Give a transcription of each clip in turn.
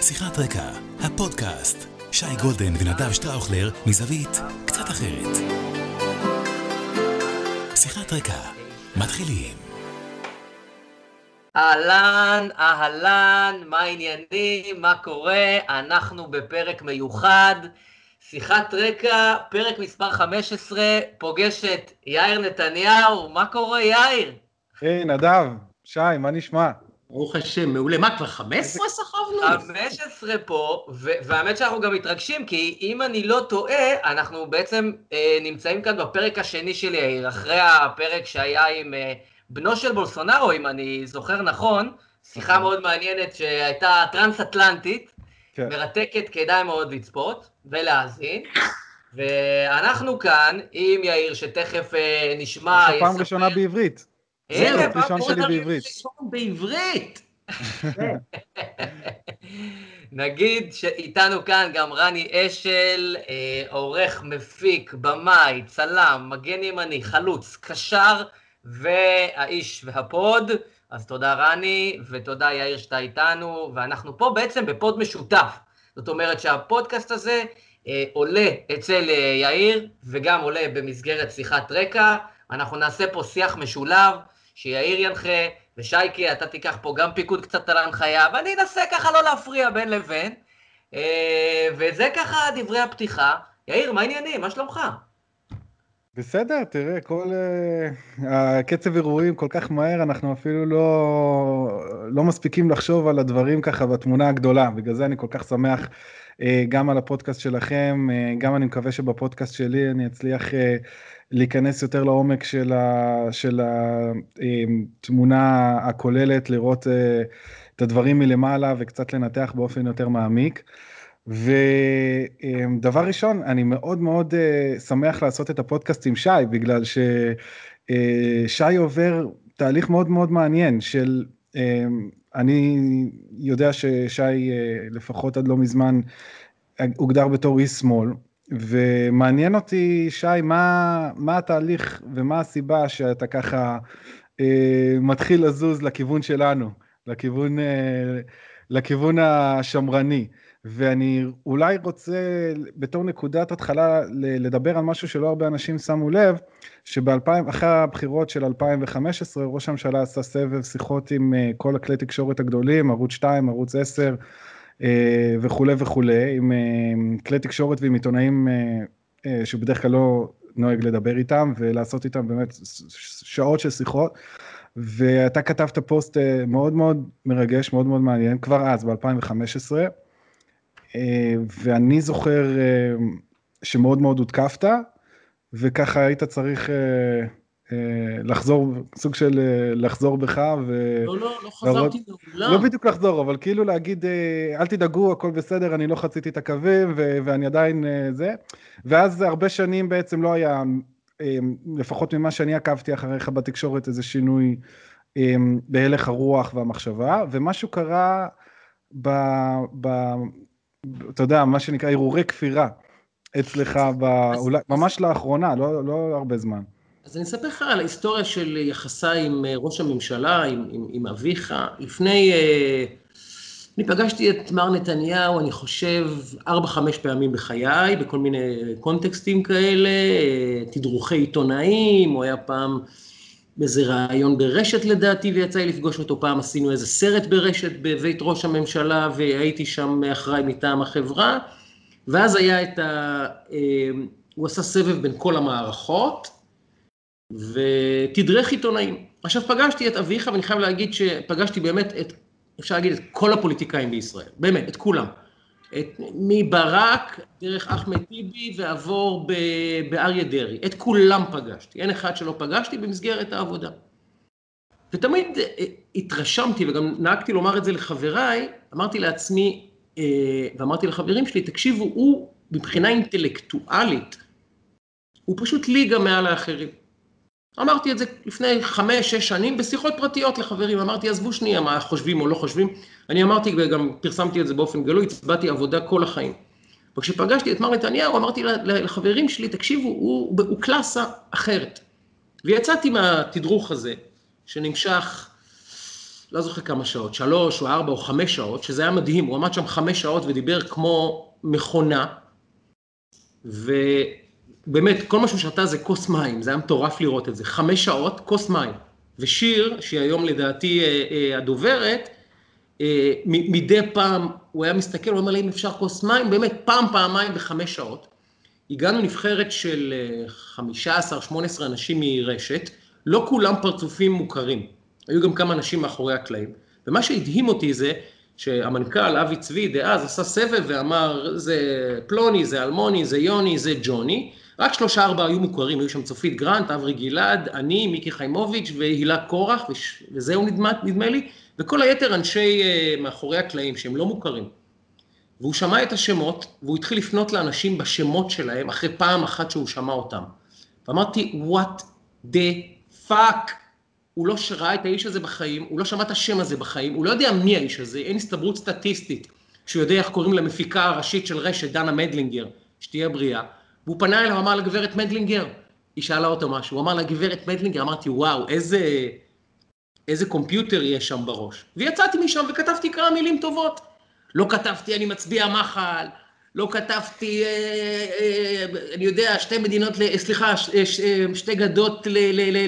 שיחת רקע, הפודקאסט. שי גולדן ונדב שטראוכלר מזווית קצת אחרת. שיחת רקע, מתחילים. אהלן, אהלן, מה העניינים, מה קורה? אנחנו בפרק מיוחד, שיחת רקע, פרק מספר 15, פוגש את יאיר נתניהו, מה קורה יאיר? היי, נדב, שי, מה נשמע? ברוך השם, מעולה. מה, כבר 15 סחבנו? 15 פה, והאמת שאנחנו גם מתרגשים, כי אם אני לא טועה, אנחנו בעצם אה, נמצאים כאן בפרק השני של יאיר, אחרי הפרק שהיה עם אה, בנו של בולסונארו, אם אני זוכר נכון, שיחה מאוד מעניינת שהייתה טרנס-אטלנטית, כן. מרתקת, כדאי מאוד לצפות ולהאזין. ואנחנו כאן עם יאיר, שתכף אה, נשמע... זו פעם ראשונה בעברית. הנה, זה פעם ראשון שלי בעברית. בעברית. נגיד שאיתנו כאן גם רני אשל, אה, עורך, מפיק, במאי, צלם, מגן ימני, חלוץ, קשר והאיש והפוד. אז תודה רני, ותודה יאיר שאתה איתנו, ואנחנו פה בעצם בפוד משותף. זאת אומרת שהפודקאסט הזה אה, עולה אצל אה, יאיר, וגם עולה במסגרת שיחת רקע. אנחנו נעשה פה שיח משולב, שיאיר ינחה, ושייקי, אתה תיקח פה גם פיקוד קצת על ההנחיה, ואני אנסה ככה לא להפריע בין לבין. אה, וזה ככה דברי הפתיחה. יאיר, מה העניינים? מה שלומך? בסדר, תראה, כל uh, הקצב אירועים כל כך מהר, אנחנו אפילו לא, לא מספיקים לחשוב על הדברים ככה בתמונה הגדולה. בגלל זה אני כל כך שמח uh, גם על הפודקאסט שלכם, uh, גם אני מקווה שבפודקאסט שלי אני אצליח uh, להיכנס יותר לעומק של, ה, של התמונה הכוללת, לראות uh, את הדברים מלמעלה וקצת לנתח באופן יותר מעמיק. ודבר ראשון, אני מאוד מאוד uh, שמח לעשות את הפודקאסט עם שי, בגלל ששי uh, עובר תהליך מאוד מאוד מעניין של, uh, אני יודע ששי לפחות עד לא מזמן הוגדר בתור איש שמאל, ומעניין אותי, שי, מה, מה התהליך ומה הסיבה שאתה ככה uh, מתחיל לזוז לכיוון שלנו, לכיוון, uh, לכיוון השמרני. ואני אולי רוצה בתור נקודת התחלה לדבר על משהו שלא הרבה אנשים שמו לב, שאחרי הבחירות של 2015 ראש הממשלה עשה סבב שיחות עם אה, כל הכלי תקשורת הגדולים, ערוץ 2, ערוץ 10 אה, וכולי וכולי, עם אה, כלי תקשורת ועם עיתונאים שבדרך כלל לא נוהג לדבר איתם ולעשות איתם באמת שעות של שיחות. ואתה כתבת פוסט מאוד מאוד מרגש, מאוד מאוד מעניין, כבר אז, ב-2015, ואני זוכר שמאוד מאוד הותקפת, וככה היית צריך לחזור, סוג של לחזור בך ו... לא, לא, לא חזרתי מעולם. לא בדיוק לחזור, אבל כאילו להגיד, אל תדאגו, הכל בסדר, אני לא חציתי את הקווים ו- ואני עדיין זה. ואז הרבה שנים בעצם לא היה, לפחות ממה שאני עקבתי אחריך בתקשורת, איזה שינוי בהלך הרוח והמחשבה, ומשהו קרה ב... ב אתה יודע, מה שנקרא הרהורי כפירה אצלך, באולי, ממש לאחרונה, לא, לא הרבה זמן. אז אני אספר לך על ההיסטוריה של יחסיי עם ראש הממשלה, עם, עם, עם אביך. לפני, אני פגשתי את מר נתניהו, אני חושב, ארבע-חמש פעמים בחיי, בכל מיני קונטקסטים כאלה, תדרוכי עיתונאים, הוא היה פעם באיזה ראיון ברשת לדעתי, ויצא לי לפגוש אותו פעם, עשינו איזה סרט ברשת בבית ראש הממשלה, והייתי שם אחראי מטעם החברה, ואז היה את ה... הוא עשה סבב בין כל המערכות, ותדרך עיתונאים. עכשיו פגשתי את אביך, ואני חייב להגיד שפגשתי באמת את, אפשר להגיד, את כל הפוליטיקאים בישראל, באמת, את כולם. את, מברק, דרך אחמד טיבי, ועבור באריה דרעי. את כולם פגשתי, אין אחד שלא פגשתי במסגרת העבודה. ותמיד התרשמתי, וגם נהגתי לומר את זה לחבריי, אמרתי לעצמי, ואמרתי לחברים שלי, תקשיבו, הוא מבחינה אינטלקטואלית, הוא פשוט ליגה מעל האחרים. אמרתי את זה לפני חמש, שש שנים בשיחות פרטיות לחברים, אמרתי, עזבו שנייה מה חושבים או לא חושבים, אני אמרתי וגם פרסמתי את זה באופן גלוי, הצבעתי עבודה כל החיים. וכשפגשתי את מר נתניהו, אמרתי לחברים שלי, תקשיבו, הוא, הוא קלאסה אחרת. ויצאתי מהתדרוך הזה, שנמשך לא זוכר כמה שעות, שלוש או ארבע או חמש שעות, שזה היה מדהים, הוא עמד שם חמש שעות ודיבר כמו מכונה, ובאמת, כל מה שהוא שתה זה כוס מים, זה היה מטורף לראות את זה, חמש שעות, כוס מים. ושיר, שהיא היום לדעתי אה, אה, הדוברת, אה, מדי פעם הוא היה מסתכל, הוא אומר לי אם אפשר כוס מים, באמת פעם, פעמיים בחמש שעות. הגענו נבחרת של 15-18 אנשים מרשת, לא כולם פרצופים מוכרים, היו גם כמה אנשים מאחורי הקלעים, ומה שהדהים אותי זה שהמנכ"ל אבי צבי דאז עשה סבב ואמר זה פלוני, זה אלמוני, זה יוני, זה ג'וני, רק שלושה ארבעה היו מוכרים, היו שם צופית גרנט, אברי גלעד, אני, מיקי חיימוביץ' והילה קורח, וזהו נדמה, נדמה לי, וכל היתר אנשי uh, מאחורי הקלעים שהם לא מוכרים. והוא שמע את השמות, והוא התחיל לפנות לאנשים בשמות שלהם, אחרי פעם אחת שהוא שמע אותם. ואמרתי, what the fuck? הוא לא ראה את האיש הזה בחיים, הוא לא שמע את השם הזה בחיים, הוא לא יודע מי האיש הזה, אין הסתברות סטטיסטית שהוא יודע איך קוראים למפיקה הראשית של רשת, דנה מדלינגר, שתהיה בריאה, והוא פנה אליו, אמר לגברת מדלינגר, היא שאלה אותו משהו, הוא אמר לה, גברת מדלינגר, אמרתי, וואו, איזה, איזה קומפיוטר יש שם בראש. ויצאתי משם וכתבתי כמה מילים טובות. לא כתבתי, אני מצביע מחל, לא כתבתי, אה, אה, אני יודע, שתי מדינות, סליחה, אה, שתי גדות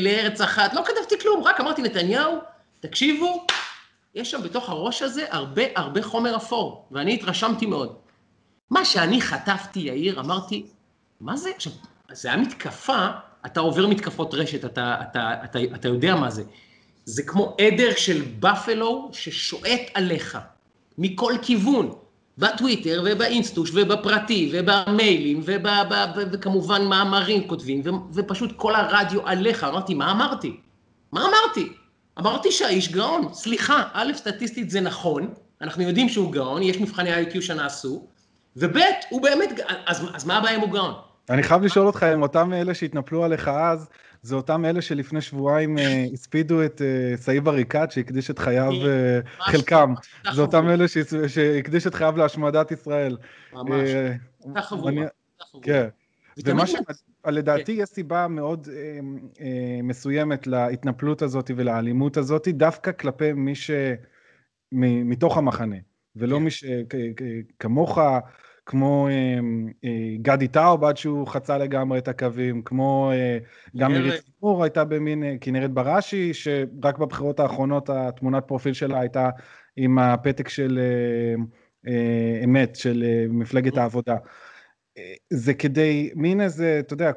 לארץ אחת, לא כתבתי כלום, רק אמרתי, נתניהו, תקשיבו, יש שם בתוך הראש הזה הרבה הרבה חומר אפור, ואני התרשמתי מאוד. מה שאני חטפתי, יאיר, אמרתי, מה זה? עכשיו, זה היה מתקפה, אתה עובר מתקפות רשת, אתה, אתה, אתה, אתה יודע מה זה. זה כמו עדר של בפלו ששועט עליך, מכל כיוון. בטוויטר ובאינסטוש ובפרטי ובמיילים וכמובן מאמרים כותבים ופשוט כל הרדיו עליך. אמרתי, מה אמרתי? מה אמרתי? אמרתי שהאיש גאון. סליחה, א', סטטיסטית זה נכון, אנחנו יודעים שהוא גאון, יש מבחני איי-קיו שנעשו, וב', הוא באמת, אז, אז מה הבעיה אם הוא גאון? אני חייב לשאול אותך אם אותם אלה שהתנפלו עליך אז, זה אותם אלה שלפני שבועיים אה, הספידו את אה, סעיב עריקאת שהקדיש את חייו, אה, חלקם, זה אותם אלה שהקדיש את חייו להשמדת ישראל. ממש, אותה חבורה. כן. ומה ש... לדעתי יש סיבה מאוד מסוימת להתנפלות הזאת ולאלימות הזאת, דווקא כלפי מי ש... מתוך המחנה, ולא כן. מי שכמוך, כמו אה, אה, גדי טאוב עד שהוא חצה לגמרי את הקווים, כמו אה, גם מירית ציפור הייתה במין אה, כנרת בראשי, שרק בבחירות האחרונות התמונת פרופיל שלה הייתה עם הפתק של אה, אה, אמת, של אה, מפלגת העבודה. זה כדי, מין איזה, אתה יודע,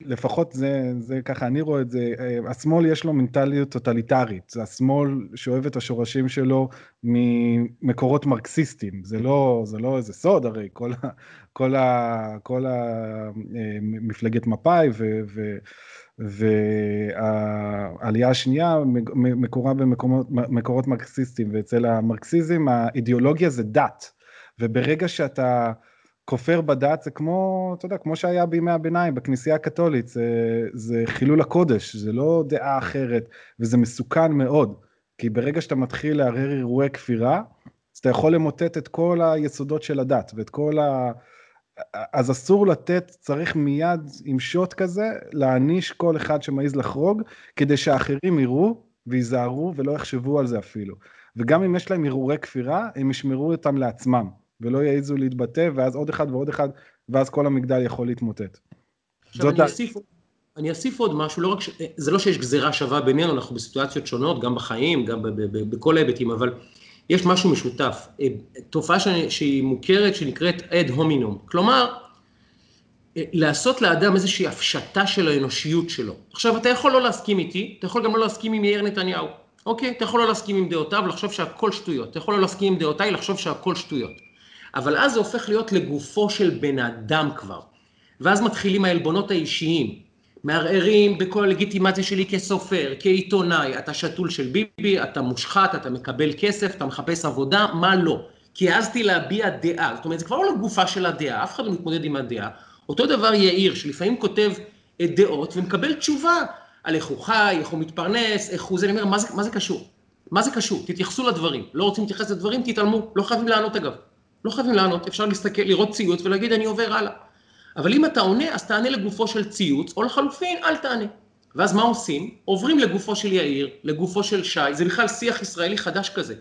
לפחות זה, זה ככה אני רואה את זה, אה, השמאל יש לו מנטליות טוטליטרית, זה השמאל שאוהב את השורשים שלו ממקורות מרקסיסטיים, זה לא, זה לא איזה סוד הרי, כל, כל, כל ה, אה, מפא"י והעלייה השנייה מקורה במקורות מרקסיסטיים, ואצל המרקסיזם האידיאולוגיה זה דת, וברגע שאתה כופר בדת זה כמו, אתה יודע, כמו שהיה בימי הביניים בכנסייה הקתולית, זה, זה חילול הקודש, זה לא דעה אחרת, וזה מסוכן מאוד, כי ברגע שאתה מתחיל לערער אירועי כפירה, אז אתה יכול למוטט את כל היסודות של הדת, ואת כל ה... אז אסור לתת, צריך מיד עם שוט כזה, להעניש כל אחד שמעז לחרוג, כדי שאחרים יראו וייזהרו ולא יחשבו על זה אפילו. וגם אם יש להם הרהורי כפירה, הם ישמרו אותם לעצמם. ולא יעזו להתבטא, ואז עוד אחד ועוד אחד, ואז כל המגדל יכול להתמוטט. עכשיו אני אוסיף, אני אוסיף עוד משהו, לא רק ש... זה לא שיש גזירה שווה בינינו, אנחנו בסיטואציות שונות, גם בחיים, גם בכל ההיבטים, אבל יש משהו משותף. אה, תופעה שהיא מוכרת, שנקראת אד הומינום. כלומר, אה, לעשות לאדם איזושהי הפשטה של האנושיות שלו. עכשיו, אתה יכול לא להסכים איתי, אתה יכול גם לא להסכים עם יאיר נתניהו. אוקיי? אתה יכול לא להסכים עם דעותיו, לחשוב שהכל שטויות. אתה יכול לא להסכים עם דעותיי, לחשוב שהכל שטויות. אבל אז זה הופך להיות לגופו של בן אדם כבר. ואז מתחילים העלבונות האישיים. מערערים בכל הלגיטימציה שלי כסופר, כעיתונאי, אתה שתול של ביבי, אתה מושחת, אתה מקבל כסף, אתה מחפש עבודה, מה לא? כי העזתי להביע דעה, זאת אומרת, זה כבר לא לגופה של הדעה, אף אחד לא מתמודד עם הדעה. אותו דבר יאיר, שלפעמים כותב דעות ומקבל תשובה על איך הוא חי, איך הוא מתפרנס, איך הוא זה, אני אומר, מה זה, מה זה קשור? מה זה קשור? תתייחסו לדברים. לא רוצים להתייחס לדברים, תתעלמו, לא חייבים לענות אגב. לא חייבים לענות, אפשר להסתכל, לראות ציוץ ולהגיד אני עובר הלאה. אבל אם אתה עונה, אז תענה לגופו של ציוץ, או לחלופין, אל תענה. ואז מה עושים? עוברים לגופו של יאיר, לגופו של שי, זה בכלל שיח ישראלי חדש כזה,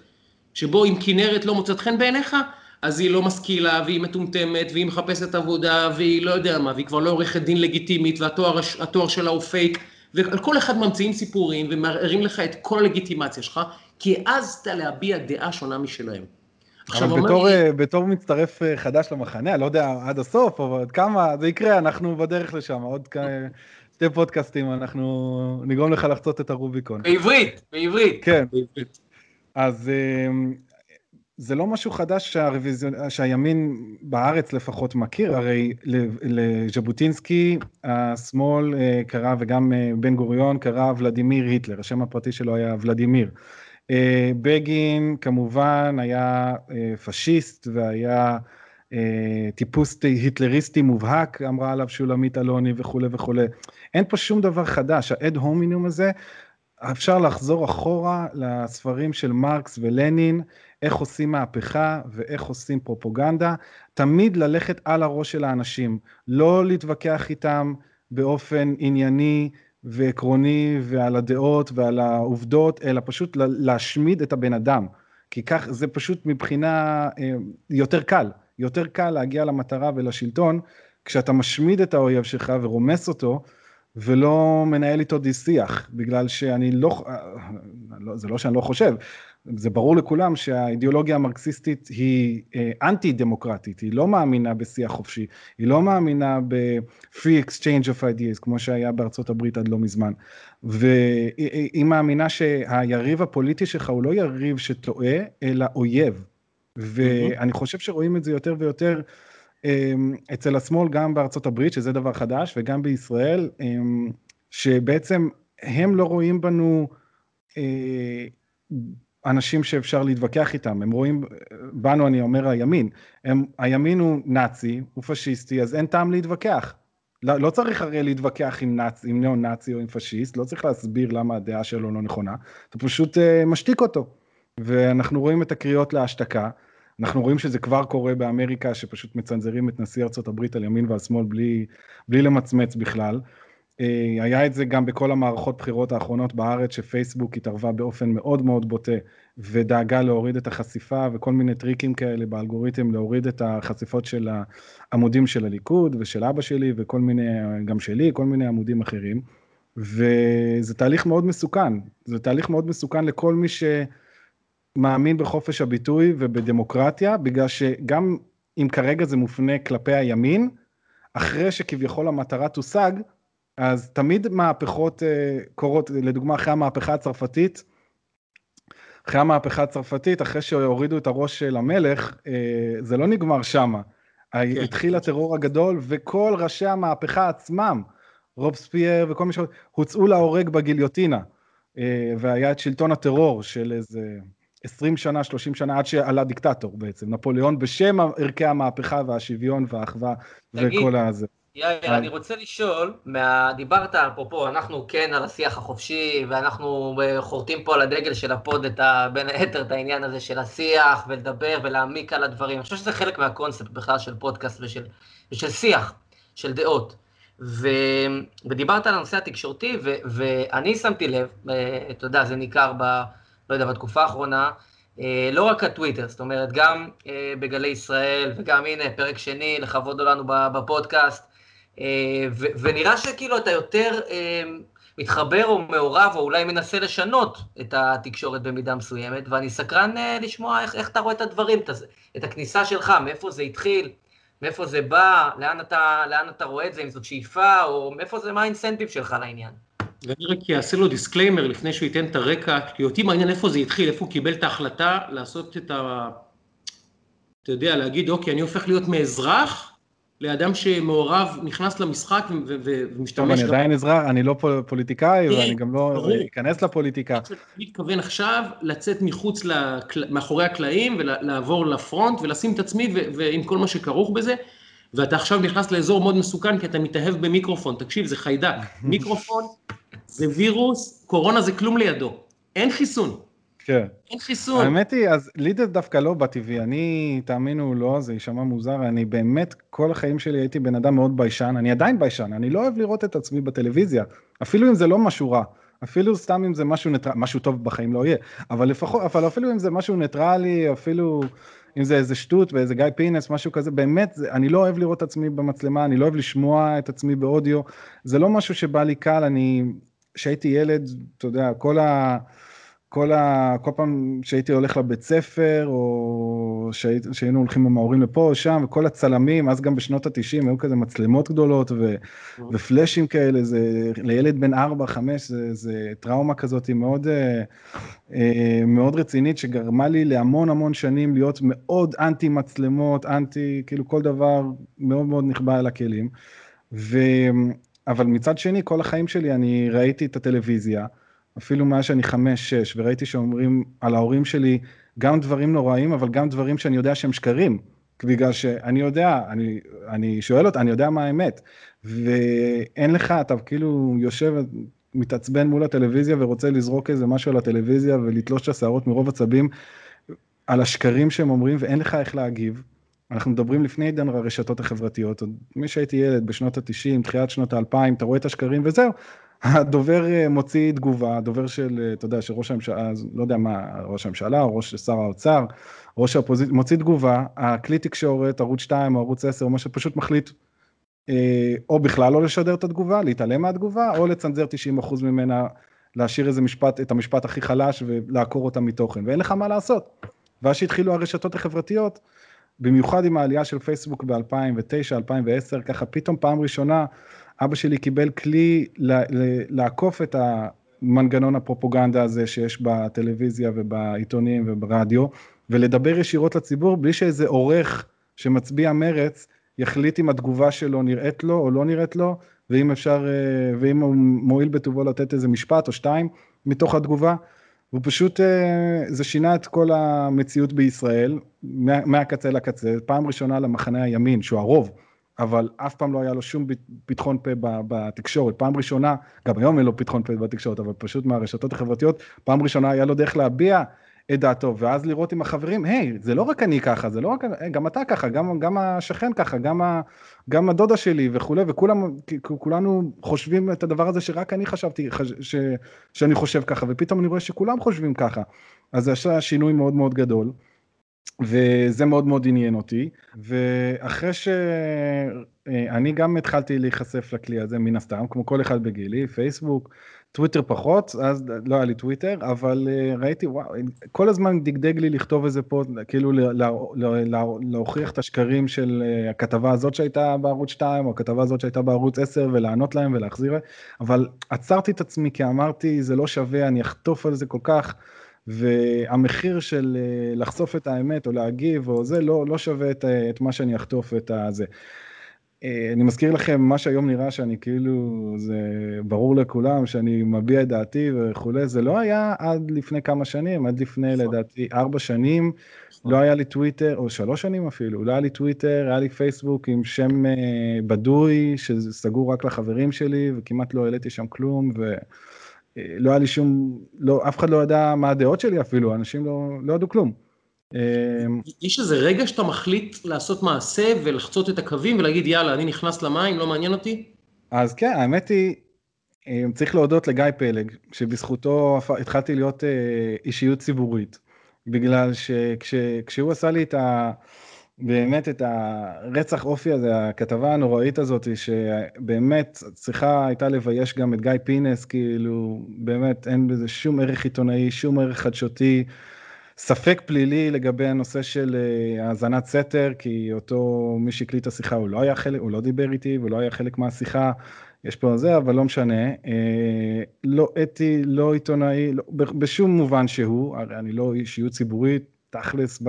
שבו אם כנרת לא מוצאת חן בעיניך, אז היא לא משכילה, והיא מטומטמת, והיא מחפשת עבודה, והיא לא יודע מה, והיא כבר לא עורכת דין לגיטימית, והתואר שלה הוא פייק, ועל כל אחד ממציאים סיפורים ומערערים לך את כל הלגיטימציה שלך, כי העזת להביע דעה שונה משלהם. אבל בתור, לי... אה, בתור מצטרף אה, חדש למחנה, אני לא יודע עד הסוף, אבל עד כמה זה יקרה, אנחנו בדרך לשם, עוד. שתי פודקאסטים, אנחנו נגרום לך לחצות את הרוביקון. בעברית, בעברית. כן, בעברית. אז אה, זה לא משהו חדש שהרוויזיון, שהימין בארץ לפחות מכיר, הרי לז'בוטינסקי השמאל קרא וגם בן גוריון קרא ולדימיר היטלר, השם הפרטי שלו היה ולדימיר. אה, בגין כמובן היה אה, פשיסט והיה אה, טיפוס היטלריסטי מובהק, אמרה עליו שולמית אלוני וכולי וכולי. אין פה שום דבר חדש, האד הומינום הזה, אפשר לחזור אחורה לספרים של מרקס ולנין, איך עושים מהפכה ואיך עושים פרופוגנדה, תמיד ללכת על הראש של האנשים, לא להתווכח איתם באופן ענייני, ועקרוני ועל הדעות ועל העובדות, אלא פשוט להשמיד את הבן אדם. כי כך זה פשוט מבחינה אה, יותר קל, יותר קל להגיע למטרה ולשלטון, כשאתה משמיד את האויב שלך ורומס אותו, ולא מנהל איתו די שיח, בגלל שאני לא, אה, לא, זה לא שאני לא חושב, זה ברור לכולם שהאידיאולוגיה המרקסיסטית היא אה, אנטי דמוקרטית, היא לא מאמינה בשיח חופשי, היא לא מאמינה ב-free exchange of ideas, כמו שהיה בארצות הברית עד לא מזמן, והיא מאמינה שהיריב הפוליטי שלך הוא לא יריב שטועה, אלא אויב, ואני חושב שרואים את זה יותר ויותר אה, אצל השמאל, גם בארצות הברית, שזה דבר חדש, וגם בישראל, אה, שבעצם הם לא רואים בנו אנשים שאפשר להתווכח איתם, הם רואים, בנו אני אומר הימין, הם, הימין הוא נאצי, הוא פשיסטי, אז אין טעם להתווכח. לא, לא צריך הרי להתווכח עם, נאצ, עם ניאו-נאצי או עם פשיסט, לא צריך להסביר למה הדעה שלו לא נכונה, אתה פשוט uh, משתיק אותו. ואנחנו רואים את הקריאות להשתקה, אנחנו רואים שזה כבר קורה באמריקה, שפשוט מצנזרים את נשיא הברית על ימין ועל שמאל בלי, בלי למצמץ בכלל. אה, היה את זה גם בכל המערכות בחירות האחרונות בארץ, שפייסבוק התערבה באופן מאוד מאוד בוטה ודאגה להוריד את החשיפה וכל מיני טריקים כאלה באלגוריתם להוריד את החשיפות של העמודים של הליכוד ושל אבא שלי וכל מיני, גם שלי, כל מיני עמודים אחרים. וזה תהליך מאוד מסוכן, זה תהליך מאוד מסוכן לכל מי שמאמין בחופש הביטוי ובדמוקרטיה, בגלל שגם אם כרגע זה מופנה כלפי הימין, אחרי שכביכול המטרה תושג, אז תמיד מהפכות אה, קורות, לדוגמה אחרי המהפכה הצרפתית, אחרי המהפכה הצרפתית, אחרי שהורידו את הראש של המלך, אה, זה לא נגמר שמה. כן. התחיל הטרור הגדול, וכל ראשי המהפכה עצמם, רובספייר וכל מי ש... הוצאו להורג בגיליוטינה. אה, והיה את שלטון הטרור של איזה 20 שנה, 30 שנה, עד שעלה דיקטטור בעצם, נפוליאון, בשם ערכי המהפכה והשוויון והאחווה וכל הזה. יאיר, אני רוצה לשאול, מה... דיברת אפרופו, אנחנו כן על השיח החופשי, ואנחנו חורטים פה על הדגל של ה pod, את ה... בין היתר את העניין הזה של השיח, ולדבר ולהעמיק על הדברים. אני חושב שזה חלק מהקונספט בכלל של פודקאסט ושל, ושל שיח, של דעות. ו... ודיברת על הנושא התקשורתי, ו... ואני שמתי לב, אה, אתה יודע, זה ניכר ב... לא יודע, בתקופה האחרונה, אה, לא רק הטוויטר, זאת אומרת, גם אה, בגלי ישראל, וגם הנה, פרק שני, לכבוד לנו בפודקאסט, אה, ונראה שכאילו אתה יותר אה, מתחבר או מעורב, או אולי מנסה לשנות את התקשורת במידה מסוימת, ואני סקרן אה, לשמוע איך, איך אתה רואה את הדברים, את הכניסה שלך, מאיפה זה התחיל, מאיפה זה בא, לאן אתה, לאן אתה רואה את זה, אם זאת שאיפה, או מאיפה זה, מה ה incentive שלך לעניין. ואני רק אעשה לו disclaimer לפני שהוא ייתן את הרקע, כי אותי מעניין איפה זה התחיל, איפה הוא קיבל את ההחלטה לעשות את ה... אתה יודע, להגיד, אוקיי, אני הופך להיות מאזרח לאדם שמעורב, נכנס למשחק ומשתמש... טוב, אני עדיין אזרח, אני לא פוליטיקאי, ואני גם לא אכנס לפוליטיקה. אני מתכוון עכשיו לצאת מחוץ, מאחורי הקלעים, ולעבור ל front, ולשים את עצמי ועם כל מה שכרוך בזה, ואתה עכשיו נכנס לאזור מאוד מסוכן, כי אתה מתאהב במיקרופון. תקשיב, זה חיידק. מיקרופון זה וירוס, קורונה זה כלום לידו. אין חיסון. כן. אין חיסון. האמת היא, אז לי זה דווקא לא בטבעי, אני, תאמינו לא, זה יישמע מוזר, אני באמת, כל החיים שלי הייתי בן אדם מאוד ביישן, אני עדיין ביישן, אני לא אוהב לראות את עצמי בטלוויזיה, אפילו אם זה לא משהו רע, אפילו סתם אם זה משהו ניטרלי, משהו טוב בחיים לא יהיה, אבל לפחות, אבל אפילו אם זה משהו ניטרלי, אפילו אם זה איזה שטות ואיזה גיא פינס, משהו כזה, באמת, זה, אני לא אוהב לראות את עצמי במצלמה, אני לא אוהב לשמוע את עצמי באודיו, זה לא משהו שבא לי קל, אני, כשהייתי ילד, אתה יודע, כל ה... כל, ה... כל פעם שהייתי הולך לבית ספר, או שהי... שהיינו הולכים עם ההורים לפה או שם, וכל הצלמים, אז גם בשנות ה-90 היו כזה מצלמות גדולות ו... ופלאשים כאלה, זה לילד בן 4-5, זה, זה טראומה כזאת מאוד, אה, אה, מאוד רצינית, שגרמה לי להמון המון שנים להיות מאוד אנטי מצלמות, אנטי, כאילו כל דבר מאוד מאוד נכבה על הכלים. ו... אבל מצד שני, כל החיים שלי אני ראיתי את הטלוויזיה. אפילו מאז שאני חמש-שש, וראיתי שאומרים על ההורים שלי גם דברים נוראים, אבל גם דברים שאני יודע שהם שקרים. בגלל שאני יודע, אני, אני שואל אותה, אני יודע מה האמת. ואין לך, אתה כאילו יושב, מתעצבן מול הטלוויזיה ורוצה לזרוק איזה משהו על הטלוויזיה ולתלוש את השערות מרוב עצבים על השקרים שהם אומרים, ואין לך איך להגיב. אנחנו מדברים לפני עידן הרשתות החברתיות, עוד מי שהייתי ילד בשנות ה-90, תחילת שנות ה-2000, אתה רואה את השקרים וזהו, הדובר אה, מוציא תגובה, הדובר של, אה, אתה יודע, של ראש הממשלה, לא יודע מה, ראש הממשלה, או ראש שר האוצר, ראש האופוזיציה, מוציא תגובה, הכלי תקשורת, ערוץ 2 או ערוץ 10, או מה שפשוט מחליט, אה, או בכלל לא לשדר את התגובה, להתעלם מהתגובה, או לצנזר 90% ממנה, להשאיר איזה משפט, את המשפט הכי חלש ולעקור אותה מתוכן, ואין לך מה לעשות. ואז שהתחילו הרשתות החברתיות, במיוחד עם העלייה של פייסבוק ב-2009, 2010, ככה פתאום פעם ראשונה, אבא שלי קיבל כלי לעקוף את המנגנון הפרופוגנדה הזה שיש בטלוויזיה ובעיתונים וברדיו, ולדבר ישירות לציבור בלי שאיזה עורך שמצביע מרץ יחליט אם התגובה שלו נראית לו או לא נראית לו, ואם אפשר, אה, ואם הוא מועיל בטובו לתת איזה משפט או שתיים מתוך התגובה. הוא פשוט, אה, זה שינה את כל המציאות בישראל, מהקצה לקצה, פעם ראשונה למחנה הימין, שהוא הרוב, אבל אף פעם לא היה לו שום פתחון פה בתקשורת. פעם ראשונה, גם היום אין לו פתחון פה בתקשורת, אבל פשוט מהרשתות החברתיות, פעם ראשונה היה לו דרך להביע את דעתו, ואז לראות עם החברים, היי, זה לא רק אני ככה, זה לא רק, hey, גם אתה ככה, גם, גם השכן ככה, גם, ה, גם הדודה שלי וכולי, וכולם, כולנו חושבים את הדבר הזה שרק אני חשבתי ש, ש, שאני חושב ככה, ופתאום אני רואה שכולם חושבים ככה. אז זה היה שינוי מאוד מאוד גדול. וזה מאוד מאוד עניין אותי, ואחרי שאני גם התחלתי להיחשף לכלי הזה מן הסתם, כמו כל אחד בגילי, פייסבוק, טוויטר פחות, אז לא היה לי טוויטר, אבל אה, ראיתי, וואו, כל הזמן דגדג לי לכתוב איזה פה, כאילו לה, לה, לה, להוכיח את השקרים של אה, הכתבה הזאת שהייתה בערוץ 2, או הכתבה הזאת שהייתה בערוץ 10, ולענות להם ולהחזיר, אבל עצרתי את עצמי כי אמרתי, זה לא שווה, אני אחטוף על זה כל כך. והמחיר של אה, לחשוף את האמת או להגיב או זה לא, לא שווה את, את מה שאני אחטוף את הזה. אה, אני מזכיר לכם, מה שהיום נראה שאני כאילו, זה ברור לכולם שאני מביע את דעתי וכולי, זה לא היה עד לפני כמה שנים, עד לפני נכון. לדעתי ארבע שנים, נכון. לא היה לי טוויטר, או שלוש שנים אפילו, לא היה לי טוויטר, היה לי פייסבוק עם שם אה, בדוי, שסגור רק לחברים שלי, וכמעט לא העליתי שם כלום, ו... לא היה לי שום, לא, אף אחד לא ידע מה הדעות שלי אפילו, אנשים לא, לא ידעו כלום. אמ, יש איזה רגע שאתה מחליט לעשות מעשה ולחצות את הקווים ולהגיד יאללה, אני נכנס למים, לא מעניין אותי? אז כן, האמת היא, אמ, צריך להודות לגיא פלג, שבזכותו התחלתי להיות אה, אישיות ציבורית, בגלל שכשהוא עשה לי את ה... באמת את הרצח אופי הזה, הכתבה הנוראית הזאת, שבאמת צריכה הייתה לבייש גם את גיא פינס, כאילו, באמת אין בזה שום ערך עיתונאי, שום ערך חדשותי. ספק פלילי לגבי הנושא של אה, האזנת סתר, כי אותו מי שהקליט את השיחה הוא לא היה חלק, הוא לא דיבר איתי ולא היה חלק מהשיחה, יש פה זה, אבל לא משנה. אה, לא אתי, לא עיתונאי, לא, בשום מובן שהוא, הרי אני לא אישיות ציבורית, תכלס,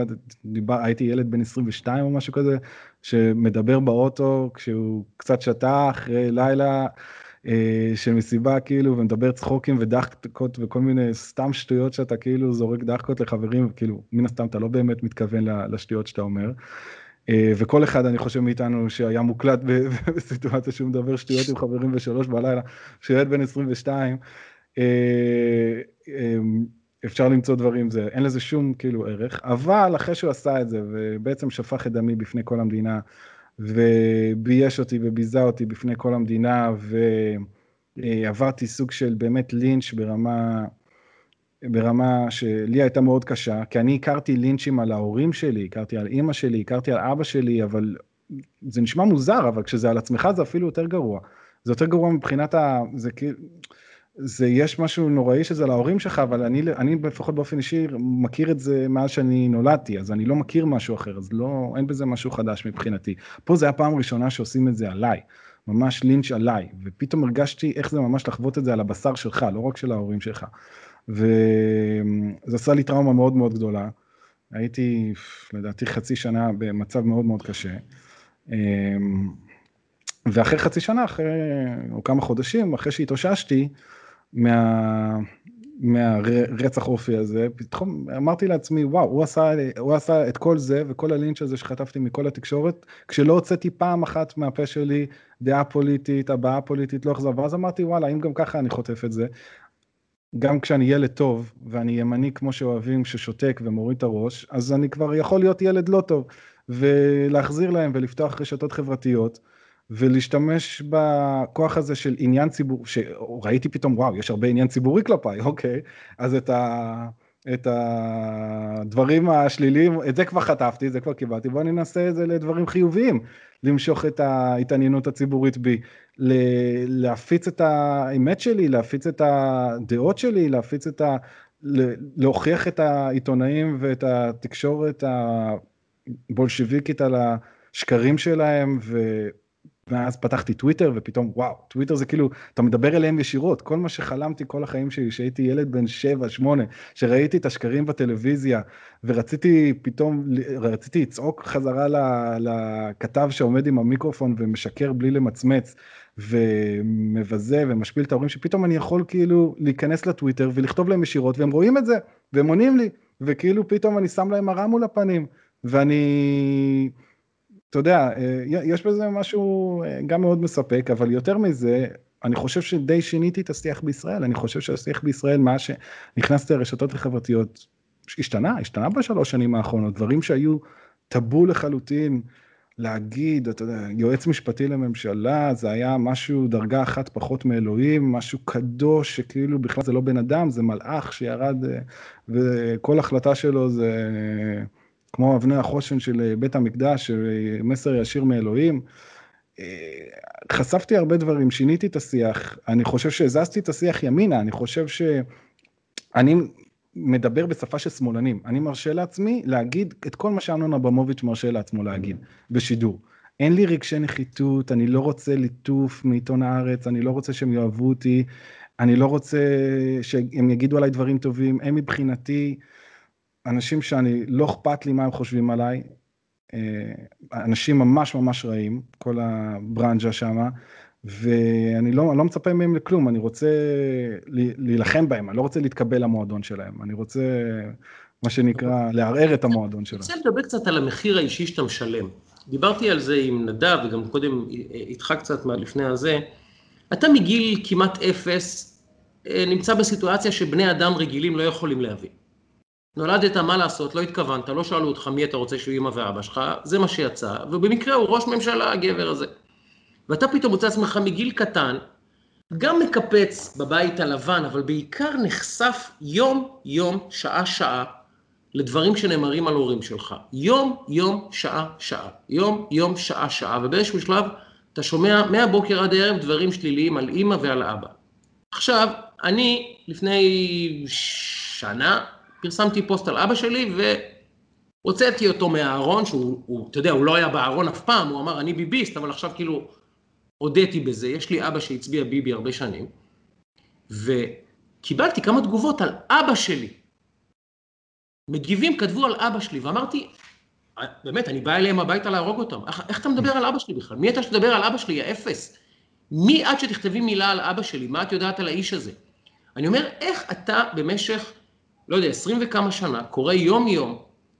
דיבר, הייתי ילד בן 22 או משהו כזה, שמדבר באוטו כשהוא קצת שתה אחרי לילה אה, של מסיבה כאילו, ומדבר צחוקים ודחקות וכל מיני סתם שטויות שאתה כאילו זורק דחקות לחברים, כאילו, מן הסתם אתה לא באמת מתכוון לשטויות שאתה אומר. אה, וכל אחד, אני חושב, מאיתנו שהיה מוקלט בסיטואציה שהוא מדבר שטויות עם חברים בשלוש בלילה, שילד בן 22, אה, אפשר למצוא דברים, זה, אין לזה שום כאילו ערך, אבל אחרי שהוא עשה את זה, ובעצם שפך את דמי בפני כל המדינה, ובייש אותי וביזה אותי בפני כל המדינה, ועברתי סוג של באמת לינץ' ברמה, ברמה שלי הייתה מאוד קשה, כי אני הכרתי לינצ'ים על ההורים שלי, הכרתי על אימא שלי, הכרתי על אבא שלי, אבל זה נשמע מוזר, אבל כשזה על עצמך זה אפילו יותר גרוע. זה יותר גרוע מבחינת ה... זה כאילו... זה יש משהו נוראי שזה להורים שלך, אבל אני, אני לפחות באופן אישי מכיר את זה מאז שאני נולדתי, אז אני לא מכיר משהו אחר, אז לא, אין בזה משהו חדש מבחינתי. פה זה הפעם הראשונה שעושים את זה עליי, ממש לינץ' עליי, ופתאום הרגשתי איך זה ממש לחוות את זה על הבשר שלך, לא רק של ההורים שלך. וזה עשה לי טראומה מאוד מאוד גדולה. הייתי, לדעתי, חצי שנה במצב מאוד מאוד קשה. ואחרי חצי שנה, אחרי, או כמה חודשים, אחרי שהתאוששתי, מה... מהרצח אופי הזה, פתאום אמרתי לעצמי, וואו, הוא עשה, הוא עשה את כל זה וכל הלינץ' הזה שחטפתי מכל התקשורת, כשלא הוצאתי פעם אחת מהפה שלי דעה פוליטית, הבעה פוליטית, לא אכזב, ואז אמרתי, וואלה, אם גם ככה אני חוטף את זה, גם כשאני ילד טוב, ואני ימני כמו שאוהבים, ששותק ומוריד את הראש, אז אני כבר יכול להיות ילד לא טוב, ולהחזיר להם ולפתוח רשתות חברתיות. ולהשתמש בכוח הזה של עניין ציבור, שראיתי פתאום, וואו, יש הרבה עניין ציבורי כלפיי, אוקיי, אז את, ה, את הדברים השליליים, את זה כבר חטפתי, זה כבר קיבלתי, בואו ננסה את זה לדברים חיוביים, למשוך את ההתעניינות הציבורית בי, להפיץ את האמת שלי, להפיץ את הדעות שלי, להפיץ את ה... להוכיח את העיתונאים ואת התקשורת הבולשיביקית על השקרים שלהם, ו... ואז פתחתי טוויטר ופתאום וואו, טוויטר זה כאילו, אתה מדבר אליהם ישירות, כל מה שחלמתי כל החיים שלי, שהייתי ילד בן 7-8, שראיתי את השקרים בטלוויזיה, ורציתי פתאום, רציתי לצעוק חזרה לכתב שעומד עם המיקרופון ומשקר בלי למצמץ, ומבזה ומשפיל את ההורים, שפתאום אני יכול כאילו להיכנס לטוויטר ולכתוב להם ישירות, והם רואים את זה, והם עונים לי, וכאילו פתאום אני שם להם מראה מול הפנים, ואני... אתה יודע, אה, יש בזה משהו אה, גם מאוד מספק, אבל יותר מזה, אני חושב שדי שיניתי את השיח בישראל, אני חושב שהשיח בישראל, מאז שנכנסתי לרשתות החברתיות, השתנה, השתנה בשלוש שנים האחרונות, דברים שהיו טאבו לחלוטין, להגיד, אתה יודע, יועץ משפטי לממשלה, זה היה משהו, דרגה אחת פחות מאלוהים, משהו קדוש, שכאילו בכלל זה לא בן אדם, זה מלאך שירד, אה, וכל החלטה שלו זה... כמו אבני החושן של אה, בית המקדש, אה, מסר ישיר מאלוהים. אה, חשפתי הרבה דברים, שיניתי את השיח, אני חושב שהזזתי את השיח ימינה, אני חושב שאני מדבר בשפה של שמאלנים, אני מרשה לעצמי להגיד את כל מה שאמנון אברמוביץ' מרשה לעצמו להגיד בשידור. אין לי רגשי נחיתות, אני לא רוצה ליטוף מעיתון הארץ, אני לא רוצה שהם יאהבו אותי, אני לא רוצה שהם יגידו עליי דברים טובים, הם מבחינתי אנשים שאני, לא אכפת לי מה הם חושבים עליי, אה, אנשים ממש ממש רעים, כל הברנז'ה שמה, ואני לא, לא מצפה מהם לכלום, אני רוצה להילחם בהם, אני לא רוצה להתקבל למועדון שלהם, אני רוצה, מה שנקרא, לערער את המועדון שלהם. אני רוצה לדבר קצת על המחיר האישי שאתה משלם. דיברתי על זה עם נדב, וגם קודם איתך קצת לפני הזה. אתה מגיל כמעט אפס, אה, נמצא בסיטואציה שבני אדם רגילים לא יכולים להבין. נולדת, מה לעשות, לא התכוונת, לא שאלו אותך מי אתה רוצה שהוא אמא ואבא שלך, זה מה שיצא, ובמקרה הוא ראש ממשלה, הגבר הזה. ואתה פתאום מוצא עצמך מגיל קטן, גם מקפץ בבית הלבן, אבל בעיקר נחשף יום-יום, שעה-שעה, לדברים שנאמרים על הורים שלך. יום-יום, שעה-שעה. יום-יום, שעה-שעה. ובאיזשהו שלב אתה שומע מהבוקר עד הערב דברים שליליים על אימא ועל אבא. עכשיו, אני לפני שנה פרסמתי פוסט על אבא שלי והוצאתי אותו מהארון, שהוא, הוא, אתה יודע, הוא לא היה בארון אף פעם, הוא אמר, אני ביביסט, אבל עכשיו כאילו הודיתי בזה. יש לי אבא שהצביע ביבי הרבה שנים, וקיבלתי כמה תגובות על אבא שלי. מגיבים כתבו על אבא שלי, ואמרתי, באמת, אני בא אליהם הביתה להרוג אותם. איך, איך אתה מדבר על אבא שלי בכלל? מי אתה שתדבר על אבא שלי, האפס? מי את שתכתבי מילה על אבא שלי? מה את יודעת על האיש הזה? אני אומר, איך אתה במשך לא יודע, עשרים וכמה שנה, קורא יום-יום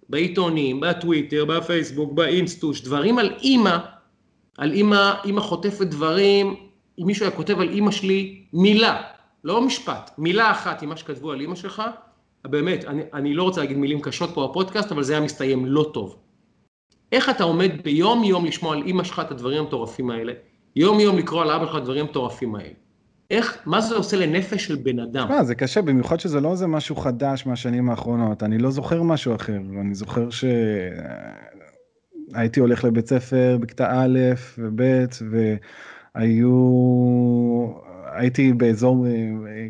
בעיתונים, בטוויטר, בפייסבוק, באינסטוש, דברים על אימא, על אימא, אימא חוטפת דברים, אם מישהו היה כותב על אימא שלי מילה, לא משפט, מילה אחת עם מה שכתבו על אימא שלך, באמת, אני, אני לא רוצה להגיד מילים קשות פה בפודקאסט, אבל זה היה מסתיים לא טוב. איך אתה עומד ביום יום לשמוע על אימא שלך את הדברים המטורפים האלה, יום יום לקרוא על אבא שלך את הדברים המטורפים האלה. איך, מה זה עושה לנפש של בן אדם? תשמע, זה קשה, במיוחד שזה לא איזה משהו חדש מהשנים האחרונות. אני לא זוכר משהו אחר. אני זוכר שהייתי הולך לבית ספר בכיתה א' וב', והיו... הייתי באזור,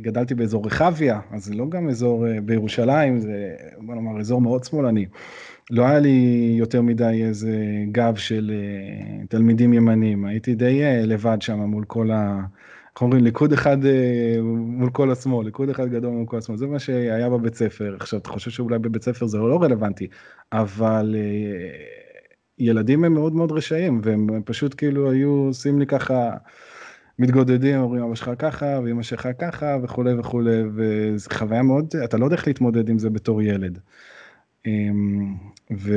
גדלתי באזור רחביה, אז זה לא גם אזור בירושלים, זה בוא נאמר אזור מאוד שמאלני. לא היה לי יותר מדי איזה גב של תלמידים ימנים, הייתי די לבד שם מול כל ה... איך אומרים, ליכוד אחד אה, מול כל השמאל, ליכוד אחד גדול מול כל השמאל, זה מה שהיה בבית ספר. עכשיו, אתה חושב שאולי בבית ספר זה לא רלוונטי, אבל אה, ילדים הם מאוד מאוד רשעים, והם פשוט כאילו היו עושים לי ככה, מתגודדים, אומרים אבא שלך ככה, ואמא שלך ככה, וכולי וכולי, וזו חוויה מאוד, אתה לא יודע איך להתמודד עם זה בתור ילד. אמ, ו...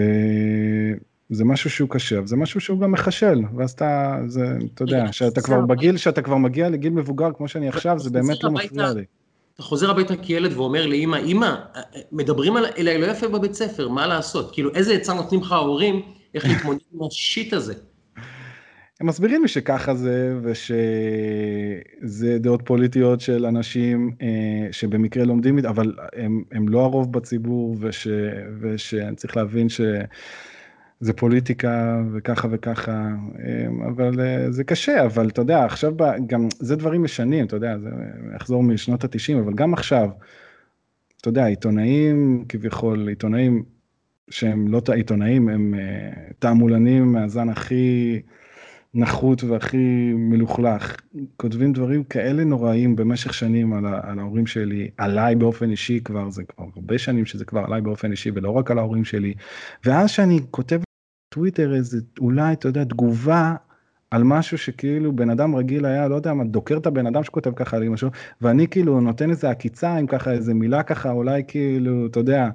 זה משהו שהוא קשה, זה משהו שהוא גם מחשל, ואז אתה, זה, אתה יודע, שאתה כבר בגיל, שאתה כבר מגיע לגיל מבוגר כמו שאני עכשיו, זה באמת לא מפריע לי. אתה חוזר הביתה כילד ואומר לאמא, אמא, מדברים אליי לא יפה בבית ספר, מה לעשות? כאילו, איזה עצה נותנים לך ההורים, איך להתמודד עם השיט הזה? הם מסבירים לי שככה זה, ושזה דעות פוליטיות של אנשים אה, שבמקרה לומדים, אבל הם, הם לא הרוב בציבור, וש, ושאני צריך להבין ש... זה פוליטיקה וככה וככה, אמ, אבל אה, זה קשה, אבל אתה יודע, עכשיו גם, זה דברים משנים, אתה יודע, זה יחזור משנות התשעים, אבל גם עכשיו, אתה יודע, עיתונאים כביכול, עיתונאים שהם לא עיתונאים, הם אה, תעמולנים מהזן הכי נחות והכי מלוכלך, כותבים דברים כאלה נוראים במשך שנים על, על ההורים שלי, עליי באופן אישי כבר, זה כבר הרבה שנים שזה כבר עליי באופן אישי ולא רק על ההורים שלי, ואז שאני כותב טוויטר איזה, אולי, אתה יודע, תגובה על משהו שכאילו בן אדם רגיל היה, לא יודע מה, דוקר את הבן אדם שכותב ככה על אמא שלו, ואני כאילו נותן איזה עקיצה עם ככה איזה מילה ככה, אולי כאילו, אתה יודע,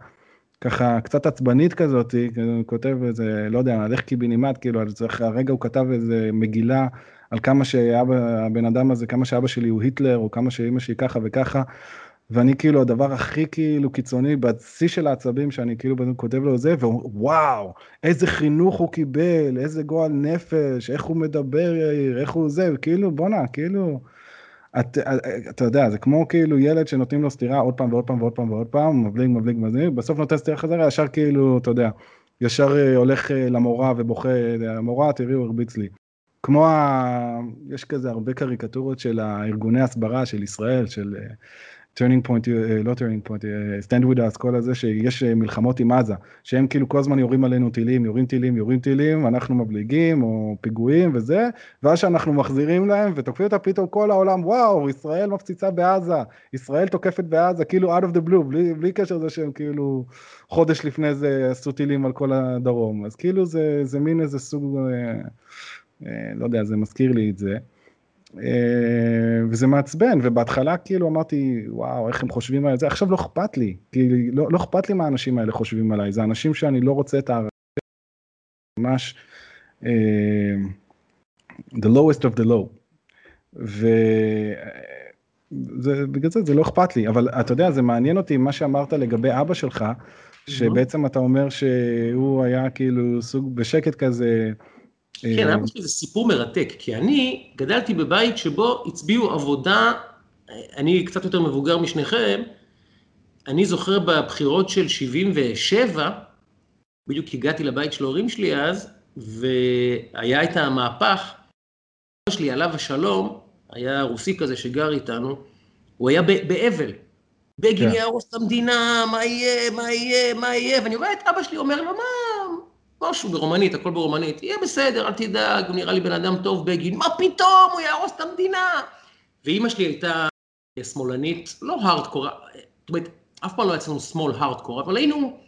ככה קצת עצבנית כזאת, כותב איזה, לא יודע, איך קיבינימט, כאילו, על זה, הרגע הוא כתב איזה מגילה על כמה שהבן אדם הזה, כמה שאבא שלי הוא היטלר, או כמה שאימא שלי ככה וככה, ואני כאילו הדבר הכי כאילו קיצוני בשיא של העצבים שאני כאילו כותב לו זה ווואו איזה חינוך הוא קיבל איזה גועל נפש איך הוא מדבר יאיר איך הוא זה כאילו בואנה כאילו. את, אתה יודע זה כמו כאילו ילד שנותנים לו סטירה עוד פעם ועוד פעם ועוד פעם ועוד פעם מבליג מבליג מבליג בסוף נותן סטירה חזרה ישר כאילו אתה יודע ישר אה, הולך אה, למורה ובוכה המורה תראי הוא הרביץ לי. כמו ה... יש כזה הרבה קריקטורות של הארגוני הסברה של ישראל של אה, Turning Point, אה, לא Turning Point, Stand With Us, כל הזה שיש אה, מלחמות עם עזה, שהם כאילו כל הזמן יורים עלינו טילים, יורים טילים, יורים טילים, אנחנו מבליגים או פיגועים וזה, ואז שאנחנו מחזירים להם ותוקפים אותה פתאום כל העולם, וואו, ישראל מפציצה בעזה, ישראל תוקפת בעזה, כאילו out of the blue, בלי, בלי קשר לזה שהם כאילו חודש לפני זה עשו טילים על כל הדרום, אז כאילו זה, זה מין איזה סוג, אה, אה, לא יודע, זה מזכיר לי את זה. אה, וזה מעצבן, ובהתחלה כאילו אמרתי, וואו, איך הם חושבים על זה, עכשיו לא אכפת לי, כי לא, לא אכפת לי מה האנשים האלה חושבים עליי, זה אנשים שאני לא רוצה את הערכים, ממש uh, the lowest of the low. ובגלל זה זה לא אכפת לי, אבל אתה יודע, זה מעניין אותי מה שאמרת לגבי אבא שלך, שבעצם אתה אומר שהוא היה כאילו סוג בשקט כזה, כן, אבא שלי זה סיפור מרתק, כי אני גדלתי בבית שבו הצביעו עבודה, אני קצת יותר מבוגר משניכם, אני זוכר בבחירות של 77, בדיוק הגעתי לבית של ההורים שלי אז, והיה את המהפך, אבא שלי עליו השלום, היה רוסי כזה שגר איתנו, הוא היה באבל. בגין כן. יהרוס את המדינה, מה יהיה, מה יהיה, מה יהיה, ואני רואה את אבא שלי אומר לו, מה, משהו ברומנית, הכל ברומנית, יהיה בסדר, אל תדאג, הוא נראה לי בן אדם טוב בגין, מה פתאום, הוא יהרוס את המדינה. ואימא שלי הייתה שמאלנית, לא הארדקור, זאת אומרת, אף פעם לא היה אצלנו שמאל הארדקור, אבל היינו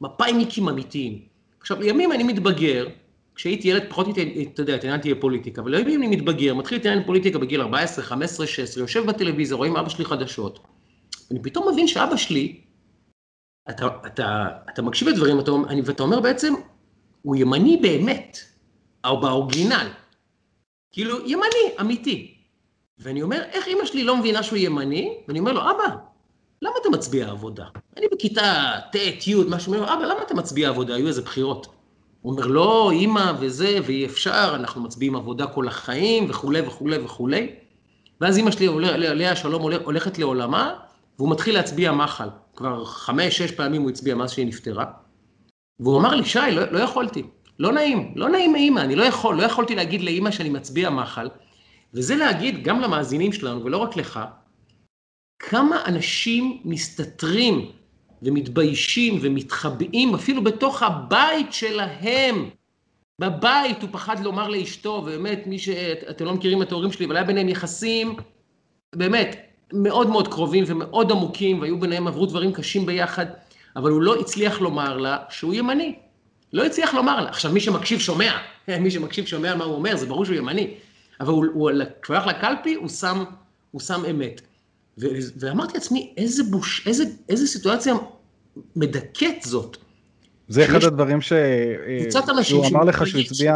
מפאיניקים אמיתיים. עכשיו, לימים אני מתבגר, כשהייתי ילד פחות, אתה יודע, התעניינתי בפוליטיקה, אבל לימים אני מתבגר, מתחיל להתעניין בפוליטיקה בגיל 14, 15, 16, יושב בטלוויזיה, רואים אבא שלי חדשות. אני פתאום מבין שאבא שלי, אתה, אתה, אתה מקשיב לדברים, אתה, ואתה אומר בעצם, הוא ימני באמת, או באורגינל. כאילו, ימני, אמיתי. ואני אומר, איך אימא שלי לא מבינה שהוא ימני? ואני אומר לו, אבא, למה אתה מצביע עבודה? אני בכיתה ט', י', משהו, אומר, אבא, למה אתה מצביע עבודה? היו איזה בחירות. הוא אומר, לא, אימא וזה, ואי אפשר, אנחנו מצביעים עבודה כל החיים, וכולי וכולי וכולי. ואז אימא שלי, עליה שלום, הולכת לעולמה, והוא מתחיל להצביע מחל. כבר חמש, שש פעמים הוא הצביע מאז שהיא נפטרה. והוא אמר לי, שי, לא, לא יכולתי. לא נעים, לא נעים מאימא, אני לא יכול, לא יכולתי להגיד לאימא שאני מצביע מחל. וזה להגיד גם למאזינים שלנו, ולא רק לך, כמה אנשים מסתתרים ומתביישים ומתחבאים אפילו בתוך הבית שלהם. בבית הוא פחד לומר לאשתו, ובאמת, מי ש... אתם לא מכירים את ההורים שלי, אבל היה ביניהם יחסים, באמת, מאוד מאוד קרובים ומאוד עמוקים, והיו ביניהם, עברו דברים קשים ביחד, אבל הוא לא הצליח לומר לה שהוא ימני. לא הצליח לומר לה. עכשיו, מי שמקשיב שומע, מי שמקשיב שומע מה הוא אומר, זה ברור שהוא ימני. אבל הוא, כשהוא הלך לקלפי, הוא שם, הוא שם אמת. ו, ואמרתי לעצמי, איזה בוש, איזה, איזה סיטואציה מדכאת זאת. זה אחד הדברים ש... הוא אמר לך שהוא הצביע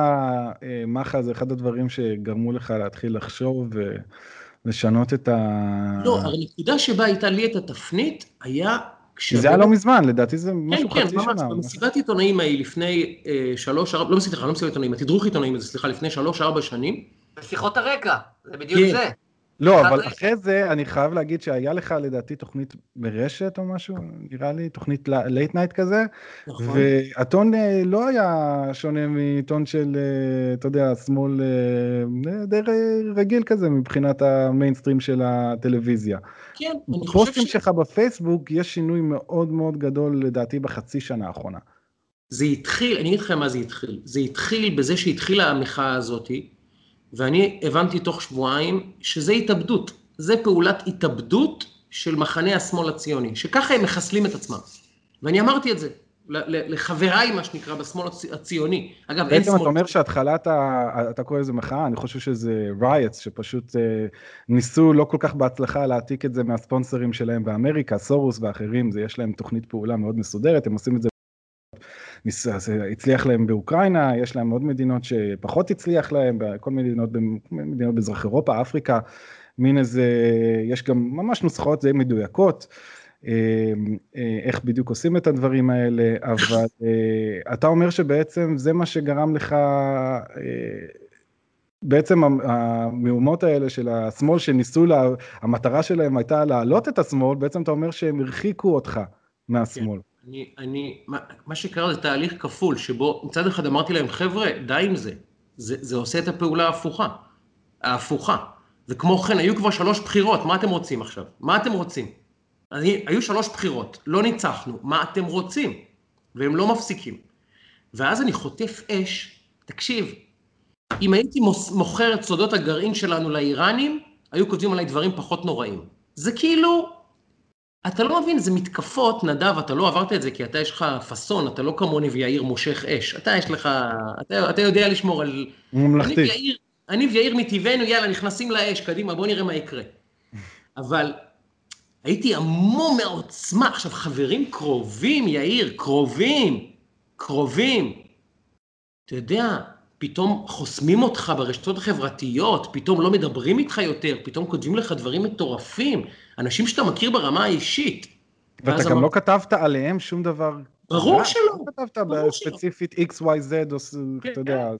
אה, מח"א, זה אחד הדברים שגרמו לך להתחיל לחשוב ולשנות את ה... לא, הנקודה שבה הייתה לי את התפנית, היה... זה היה לא מזמן, לדעתי זה משהו חצי שנה. כן, כן, ממש, במסיבת עיתונאים ההיא לפני אה, שלוש, ארבע, לא מסיבת לא מסיבת עיתונאים, התדרוך עיתונאים, סליחה, לפני שלוש, ארבע שנים. בשיחות הרקע, זה בדיוק כן. זה. לא, אבל אחרי זה אני חייב להגיד שהיה לך לדעתי תוכנית ברשת או משהו, נראה לי תוכנית late night כזה, נכון. והטון אה, לא היה שונה מטון של, אה, אתה יודע, שמאל די רגיל כזה מבחינת המיינסטרים של הטלוויזיה. כן, אני חושב ש... שלך בפייסבוק יש שינוי מאוד מאוד גדול לדעתי בחצי שנה האחרונה. זה התחיל, אני אגיד לכם מה זה התחיל, זה התחיל בזה שהתחילה המחאה הזאתי, ואני הבנתי תוך שבועיים שזה התאבדות, זה פעולת התאבדות של מחנה השמאל הציוני, שככה הם מחסלים את עצמם. ואני אמרתי את זה לחבריי, מה שנקרא, בשמאל הציוני. אגב, אין שמאל... בעצם אתה אומר שהתחלת, אתה קורא לזה מחאה, אני חושב שזה רייטס, שפשוט אה, ניסו לא כל כך בהצלחה להעתיק את זה מהספונסרים שלהם באמריקה, סורוס ואחרים, זה יש להם תוכנית פעולה מאוד מסודרת, הם עושים את זה זה הצליח להם באוקראינה, יש להם עוד מדינות שפחות הצליח להם, כל מיני מדינות, מדינות במזרח אירופה, אפריקה, מין איזה, יש גם ממש נוסחאות די מדויקות, אה, אה, איך בדיוק עושים את הדברים האלה, אבל אה, אתה אומר שבעצם זה מה שגרם לך, בעצם המהומות האלה של השמאל שניסו, לה, המטרה שלהם הייתה להעלות את השמאל, בעצם אתה אומר שהם הרחיקו אותך מהשמאל. כן. אני, אני, מה, מה שקרה זה תהליך כפול, שבו מצד אחד אמרתי להם, חבר'ה, די עם זה. זה, זה עושה את הפעולה ההפוכה. ההפוכה. וכמו כן, היו כבר שלוש בחירות, מה אתם רוצים עכשיו? מה אתם רוצים? אני, היו שלוש בחירות, לא ניצחנו, מה אתם רוצים? והם לא מפסיקים. ואז אני חוטף אש, תקשיב, אם הייתי מוכר את סודות הגרעין שלנו לאיראנים, היו כותבים עליי דברים פחות נוראים. זה כאילו, אתה לא מבין, זה מתקפות, נדב, אתה לא עברת את זה כי אתה יש לך פאסון, אתה לא כמוני ויאיר מושך אש. אתה יש לך, אתה, אתה יודע לשמור על... ממלכתי. אני ויאיר, אני ויאיר מטבענו, יאללה, נכנסים לאש, קדימה, בוא נראה מה יקרה. אבל הייתי המום מהעוצמה. עכשיו, חברים קרובים, יאיר, קרובים, קרובים. אתה יודע, פתאום חוסמים אותך ברשתות החברתיות, פתאום לא מדברים איתך יותר, פתאום כותבים לך דברים מטורפים. אנשים שאתה מכיר ברמה האישית. ואתה גם אמר... לא כתבת עליהם שום דבר. ברור שלא. לא כתבת בספציפית XYZ, או כן, אתה יודע. אה,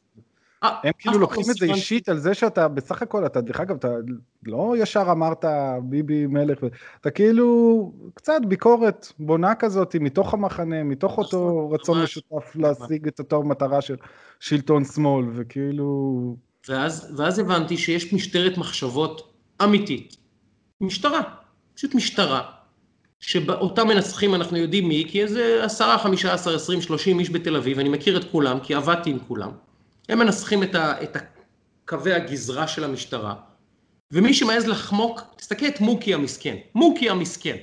הם כאילו לוקחים את זה אישית על זה שאתה בסך הכל, אתה דרך אגב, אתה לא ישר אמרת ביבי מלך, אתה כאילו קצת ביקורת בונה כזאת מתוך המחנה, מתוך אותו רצון משותף להשיג את אותו מטרה של שלטון שמאל, וכאילו... ואז הבנתי שיש משטרת מחשבות אמיתית. משטרה. פשוט משטרה, שאותה מנסחים אנחנו יודעים מי, כי איזה עשרה, חמישה עשר, עשרים, שלושים איש בתל אביב, אני מכיר את כולם, כי עבדתי עם כולם. הם מנסחים את, ה, את קווי הגזרה של המשטרה, ומי שמעז לחמוק, תסתכל את מוקי המסכן, מוקי המסכן,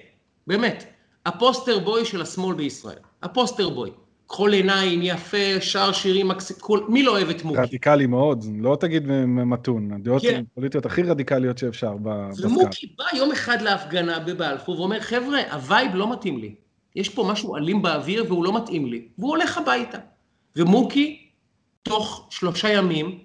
באמת, ה poster boy של השמאל בישראל, ה poster boy. כחול עיניים, יפה, שר שירים מקסימום, מי לא אוהב את מוקי? רדיקלי מאוד, לא תגיד מתון, הדעות כן. הפוליטיות הכי רדיקליות שאפשר בסקאפ. ומוקי בא יום אחד להפגנה בבלפור ואומר, חבר'ה, ה vibe לא מתאים לי. יש פה משהו אלים באוויר והוא לא מתאים לי, והוא הולך הביתה. ומוקי, תוך שלושה ימים,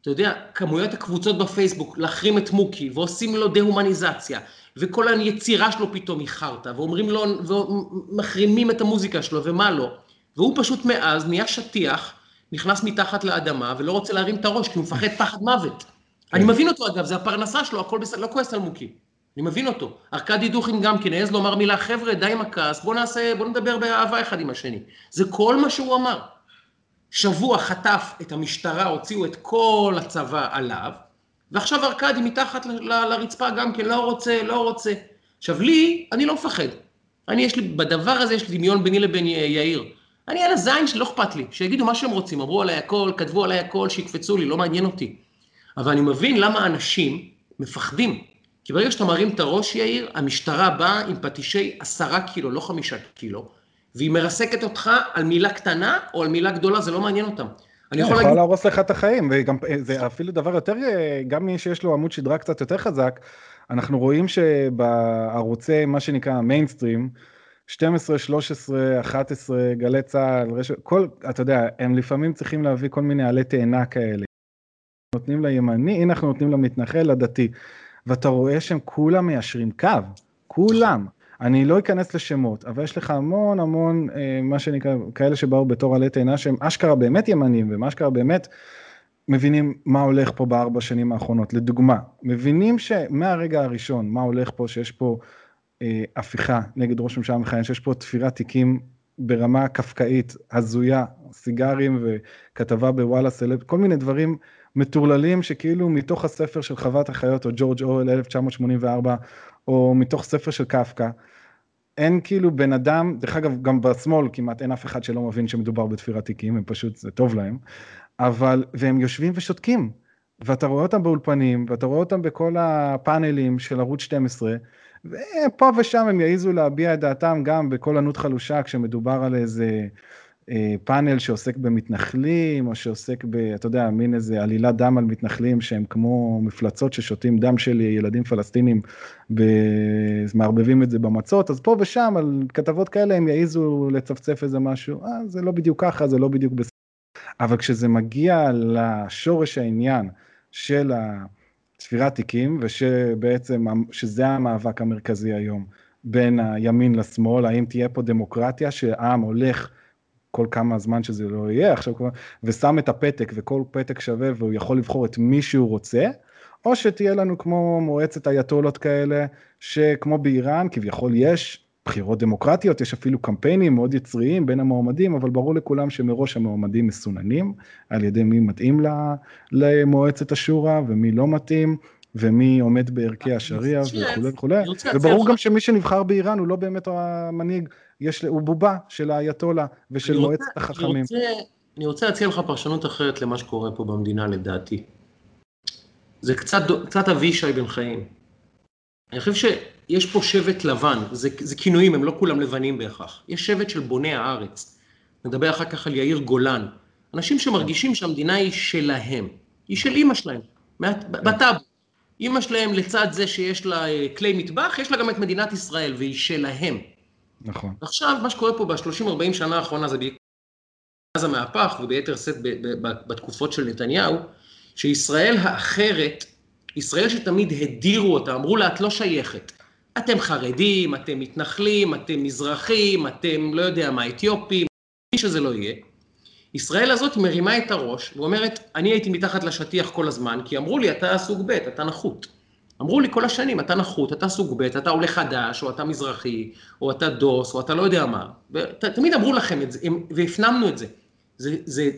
אתה יודע, כמויות הקבוצות בפייסבוק, להחרים את מוקי, ועושים לו דה-הומניזציה, וכל היצירה שלו פתאום היא חרטא, ואומרים לו, ומחרימים את המוזיקה שלו, ומה לא. והוא פשוט מאז נהיה שטיח, נכנס מתחת לאדמה, ולא רוצה להרים את הראש, כי הוא מפחד פחד מוות. אני מבין אותו אגב, זה הפרנסה שלו, הכל בסדר, לא כועס על מוקי. אני מבין אותו. ארכדי דוכין גם כן העז לומר מילה, חבר'ה, די עם הכעס, בואו נעשה, בואו נדבר באהבה אחד עם השני. זה כל מה שהוא אמר. שבוע חטף את המשטרה, הוציאו את כל הצבא עליו, ועכשיו ארכדי מתחת ל- ל- לרצפה גם כן, לא רוצה, לא רוצה. עכשיו לי, אני לא מפחד. אני יש לי, בדבר הזה יש לי דמיון ביני לבין יאיר. אני על הזין שלי, לא אכפת לי, שיגידו מה שהם רוצים, אמרו עליי הכל, כתבו עליי הכל, שיקפצו לי, לא מעניין אותי. אבל אני מבין למה אנשים מפחדים. כי ברגע שאתה מרים את הראש, יאיר, המשטרה באה עם פטישי עשרה קילו, לא חמישה קילו, והיא מרסקת אותך על מילה קטנה או על מילה גדולה, זה לא מעניין אותם. אני יכול להגיד, להרוס לך את החיים, וגם אה, זה אפילו דבר יותר, אה, גם מי שיש לו עמוד שדרה קצת יותר חזק, אנחנו רואים שבערוצי, מה שנקרא מיינסטרים, 12, 13, 11, גלי צה"ל, רשת, כל, אתה יודע, הם לפעמים צריכים להביא כל מיני עלי תאנה כאלה. נותנים לימני, הנה אנחנו נותנים למתנחל, לדתי. ואתה רואה שהם כולם מיישרים קו, כולם. אני לא אכנס לשמות, אבל יש לך המון המון, אה, מה שנקרא, כאלה שבאו בתור עלי תאנה, שהם אשכרה באמת ימנים, והם אשכרה באמת מבינים מה הולך פה בארבע שנים האחרונות. לדוגמה, מבינים שמהרגע הראשון, מה הולך פה, שיש פה אה, הפיכה נגד ראש ממשלה מכהן, שיש פה תפירת תיקים ברמה קפקאית, הזויה, סיגרים וכתבה בוואלה סלב, כל מיני דברים מטורללים שכאילו מתוך הספר של חוות החיות או ג'ורג' אורל 1984 או מתוך ספר של קפקא. אין כאילו בן אדם, דרך אגב גם בשמאל כמעט אין אף אחד שלא מבין שמדובר בתפירת תיקים, הם פשוט, זה טוב להם, אבל, והם יושבים ושותקים, ואתה רואה אותם באולפנים, ואתה רואה אותם בכל הפאנלים של ערוץ 12, ופה ושם הם יעיזו להביע את דעתם גם בכל ענות חלושה כשמדובר על איזה פאנל שעוסק במתנחלים, או שעוסק ב, אתה יודע, מין איזה עלילת דם על מתנחלים שהם כמו מפלצות ששותים דם של ילדים פלסטינים, ב... מערבבים את זה במצות, אז פה ושם על כתבות כאלה הם יעיזו לצפצף איזה משהו, אה, זה לא בדיוק ככה, זה לא בדיוק בסדר. אבל כשזה מגיע לשורש העניין של צפירת תיקים, ושבעצם, שזה המאבק המרכזי היום בין הימין לשמאל, האם תהיה פה דמוקרטיה שהעם הולך כל כמה זמן שזה לא יהיה עכשיו, ושם את הפתק וכל פתק שווה והוא יכול לבחור את מי שהוא רוצה, או שתהיה לנו כמו מועצת אייתולות כאלה, שכמו באיראן כביכול יש בחירות דמוקרטיות, יש אפילו קמפיינים מאוד יצריים בין המועמדים, אבל ברור לכולם שמראש המועמדים מסוננים על ידי מי מתאים למועצת השורא ומי לא מתאים. ומי עומד בערכי השריעה וכולי וכולי, וברור גם שמי שנבחר באיראן הוא לא באמת המנהיג, יש, הוא בובה של האייתולה ושל מועצת החכמים. אני רוצה, אני רוצה להציע לך פרשנות אחרת למה שקורה פה במדינה לדעתי. זה קצת, קצת אבישי בן חיים. אני חושב שיש פה שבט לבן, זה, זה כינויים, הם לא כולם לבנים בהכרח. יש שבט של בוני הארץ. נדבר אחר כך על יאיר גולן. אנשים שמרגישים שהמדינה היא שלהם, היא של אימא שלהם, בטאבו. אימא שלהם לצד זה שיש לה כלי מטבח, יש לה גם את מדינת ישראל, והיא שלהם. נכון. עכשיו, מה שקורה פה ב-30-40 שנה האחרונה זה מאז המהפך, וביתר שאת בתקופות של נתניהו, שישראל האחרת, ישראל שתמיד הדירו אותה, אמרו לה, את לא שייכת. אתם חרדים, אתם מתנחלים, אתם מזרחים, אתם לא יודע מה, אתיופים, מי שזה לא יהיה. ישראל הזאת מרימה את הראש ואומרת, אני הייתי מתחת לשטיח כל הזמן, כי אמרו לי, אתה סוג ב', אתה נחות. אמרו לי כל השנים, אתה נחות, אתה סוג ב', אתה עולה חדש, או אתה מזרחי, או אתה דוס, או אתה לא יודע מה. תמיד אמרו לכם את זה, והפנמנו את זה. זה, זה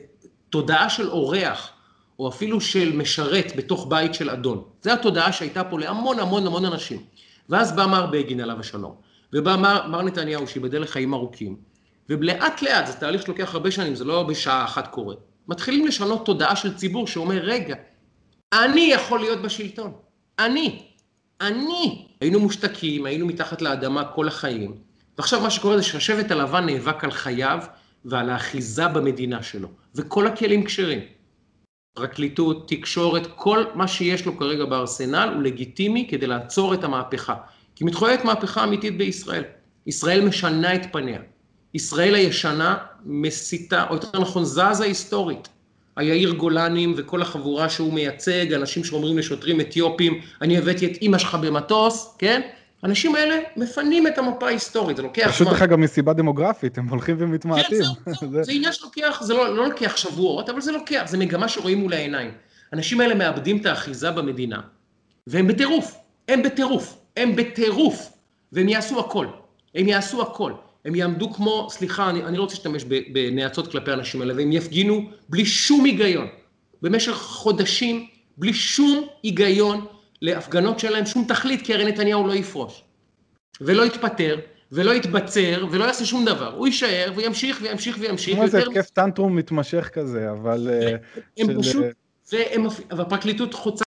תודעה של אורח, או אפילו של משרת בתוך בית של אדון. זו התודעה שהייתה פה להמון המון המון אנשים. ואז בא מר בגין עליו השלום, ובא מר, מר נתניהו שיבדל לחיים ארוכים, ולאט לאט, זה תהליך שלוקח הרבה שנים, זה לא בשעה אחת קורה. מתחילים לשנות תודעה של ציבור שאומר, רגע, אני יכול להיות בשלטון. אני. אני. היינו מושתקים, היינו מתחת לאדמה כל החיים. ועכשיו מה שקורה זה שהשבט הלבן נאבק על חייו ועל האחיזה במדינה שלו. וכל הכלים כשרים. פרקליטות, תקשורת, כל מה שיש לו כרגע בארסנל הוא לגיטימי כדי לעצור את המהפכה. כי מתחוללת מהפכה אמיתית בישראל. ישראל משנה את פניה. ישראל הישנה מסיתה, או יותר נכון זזה היסטורית. היאיר גולנים וכל החבורה שהוא מייצג, אנשים שאומרים לשוטרים אתיופים, אני הבאתי את אימא שלך במטוס, כן? האנשים האלה מפנים את המפה ההיסטורית, זה לוקח פשוט דרך אגב מסיבה דמוגרפית, הם הולכים ומתמעטים. כן, זהו, זהו, זה עניין שלוקח, זה לא, לא לוקח שבועות, אבל זה לוקח, זה מגמה שרואים מול העיניים. האנשים האלה מאבדים את האחיזה במדינה, והם בטירוף, הם בטירוף, הם בטירוף, והם יעשו הכל, הם יעשו הכל. הם יעמדו כמו, סליחה, אני, אני לא רוצה להשתמש בנאצות כלפי האנשים האלה, והם יפגינו בלי שום היגיון, במשך חודשים, בלי שום היגיון, להפגנות שאין להם שום תכלית, כי הרי נתניהו לא יפרוש. ולא יתפטר, ולא יתבצר, ולא יעשה שום דבר. הוא יישאר, וימשיך, וימשיך, וימשיך. כמו איזה התקף טנטרום מתמשך כזה, אבל... אה, הם של... פשוט, והפרקליטות חוצה,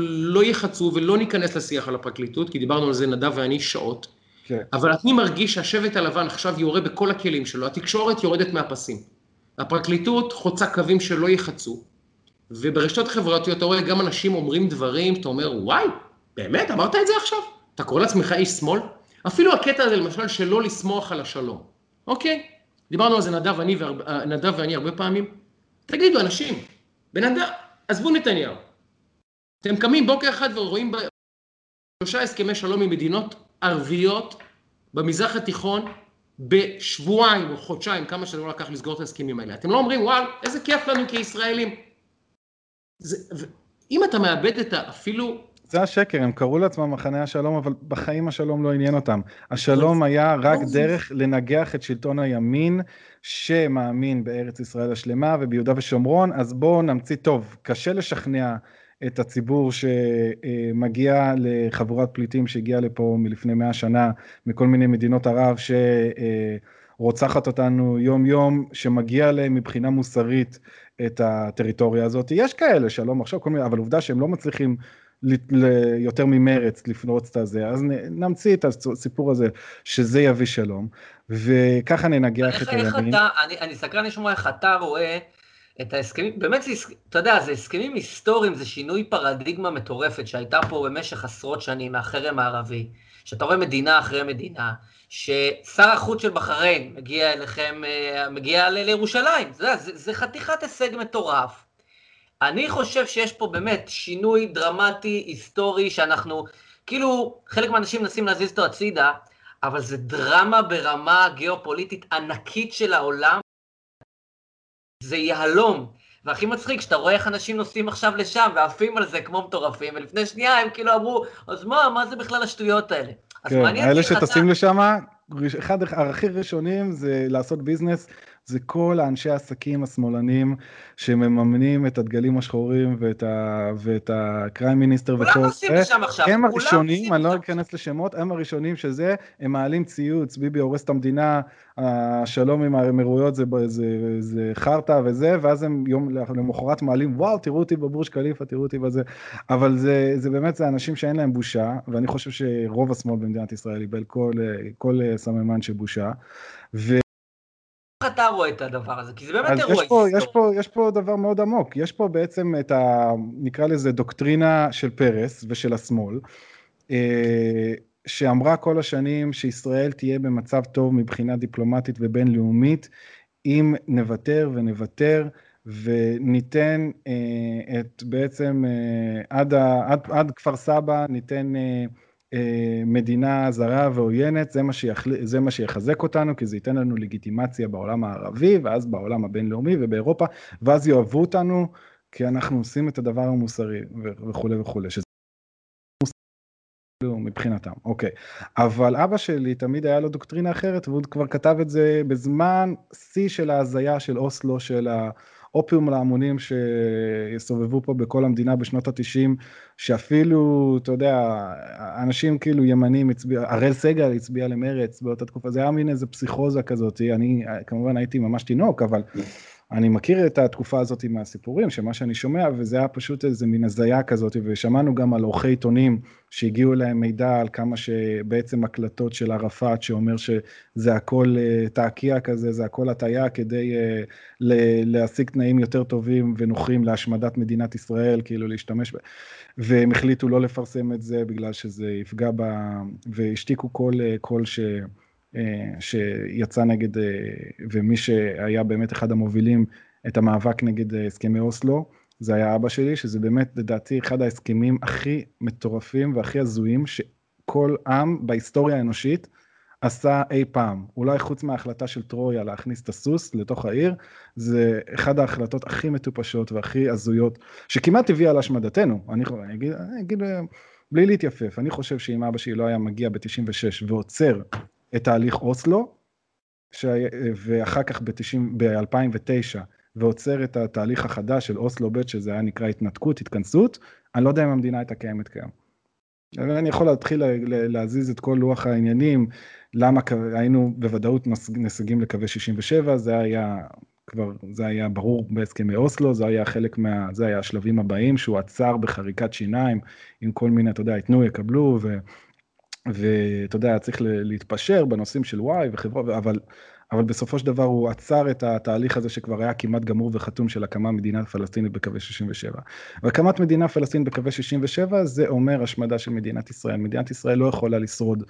לא יחצו ולא ניכנס לשיח על הפרקליטות, כי דיברנו על זה נדב ואני שעות. כן. אבל אני מרגיש שהשבט הלבן עכשיו יורה בכל הכלים שלו, התקשורת יורדת מהפסים. הפרקליטות חוצה קווים שלא יחצו, וברשתות חברתיות אתה רואה גם אנשים אומרים דברים, אתה אומר, וואי, באמת, אמרת את זה עכשיו? אתה קורא לעצמך איש שמאל? אפילו הקטע הזה, למשל, שלא לסמוך על השלום. אוקיי, דיברנו על זה נדב ואני, והרבה, נדב ואני הרבה פעמים. תגידו, אנשים, בן אדם, עזבו נתניהו. אתם קמים בוקר אחד ורואים שלושה הסכמי שלום עם מדינות ערביות במזרח התיכון בשבועיים או חודשיים, כמה שזה לא לקח לסגור את ההסכמים האלה. אתם לא אומרים, וואל, איזה כיף לנו כישראלים. זה, אם אתה מאבד את האפילו... זה השקר, הם קראו לעצמם מחנה השלום, אבל בחיים השלום לא עניין אותם. השלום היה רק דרך לנגח את שלטון הימין, שמאמין בארץ ישראל השלמה וביהודה ושומרון, אז בואו נמציא טוב. קשה לשכנע את הציבור שמגיע לחבורת פליטים שהגיעה לפה מלפני מאה שנה מכל מיני מדינות ערב שרוצחת אותנו יום יום, שמגיע להם מבחינה מוסרית את הטריטוריה הזאת. יש כאלה, שלום עכשיו, כל מיני, אבל עובדה שהם לא מצליחים יותר ממרץ לפרוץ את הזה, אז נמציא את הסיפור הזה, שזה יביא שלום, וככה ננגח את הימין. אני, אני סקרן לשמוע איך אתה רואה את ההסכמים, באמת, אתה יודע, זה הסכמים היסטוריים, זה שינוי פרדיגמה מטורפת שהייתה פה במשך עשרות שנים מהחרם הערבי, שאתה רואה מדינה אחרי מדינה, ששר החוץ של בחריין מגיע אליכם, אה, מגיע לירושלים, זה, זה, זה חתיכת הישג מטורף. אני חושב שיש פה באמת שינוי דרמטי, היסטורי, שאנחנו, כאילו, חלק מהאנשים מנסים להזיז אותו הצידה, אבל זה דרמה ברמה גיאופוליטית ענקית של העולם, זה יהלום. והכי מצחיק, שאתה רואה איך אנשים נוסעים עכשיו לשם ועפים על זה כמו מטורפים, ולפני שנייה הם כאילו אמרו, אז מה, מה זה בכלל השטויות האלה? כן, האלה שטסים לשם, אחד הכי ראשונים זה לעשות ביזנס זה כל האנשי העסקים השמאלנים שמממנים את הדגלים השחורים ואת, ה, ואת הקריים מיניסטר וכל זה. כולם עושים לשם עכשיו, הם הראשונים, אני לא אכנס לשמות, הם הראשונים שזה, הם מעלים ציוץ, ביבי הורס את המדינה, השלום עם האמירויות זה, זה, זה חרטא וזה, ואז הם יום למחרת מעלים, וואו, תראו אותי בבורש קליפה, תראו אותי בזה. אבל זה, זה באמת, זה אנשים שאין להם בושה, ואני חושב שרוב השמאל במדינת ישראל איבד כל, כל סממן של בושה. ו... איך אתה רואה את הדבר הזה? כי זה באמת אירוע היסטורי. יש פה, יש פה דבר מאוד עמוק, יש פה בעצם את ה... נקרא לזה דוקטרינה של פרס ושל השמאל, אה, שאמרה כל השנים שישראל תהיה במצב טוב מבחינה דיפלומטית ובינלאומית, אם נוותר ונוותר. וניתן אה, את בעצם אה, עד, עד, עד כפר סבא ניתן אה, מדינה זרה ועוינת, זה מה, שיחל... זה מה שיחזק אותנו, כי זה ייתן לנו לגיטימציה בעולם הערבי, ואז בעולם הבינלאומי ובאירופה, ואז יאהבו אותנו, כי אנחנו עושים את הדבר המוסרי וכולי וכולי, שזה מבחינתם, אוקיי. אבל אבא שלי תמיד היה לו דוקטרינה אחרת, והוא כבר כתב את זה בזמן שיא של ההזיה של אוסלו, של ה... אופיום להמונים שיסובבו פה בכל המדינה בשנות התשעים, שאפילו, אתה יודע, אנשים כאילו ימנים הצביעו, הראל סגל הצביע למרץ באותה תקופה, זה היה מין איזה פסיכוזה כזאת, אני כמובן הייתי ממש תינוק, אבל... אני מכיר את התקופה הזאת מהסיפורים, שמה שאני שומע, וזה היה פשוט איזה מין הזיה כזאת, ושמענו גם על עורכי עיתונים שהגיעו אליהם מידע על כמה שבעצם הקלטות של ערפאת, שאומר שזה הכל אה, תעקיע כזה, זה הכל הטעיה כדי uh, להשיג תנאים יותר טובים ונוחים להשמדת מדינת ישראל, כאילו להשתמש. והם החליטו לא לפרסם את זה בגלל שזה יפגע ב... והשתיקו כל אה, קול ש... אה, שיצא נגד, אה, ומי שהיה באמת אחד המובילים את המאבק נגד אה, הסכמי אוסלו, זה היה אבא שלי, שזה באמת לדעתי אחד ההסכמים הכי מטורפים והכי הזויים, כל עם בהיסטוריה האנושית עשה אי פעם. אולי חוץ מההחלטה של טרויה להכניס את הסוס לתוך העיר, זה אחת ההחלטות הכי מטופשות והכי הזויות, שכמעט הביאה להשמדתנו. אני, אני אגיד, אני אגיד בלי להתייפף, אני חושב שאם אבא שלי לא היה מגיע ב-96 ועוצר את תהליך אוסלו, ש... ואחר כך ב-2009, ועוצר את התהליך החדש של אוסלו ב', שזה היה נקרא התנתקות, התכנסות, אני לא יודע אם המדינה הייתה קיימת כיום. אני יכול להתחיל להזיז את כל לוח העניינים, למה היינו בוודאות נסגים לקווי 67, זה היה כבר, זה היה ברור בהסכמי אוסלו, זה היה חלק מה, זה היה השלבים הבאים, שהוא עצר בחריקת שיניים, עם כל מיני, אתה יודע, יתנו, יקבלו, ו... ואתה יודע, צריך להתפשר בנושאים של וואי וחברה, אבל אבל בסופו של דבר הוא עצר את התהליך הזה שכבר היה כמעט גמור וחתום של הקמה מדינה פלסטינית בקווי 67. והקמת מדינה פלסטינית בקווי 67 זה אומר השמדה של מדינת ישראל. מדינת ישראל לא יכולה לשרוד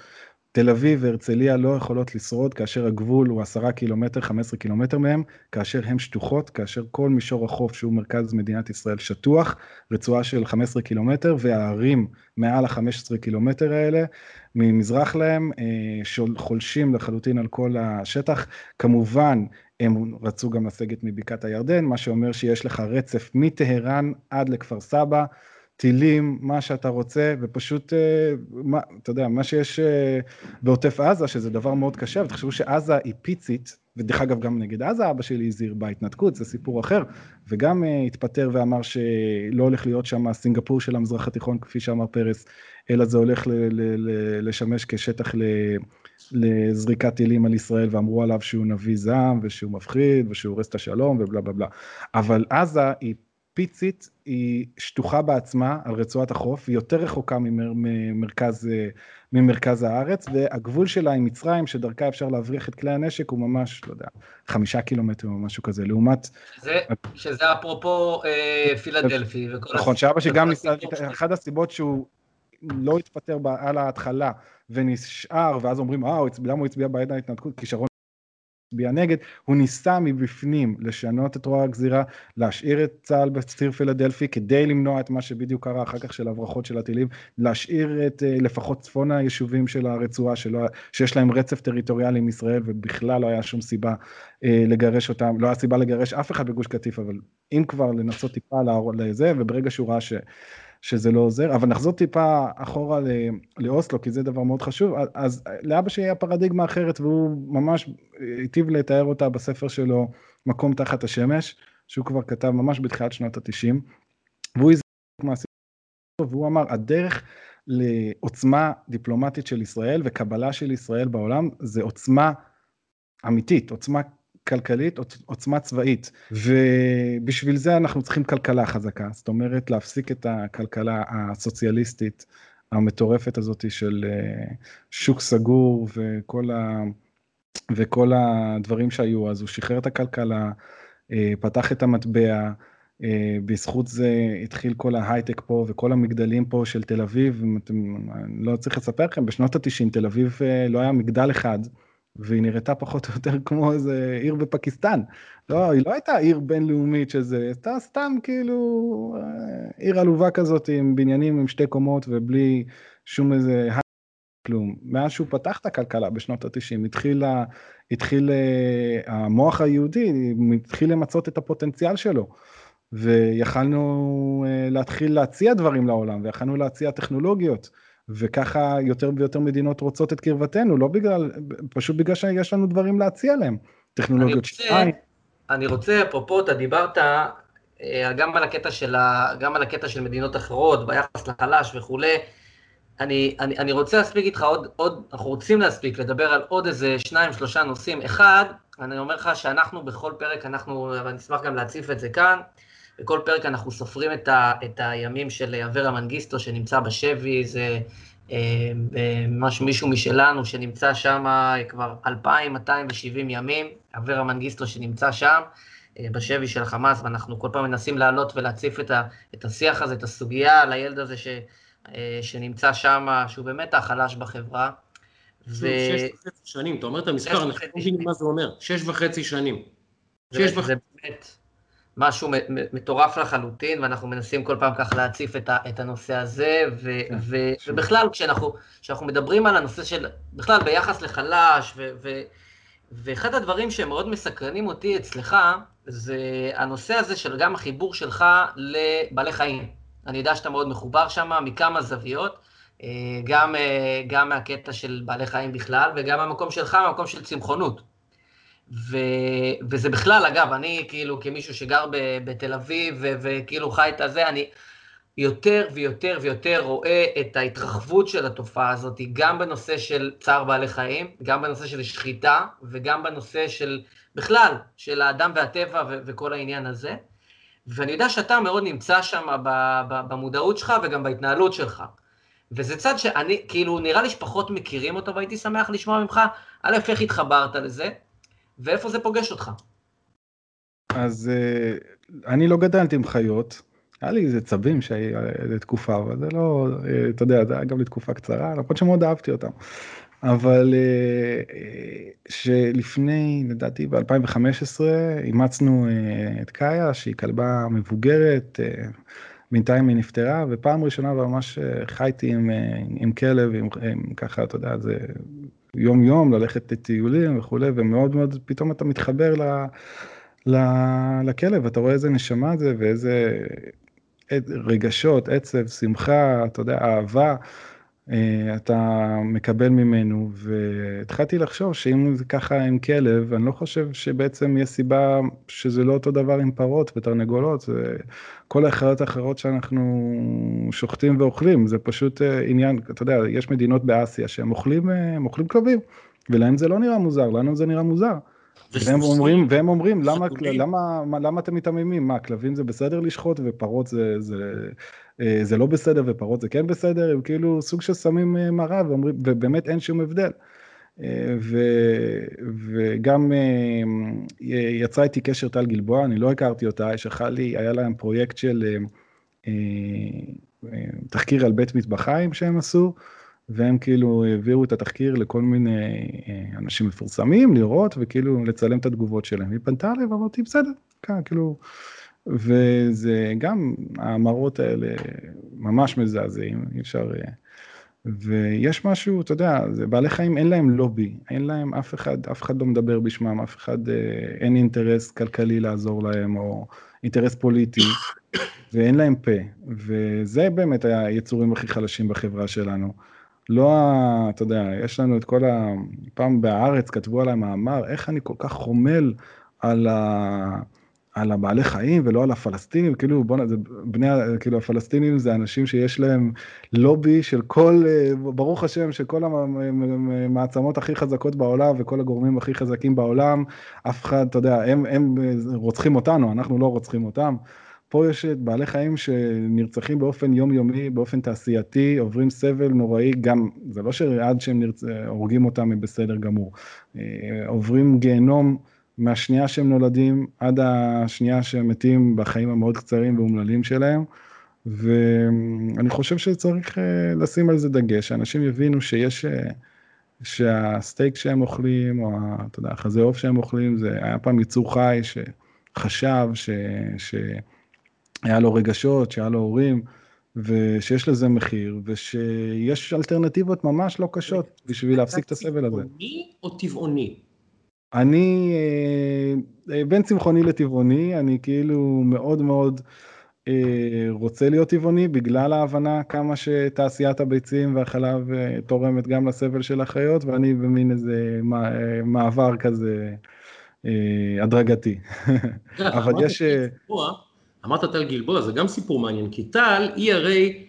תל אביב והרצליה לא יכולות לשרוד כאשר הגבול הוא עשרה קילומטר, חמש עשרה קילומטר מהם, כאשר הן שטוחות, כאשר כל מישור החוף שהוא מרכז מדינת ישראל שטוח, רצועה של חמש עשרה קילומטר, והערים מעל החמש עשרה קילומטר האלה, ממזרח להם, אה, חולשים לחלוטין על כל השטח. כמובן, הם רצו גם לסגת מבקעת הירדן, מה שאומר שיש לך רצף מטהרן עד לכפר סבא. טילים, מה שאתה רוצה, ופשוט, אה, מה, אתה יודע, מה שיש אה, בעוטף עזה, שזה דבר מאוד קשה, ותחשבו שעזה היא פיצית, ודרך אגב גם נגד עזה אבא שלי הזהיר בהתנתקות, זה סיפור אחר, וגם uh, התפטר ואמר שלא הולך להיות שם סינגפור של המזרח התיכון, כפי שאמר פרס, אלא זה הולך ל- ל- ל- לשמש כשטח ל- לזריקת טילים על ישראל, ואמרו עליו שהוא נביא זעם, ושהוא מפחיד, ושהוא הורס את השלום, ובלה בלה בלה. אבל עזה היא פיצית היא שטוחה בעצמה על רצועת החוף, היא יותר רחוקה ממר, ממרכז, ממרכז הארץ, והגבול שלה עם מצרים, שדרכה אפשר להבריח את כלי הנשק, הוא ממש, לא יודע, חמישה קילומטר או משהו כזה, לעומת... שזה, שזה אפרופו אה, פילדלפי. נכון, שאבא שגם ניסה, אחת הסיבות שהוא לא התפטר על ההתחלה ונשאר, ואז אומרים, אה, למה הוא הצביע בעד ההתנתקות? כי שרון הצביע נגד, הוא ניסה מבפנים לשנות את רוע הגזירה, להשאיר את צה"ל בציר פילדלפי כדי למנוע את מה שבדיוק קרה אחר כך של הברחות של הטילים, להשאיר את אה, לפחות צפון היישובים של הרצועה, שלא, שיש להם רצף טריטוריאלי עם ישראל ובכלל לא היה שום סיבה אה, לגרש אותם, לא היה סיבה לגרש אף אחד בגוש קטיף, אבל אם כבר לנסות טיפה לזה, וברגע שהוא ראה ש... שזה לא עוזר, אבל נחזור טיפה אחורה לאוסלו, כי זה דבר מאוד חשוב, אז לאבא שלי היה פרדיגמה אחרת, והוא ממש היטיב לתאר אותה בספר שלו, מקום תחת השמש, שהוא כבר כתב ממש בתחילת שנות התשעים, והוא הזכיר והוא אמר, הדרך לעוצמה דיפלומטית של ישראל וקבלה של ישראל בעולם, זה עוצמה אמיתית, עוצמה כלכלית, עוצמה צבאית, ובשביל זה אנחנו צריכים כלכלה חזקה, זאת אומרת להפסיק את הכלכלה הסוציאליסטית המטורפת הזאת של אה, שוק סגור וכל, ה... וכל הדברים שהיו, אז הוא שחרר את הכלכלה, אה, פתח את המטבע, אה, בזכות זה התחיל כל ההייטק פה וכל המגדלים פה של תל אביב, אתם, לא צריך לספר לכם, בשנות ה-90 תל אביב לא היה מגדל אחד. והיא נראתה פחות או יותר כמו איזה עיר בפקיסטן. לא, היא לא הייתה עיר בינלאומית שזה, הייתה סתם כאילו אה, עיר עלובה כזאת עם בניינים עם שתי קומות ובלי שום איזה כלום. מאז שהוא פתח את הכלכלה בשנות ה-90, התחיל, התחיל אה, המוח היהודי, התחיל למצות את הפוטנציאל שלו. ויכלנו אה, להתחיל להציע דברים לעולם, ויכלנו להציע טכנולוגיות. וככה יותר ויותר מדינות רוצות את קרבתנו, לא בגלל, פשוט בגלל שיש לנו דברים להציע להם. טכנולוגיות שתיים. אני רוצה, אפרופו, אתה דיברת אה, גם על הקטע של, ה, גם על הקטע של מדינות אחרות, ביחס לחלש וכולי. אני, אני, אני רוצה להספיק איתך עוד, עוד, אנחנו רוצים להספיק לדבר על עוד איזה שניים, שלושה נושאים. אחד, אני אומר לך שאנחנו בכל פרק, אנחנו, ואני אשמח גם להציף את זה כאן, בכל פרק אנחנו סופרים את, ה, את הימים של אברה מנגיסטו שנמצא בשבי, זה אה, אה, משהו, מישהו משלנו שנמצא שם כבר 2,270 ימים, אברה מנגיסטו שנמצא שם אה, בשבי של חמאס, ואנחנו כל פעם מנסים לעלות ולהציף את, ה, את השיח הזה, את הסוגיה על הילד הזה ש, שנמצא שם, שהוא באמת החלש בחברה. ו... שש וחצי שנים, אתה אומר את המספר, אנחנו לא מבינים מה זה אומר, שש וחצי שנים. שש וחצי. זה באמת... משהו מטורף לחלוטין, ואנחנו מנסים כל פעם ככה להציף את, ה, את הנושא הזה, ו, כן, ו, ובכלל, כשאנחנו, כשאנחנו מדברים על הנושא של, בכלל ביחס לחלש, ו, ו, ואחד הדברים שמאוד מסקרנים אותי אצלך, זה הנושא הזה של גם החיבור שלך לבעלי חיים. אני יודע שאתה מאוד מחובר שם מכמה זוויות, אה, גם, אה, גם מהקטע של בעלי חיים בכלל, וגם המקום שלך, המקום של צמחונות. ו, וזה בכלל, אגב, אני כאילו כמישהו שגר ב, בתל אביב ו, וכאילו חי את הזה, אני יותר ויותר ויותר רואה את ההתרחבות של התופעה הזאת, גם בנושא של צער בעלי חיים, גם בנושא של שחיטה וגם בנושא של, בכלל, של האדם והטבע ו, וכל העניין הזה. ואני יודע שאתה מאוד נמצא שם במודעות שלך וגם בהתנהלות שלך. וזה צד שאני, כאילו, נראה לי שפחות מכירים אותו, והייתי שמח לשמוע ממך, א', איך התחברת לזה, ואיפה זה פוגש אותך? אז אה, אני לא גדלתי עם חיות, היה לי איזה צבים שהיה איזה תקופה, אבל זה לא, אה, אתה יודע, זה היה גם לתקופה קצרה, למרות שמאוד אהבתי אותם. אבל אה, שלפני, לדעתי ב-2015, אימצנו את קאיה, שהיא כלבה מבוגרת, בינתיים היא נפטרה, ופעם ראשונה ממש חייתי עם, עם כלב, עם, עם ככה, אתה יודע, זה יום יום, ללכת לטיולים וכולי, ומאוד מאוד פתאום אתה מתחבר ל, ל, לכלב, אתה רואה איזה נשמה זה ואיזה רגשות, עצב, שמחה, אתה יודע, אהבה. אה, אתה מקבל ממנו, והתחלתי לחשוב שאם זה ככה עם כלב, אני לא חושב שבעצם יש סיבה שזה לא אותו דבר עם פרות ותרנגולות, זה כל החיות האחרות שאנחנו שוחטים ואוכלים, זה פשוט אה, עניין, אתה יודע, יש מדינות באסיה שהם אוכלים, אה, אוכלים כלבים, ולהם זה לא נראה מוזר, לנו זה נראה מוזר. והם אומרים, והם אומרים, למה, למה, למה, למה אתם מתעממים? מה, כלבים זה בסדר לשחוט ופרות זה, זה, זה לא בסדר ופרות זה כן בסדר? הם כאילו סוג של שמים אה, מראה ואומרים, ובאמת אין שום הבדל. אה, ו, וגם יצרה איתי קשר טל גלבוע, אני לא הכרתי אותה, יש לי, היה להם פרויקט של תחקיר על בית מטבחיים שהם עשו. והם כאילו העבירו את התחקיר לכל מיני אה, אנשים מפורסמים לראות וכאילו לצלם את התגובות שלהם. היא פנתה אליי ואמרתי בסדר, כן, כאילו, וזה גם המראות האלה ממש מזעזעים, אי אפשר, אה, ויש משהו, אתה יודע, זה בעלי חיים אין להם לובי, אין להם אף אחד, אף אחד לא מדבר בשמם, אף אחד, אה, אין אינטרס כלכלי לעזור להם או אינטרס פוליטי. ואין להם פה, וזה באמת היצורים הכי חלשים בחברה שלנו. לא, אתה יודע, יש לנו את כל ה... פעם בהארץ כתבו עליי מאמר, איך אני כל כך חומל על, ה... על הבעלי חיים ולא על הפלסטינים, כאילו בוא'נה, זה בני, כאילו הפלסטינים זה אנשים שיש להם לובי של כל, ברוך השם, של כל המעצמות הכי חזקות בעולם וכל הגורמים הכי חזקים בעולם, אף אחד, אתה יודע, הם, הם רוצחים אותנו, אנחנו לא רוצחים אותם. פה יש את בעלי חיים שנרצחים באופן יומיומי, באופן תעשייתי, עוברים סבל נוראי, גם, זה לא שעד שהם נרצ... הורגים אותם הם בסדר גמור. אה, עוברים גיהנום מהשנייה שהם נולדים עד השנייה שהם מתים בחיים המאוד קצרים ואומללים שלהם. ואני חושב שצריך אה, לשים על זה דגש, שאנשים יבינו שיש, אה, שהסטייק שהם אוכלים, או אתה יודע, החזה עוף שהם אוכלים, זה היה פעם יצור חי שחשב ש... ש... היה לו רגשות, שהיה לו הורים, ושיש לזה מחיר, ושיש אלטרנטיבות ממש לא קשות בשביל להפסיק את הסבל הזה. צמחוני או טבעוני? אני אה, אה, בין צמחוני לטבעוני, אני כאילו מאוד מאוד אה, רוצה להיות טבעוני בגלל ההבנה כמה שתעשיית הביצים והחלב תורמת גם לסבל של החיות, ואני במין איזה מעבר כזה הדרגתי. אבל יש... אמרת טל גלבוע, זה גם סיפור מעניין, כי טל היא הרי,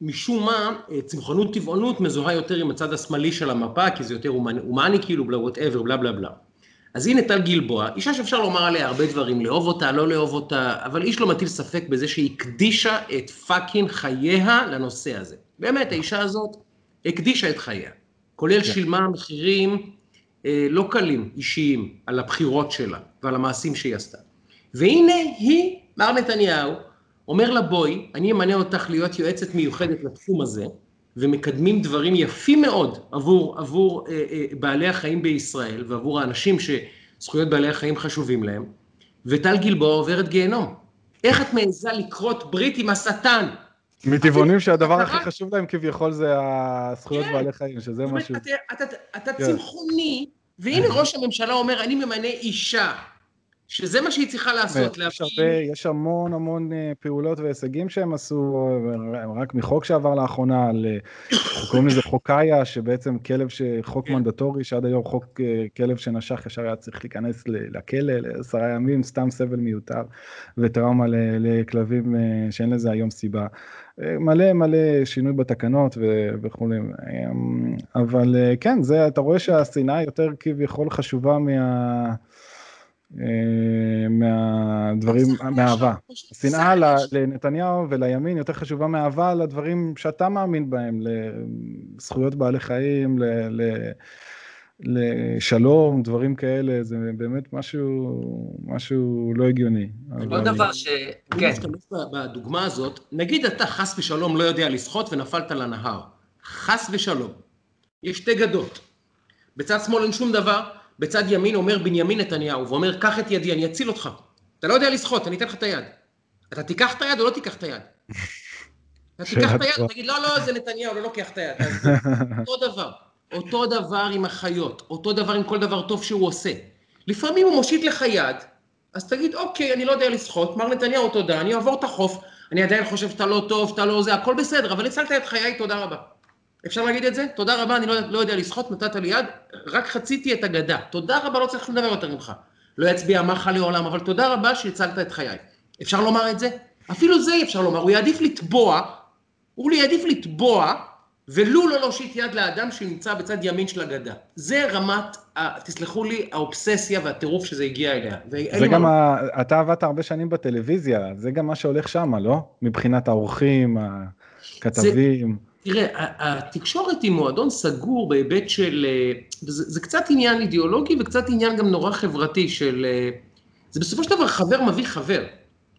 משום מה, צמחונות טבעונות מזוהה יותר עם הצד השמאלי של המפה, כי זה יותר הומני, הומני כאילו, בלה whatever, בלה בלה בלה. אז הנה טל גלבוע, אישה שאפשר לומר עליה הרבה דברים, לאהוב אותה, לא לאהוב אותה, אבל איש לא מטיל ספק בזה שהיא הקדישה את fucking חייה לנושא הזה. באמת, האישה הזאת הקדישה את חייה, כולל כן. שילמה מחירים אה, לא קלים, אישיים, על הבחירות שלה ועל המעשים שהיא עשתה. והנה היא, מר נתניהו, אומר לה בואי, אני אמנה אותך להיות יועצת מיוחדת לתחום הזה, ומקדמים דברים יפים מאוד עבור, עבור אה, אה, בעלי החיים בישראל ועבור האנשים שזכויות בעלי החיים חשובים להם, וטל גלבוע עוברת גיהנום. איך את מעיזה לכרות ברית עם השטן? מטבעונים שהדבר הכי חשוב להם כביכול זה הזכויות כן. בעלי חיים, שזה משהו... אתה, אתה, אתה כן. צמחוני, והנה ראש הממשלה אומר, אני ממנה אישה, שזה מה שהיא צריכה לעשות, יש הרבה, יש המון המון אה, פעולות והישגים שהם עשו, רק מחוק שעבר לאחרונה, על, קוראים לזה חוקאיה, שבעצם כלב, חוק כן. מנדטורי, שעד היום חוק אה, כלב שנשך ישר היה צריך להיכנס לכלא לעשרה ימים, סתם סבל מיותר, וטראומה לכלבים אה, שאין לזה היום סיבה. מלא מלא שינוי בתקנות ו- וכולי, אה, אבל כן, זה, אתה רואה שהשנאה יותר כביכול חשובה מה... אה, מהדברים, מהאהבה. השנאה ל- לנתניהו ולימין יותר חשובה מהאהבה לדברים שאתה מאמין בהם, לזכויות בעלי חיים, ל- ל- לשלום, דברים כאלה, זה באמת משהו, משהו לא הגיוני. עוד דבר ש... אני כן, משתמש בדוגמה הזאת, נגיד אתה חס ושלום לא יודע לשחות ונפלת לנהר. חס ושלום. יש שתי גדות. בצד שמאל אין שום דבר, בצד ימין אומר בנימין נתניהו, ואומר, קח את ידי, אני אציל אותך. אתה לא יודע לשחות, אני אתן לך את היד. אתה תיקח את היד או לא תיקח את היד? אתה תיקח את היד. תגיד, לא, לא, זה נתניהו, לא לוקח את היד. אותו דבר. אותו דבר עם החיות, אותו דבר עם כל דבר טוב שהוא עושה. לפעמים הוא מושיט לך יד, אז תגיד, אוקיי, אני לא יודע לשחות, מר נתניהו, תודה, אני אעבור את החוף, אני עדיין חושב שאתה לא טוב, שאתה לא זה, הכל בסדר, אבל הצלת את חיי, תודה רבה. אפשר להגיד את זה? תודה רבה, אני לא, לא יודע לשחות, נתת לי יד, רק חציתי את הגדה. תודה רבה, לא צריך שום דבר יותר ממך. לא יצביע עמך לעולם, אבל תודה רבה שהצלת את חיי. אפשר לומר את זה? אפילו זה אי אפשר לומר, הוא יעדיף לתבוע, הוא יעדיף לתבוע, ולו לא להושיט יד לאדם שנמצא בצד ימין של הגדה. זה רמת, ה- תסלחו לי, האובססיה והטירוף שזה הגיע אליה. זה גם, מה- ה... אתה עבדת הרבה שנים בטלוויזיה, זה גם מה שהולך שם, לא? מבחינת האורחים, הכתבים. תראה, התקשורת היא מועדון סגור בהיבט של, אה, זה, קצת עניין אידיאולוגי וקצת עניין גם נורא חברתי של, אה, זה בסופו של דבר חבר מביא חבר.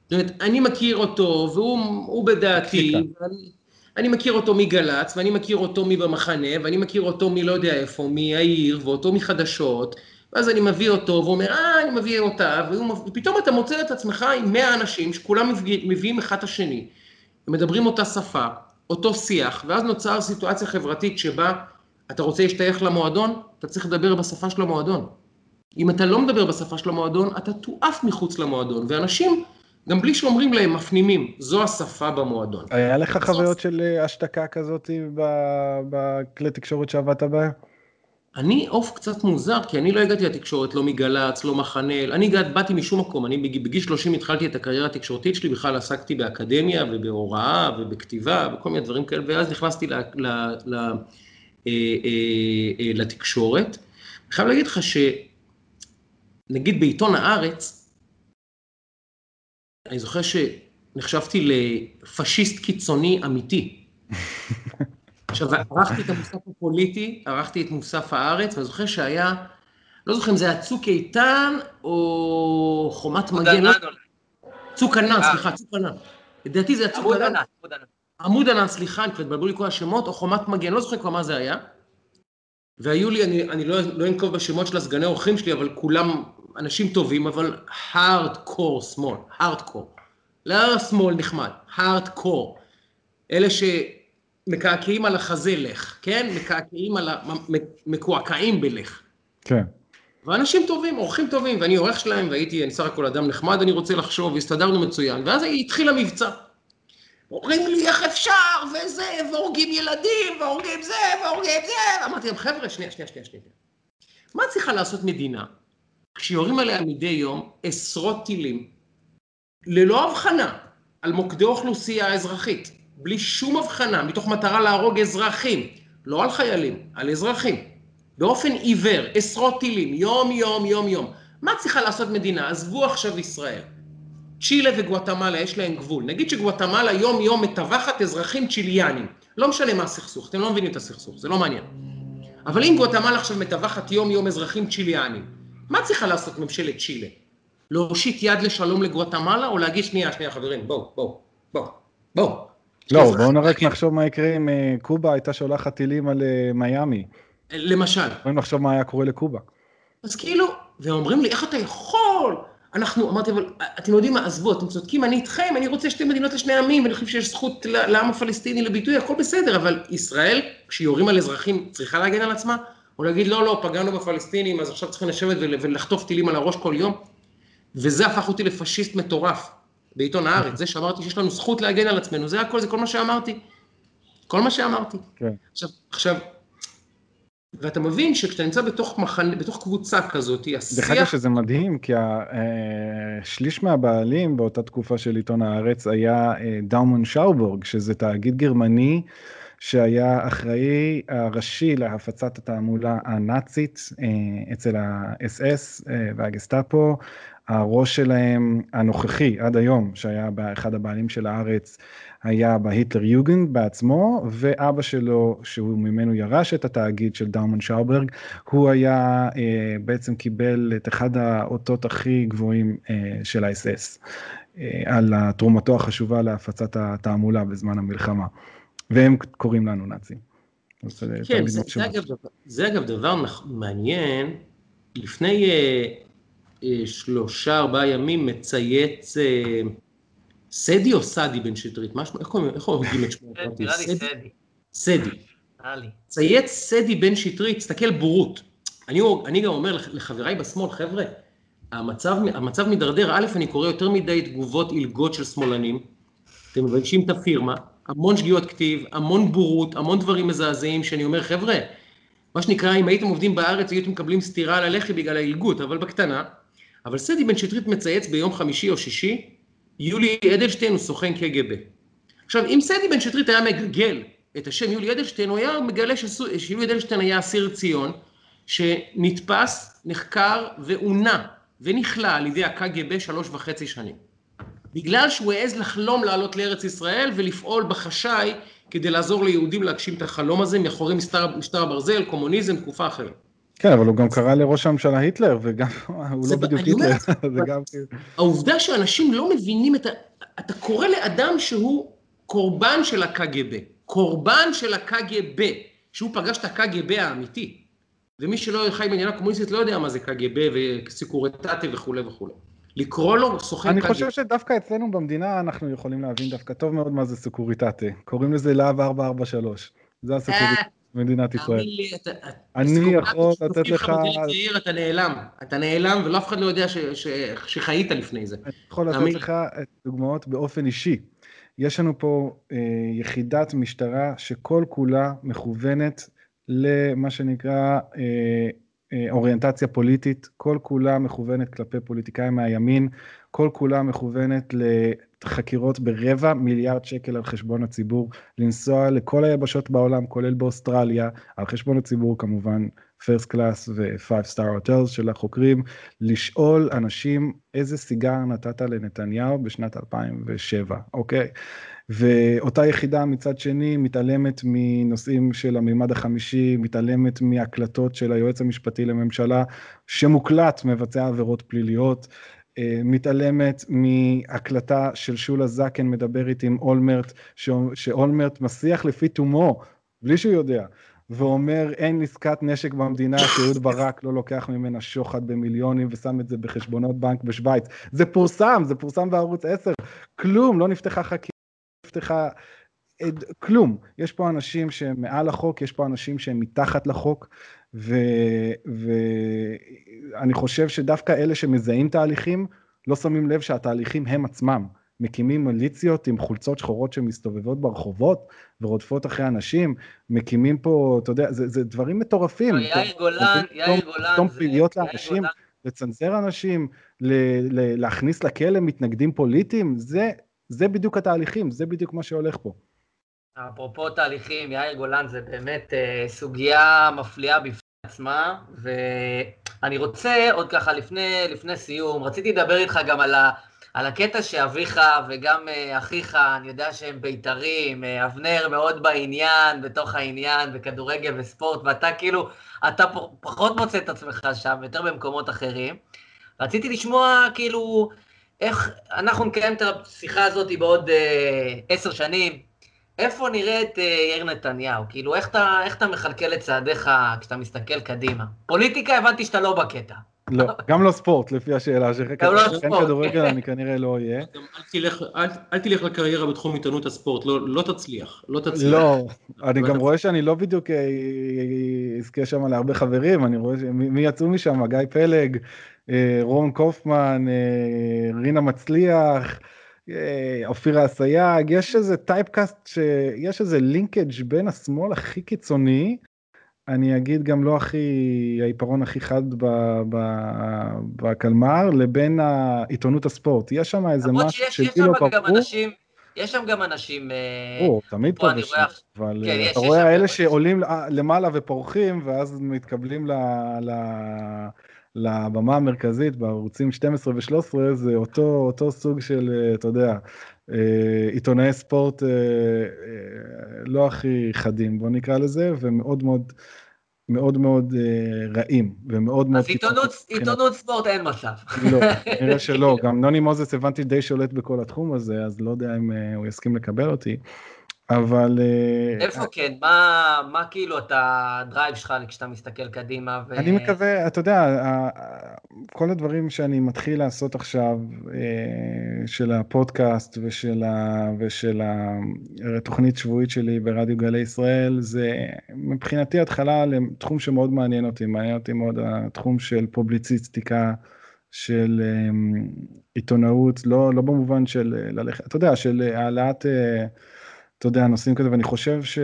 זאת אומרת, אני מכיר אותו והוא הוא בדעתי, אני מכיר אותו מגל"צ, ואני מכיר אותו מבמחנה, ואני מכיר אותו מלא יודע איפה, מהעיר, ואותו מחדשות, ואז אני מביא אותו, והוא אומר, אה, אני מביא אותה, ופתאום אתה מוצא את עצמך עם 100 אנשים שכולם מביא- מביאים אחד את השני, מדברים אותה שפה, אותו שיח, ואז נוצר סיטואציה חברתית שבה אתה רוצה להשתייך למועדון, אתה צריך לדבר בשפה של המועדון. אם אתה לא מדבר בשפה של המועדון, אתה תועף מחוץ למועדון, ואנשים, גם בלי שאומרים להם, מפנימים, זו השפה במועדון. היה לך חוויות של אה, השתקה כזאת בכלי תקשורת שעבדת בהם? אני עוף קצת מוזר, כי אני לא הגעתי לתקשורת, לא מגל"צ, לא מחנה, אני הגעת, באתי משום מקום, אני בג- בגיל 30 התחלתי את הקריירה התקשורתית שלי, בכלל עסקתי באקדמיה ובהוראה ובכתיבה וכל מיני דברים כאלה, ואז נכנסתי ל, ל, ל, אה, אה, אה, לתקשורת. אני חייב להגיד לך שנגיד בעיתון הארץ, אני זוכר שנחשבתי לפשיסט קיצוני אמיתי. עכשיו, ערכתי את המוסף הפוליטי, ערכתי את מוסף הארץ, ואני זוכר שהיה, לא זוכר אם זה היה צוק איתן או חומת מגן, לא-. צוק ענן, אה. סליחה, צוק ענן. לדעתי זה היה צוק ענן, עמוד ענן. סליחה, אני כבר התבלבלו לי כל השמות, או חומת מגן, לא זוכר כבר מה זה היה. והיו לי, אני, אני לא, לא אנקוב בשמות של הסגני אורחים שלי, אבל כולם אנשים טובים, אבל הארדקור שמאל, הארדקור. לא שמאל נחמד, הארדקור. אלה שמקעקעים על החזה לך, כן? מקעקעים על ה... מקועקעים בלך. כן. ואנשים טובים, אורחים טובים, ואני עורך שלהם, והייתי, אני סך הכל אדם נחמד, אני רוצה לחשוב, והסתדרנו מצוין. ואז התחיל המבצע. אומרים לי, איך אפשר, וזה, והורגים ילדים, והורגים זה, והורגים זה. אמרתי להם, חבר'ה, שנייה, שנייה, שנייה, שנייה. מה צריכה לעשות מדינה כשיורים עליה מדי יום עשרות טילים, ללא הבחנה, על מוקדי אוכלוסייה אזרחית, בלי שום הבחנה, מתוך מטרה להרוג אזרחים, לא על חיילים, על אזרחים, באופן עיוור, עשרות טילים, יום, יום, יום, יום. מה צריכה לעשות מדינה? עזבו עכשיו ישראל. צ'ילה וגואטמלה יש להם גבול. נגיד שגואטמלה יום יום מטווחת אזרחים צ'יליאנים. לא משנה מה הסכסוך, אתם לא מבינים את הסכסוך, זה לא מעניין. אבל אם גואטמלה עכשיו מטווחת יום יום אזרחים צ'יליאנים, מה צריכה לעשות ממשלת צ'ילה? להושיט יד לשלום לגואטמלה או להגיד שנייה, שנייה חברים, בואו, בואו, בואו, בואו. לא, בואו רק נחשוב מה יקרה אם אה, קובה הייתה שולחת טילים על אה, מיאמי. למשל. יכולים לחשוב מה היה קורה לקובה. אז כאילו, והם אומרים לי, איך אתה יכול? אנחנו, אמרתי, אבל אתם יודעים מה, עזבו, אתם צודקים, אני איתכם, אני רוצה שתי מדינות לשני עמים, ואני חושב שיש זכות לעם הפלסטיני לביטוי, הכל בסדר, אבל ישראל, כשיורים על אזרחים, צריכה להגן על עצמה? או להגיד, לא, לא, פגענו בפלסטינים, אז עכשיו צריכים לשבת ולחטוף טילים על הראש כל יום? וזה הפך אותי לפשיסט מטורף בעיתון הארץ, זה שאמרתי שיש לנו זכות להגן על עצמנו, זה הכל, זה כל מה שאמרתי. כל מה שאמרתי. כן. עכשיו, עכשיו, ואתה מבין שכשאתה נמצא בתוך מחנה, בתוך קבוצה כזאת, השיח... דרך אגב שזה מדהים, כי השליש אה, מהבעלים באותה תקופה של עיתון הארץ היה אה, DuMont Schauberg, שזה תאגיד גרמני שהיה אחראי הראשי להפצת התעמולה הנאצית אה, אצל האס-אס והגסטאפו. הראש שלהם הנוכחי עד היום, שהיה אחד הבעלים של הארץ, היה ב Hitlerjugend בעצמו, ואבא שלו, שהוא ממנו ירש את התאגיד של DuMont Schauberg, הוא היה, אה, בעצם קיבל את אחד האותות הכי גבוהים אה, של האס-אס, אה, על תרומתו החשובה להפצת התעמולה בזמן המלחמה. והם קוראים לנו נאצים. כן, זה, זה, אגב, זה אגב דבר מעניין. לפני אה, אה, שלושה, ארבעה ימים מצייץ אה, סדי או סדי בן שטרית? איך הוגים את שמו? נראה לי סדי. סדי. צייץ סדי בן שטרית, תסתכל בורות. אני, אני גם אומר לחבריי בשמאל, חבר'ה, המצב, המצב מידרדר, א', אני קורא יותר מדי תגובות עילגות של שמאלנים, אתם מביישים את הפירמה, המון שגיאות כתיב, המון בורות, המון דברים מזעזעים, שאני אומר, חבר'ה, מה שנקרא, אם הייתם עובדים בארץ, הייתם מקבלים סטירה על הלחי בגלל העילגות, אבל בקטנה. אבל סדי בן שטרית מצייץ ביום חמישי או שישי, יולי אדלשטיין הוא סוכן קג"ב. עכשיו, אם סדי בן שטרית היה מגגל את השם יולי אדלשטיין, הוא היה מגלה שיולי אדלשטיין היה אסיר ציון, שנתפס, נחקר ועונה ונכלא על ידי הקג"ב שלוש וחצי שנים. בגלל שהוא העז לחלום לעלות לארץ ישראל ולפעול בחשאי כדי לעזור ליהודים להגשים את החלום הזה מאחורי משטר, משטר הברזל, קומוניזם, תקופה אחרת. כן, אבל הוא גם קרא לראש הממשלה היטלר, וגם, הוא לא בדיוק היטלר, זה גם. העובדה שאנשים לא מבינים את ה... אתה קורא לאדם שהוא קורבן של הקג"ב, קורבן של הקג"ב, שהוא פגש את הקג"ב האמיתי. ומי שלא חי במדינה קומוניסטית לא יודע מה זה קג"ב וסיקורטטה וכולי וכולי. לקרוא לו סוכן קג"ב. אני חושב שדווקא אצלנו במדינה אנחנו יכולים להבין דווקא טוב מאוד מה זה סיקוריטטה. קוראים לזה להב 443. זה הסיקוריטטה. מדינת ישראל. אני יכול לתת לך... אתה נעלם, אתה נעלם ולא אף אחד לא יודע שחיית לפני זה. אני יכול לתת לך דוגמאות באופן אישי. יש לנו פה אה, יחידת משטרה שכל כולה מכוונת למה שנקרא אה, אה, אוריינטציה פוליטית, כל כולה מכוונת כלפי פוליטיקאים מהימין, כל כולה מכוונת חקירות ברבע מיליארד שקל על חשבון הציבור, לנסוע לכל היבשות בעולם, כולל באוסטרליה, על חשבון הציבור כמובן, פרסט קלאס ו-five star hotels של החוקרים, לשאול אנשים איזה סיגר נתת לנתניהו בשנת 2007, אוקיי? ואותה יחידה מצד שני מתעלמת מנושאים של המימד החמישי, מתעלמת מהקלטות של היועץ המשפטי לממשלה, שמוקלט מבצע עבירות פליליות. אה, מתעלמת מהקלטה של שולה זקן מדברת עם אולמרט, שאולמרט מסיח לפי תומו, בלי שהוא יודע, ואומר אין עסקת נשק במדינה שאהוד ברק לא לוקח ממנה שוחד במיליונים ושם את זה בחשבונות בנק בשוויץ. זה פורסם, זה פורסם בערוץ 10, כלום, לא נפתחה חקירה, לא נפתחה... כלום. יש פה אנשים שהם מעל החוק, יש פה אנשים שהם מתחת לחוק, ואני חושב שדווקא אלה שמזהים תהליכים, לא שמים לב שהתהליכים הם עצמם. מקימים מיליציות עם חולצות שחורות שמסתובבות ברחובות ורודפות אחרי אנשים, מקימים פה, אתה יודע, זה, זה דברים מטורפים. יאיר גולן, יאיר גולן. פתאום פליליות לאנשים, לצנזר אנשים, ל, ל, להכניס לכלא מתנגדים פוליטיים, זה, זה בדיוק התהליכים, זה בדיוק מה שהולך פה. אפרופו תהליכים, יאיר גולן זה באמת אה, סוגיה מפליאה בפני עצמה, ואני רוצה עוד ככה לפני, לפני סיום, רציתי לדבר איתך גם על, ה, על הקטע שאביך וגם אה, אחיך, אני יודע שהם בית"רים, אה, אבנר מאוד בעניין, בתוך העניין, בכדורגל וספורט, ואתה כאילו, אתה פחות מוצא את עצמך שם, יותר במקומות אחרים. רציתי לשמוע כאילו, איך אנחנו נקיים את השיחה הזאת בעוד אה, עשר שנים, איפה נראה את אה, יאיר נתניהו? כאילו, איך אתה, איך אתה מכלכל את צעדיך כשאתה מסתכל קדימה? פוליטיקה, הבנתי שאתה לא בקטע. לא, גם לא ספורט, לפי השאלה שלך. גם לא ספורט. כדורגל אני כנראה לא אהיה. אל תלך, אל, אל תלך לקריירה בתחום עיתונות הספורט, לא, לא תצליח, לא תצליח. לא, אני לא גם. רואה שאני לא בדיוק אה, אזכה שם להרבה חברים, אני רואה ש- מי יצאו משם, גיא פלג, אה, רון קופמן, אה, רינה מצליח, אה, אופירה אסייג, יש איזה typecast, שיש איזה linkage בין השמאל הכי קיצוני, אני אגיד גם לא הכי, העיפרון הכי חד בקלמר, לבין העיתונות הספורט. יש שם איזה משהו יש גם ברור. אנשים, יש שם גם אנשים, אה, ברור, תמיד אח- אבל כן, אה, יש- אתה יש רואה גם שעולים למעלה ופורחים, ואז מתקבלים ל- ל- לבמה המרכזית בערוצים 12 ו-13, זה אותו אותו סוג של, אה, אתה יודע, אה, עיתונאי ספורט אה, לא הכי חדים, בוא נקרא לזה, ומאוד מאוד מאוד מאוד רעים, ומאוד מאוד... אז עיתונות, עיתונות ספורט אין מצב. לא, נראה שלא, גם נוני מוזס הבנתי די שולט בכל התחום הזה, אז לא יודע אם הוא יסכים לקבל אותי, אבל... אה, איפה כן? מה, מה כאילו אתה, הדרייב שלך כשאתה מסתכל קדימה? ו... אני מקווה, אתה יודע, כל הדברים שאני מתחיל לעשות עכשיו, אה, של הפודקאסט ושל, ה, ושל התוכנית שבועית שלי ברדיו גלי ישראל, זה מבחינתי התחלה לתחום שמאוד מעניין אותי, מעניין אותי מאוד התחום של פובליציסטיקה, של עיתונאות, לא, לא במובן של ללכת, אתה יודע, של העלאת, אה, אתה יודע, נושאים כזה, ואני חושב ש...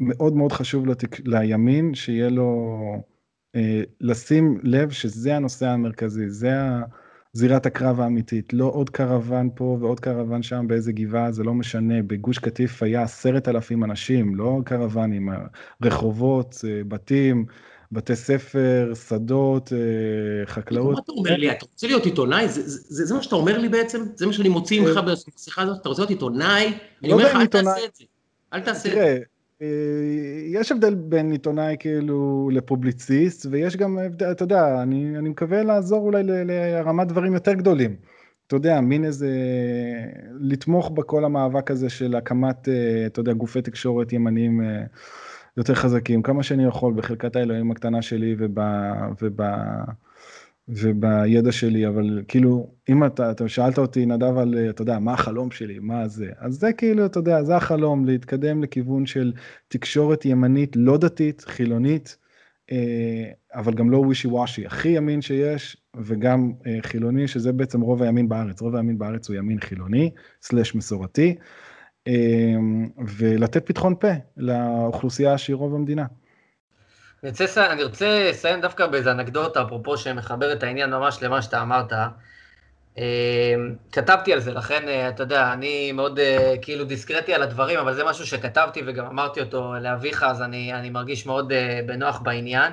מאוד חשוב לתק... לימין שיהיה לו אה, לשים לב שזה הנושא המרכזי, זה זירת הקרב האמיתית, לא עוד קרוון פה ועוד קרוון שם באיזה גבעה, זה לא משנה, בגוש קטיף היה עשרת אלפים אנשים, לא קרוונים, רחובות, אה, בתים, בתי ספר, שדות, אה, חקלאות. מה אתה אומר לי? אתה רוצה להיות עיתונאי? זה- זה זה- זה מה שאתה אומר לי בעצם? זה מה שאני מוציא ממך בשיחה הזאת? אתה רוצה להיות עיתונאי? אני לא אומר לך, אל תעשה. את זה. אל תעשה את זה. אה, יש הבדל בין עיתונאי כאילו לפובליציסט, ויש גם הבדל, אתה יודע, אני, אני מקווה לעזור אולי לרמת דברים יותר גדולים. אתה יודע, מין איזה, לתמוך בכל המאבק הזה של הקמת, אה, אתה יודע, גופי תקשורת ימניים אה, יותר חזקים, כמה שאני יכול בחלקת האלוהים הקטנה שלי וב... וב ובידע שלי, אבל כאילו, אם אתה, אתה שאלת אותי, נדב, על, אתה יודע, מה החלום שלי, מה זה, אז זה כאילו, אתה יודע, זה החלום, להתקדם לכיוון של תקשורת ימנית לא דתית, חילונית, אה, אבל גם לא ווישי וושי, הכי ימין שיש, וגם אה, חילוני, שזה בעצם רוב הימין בארץ, רוב הימין בארץ הוא ימין חילוני, סלש מסורתי, ולתת פתחון פה לאוכלוסייה שהיא רוב המדינה. אני רוצה, אני רוצה לסיים דווקא באיזה אנקדוטה, אפרופו שמחבר את העניין ממש למה שאתה אמרת. אה, כתבתי על זה, לכן, אה, אתה יודע, אני מאוד אה, כאילו דיסקרטי על הדברים, אבל זה משהו שכתבתי וגם אמרתי אותו לאביך, אז אני, אני מרגיש מאוד אה, בנוח בעניין.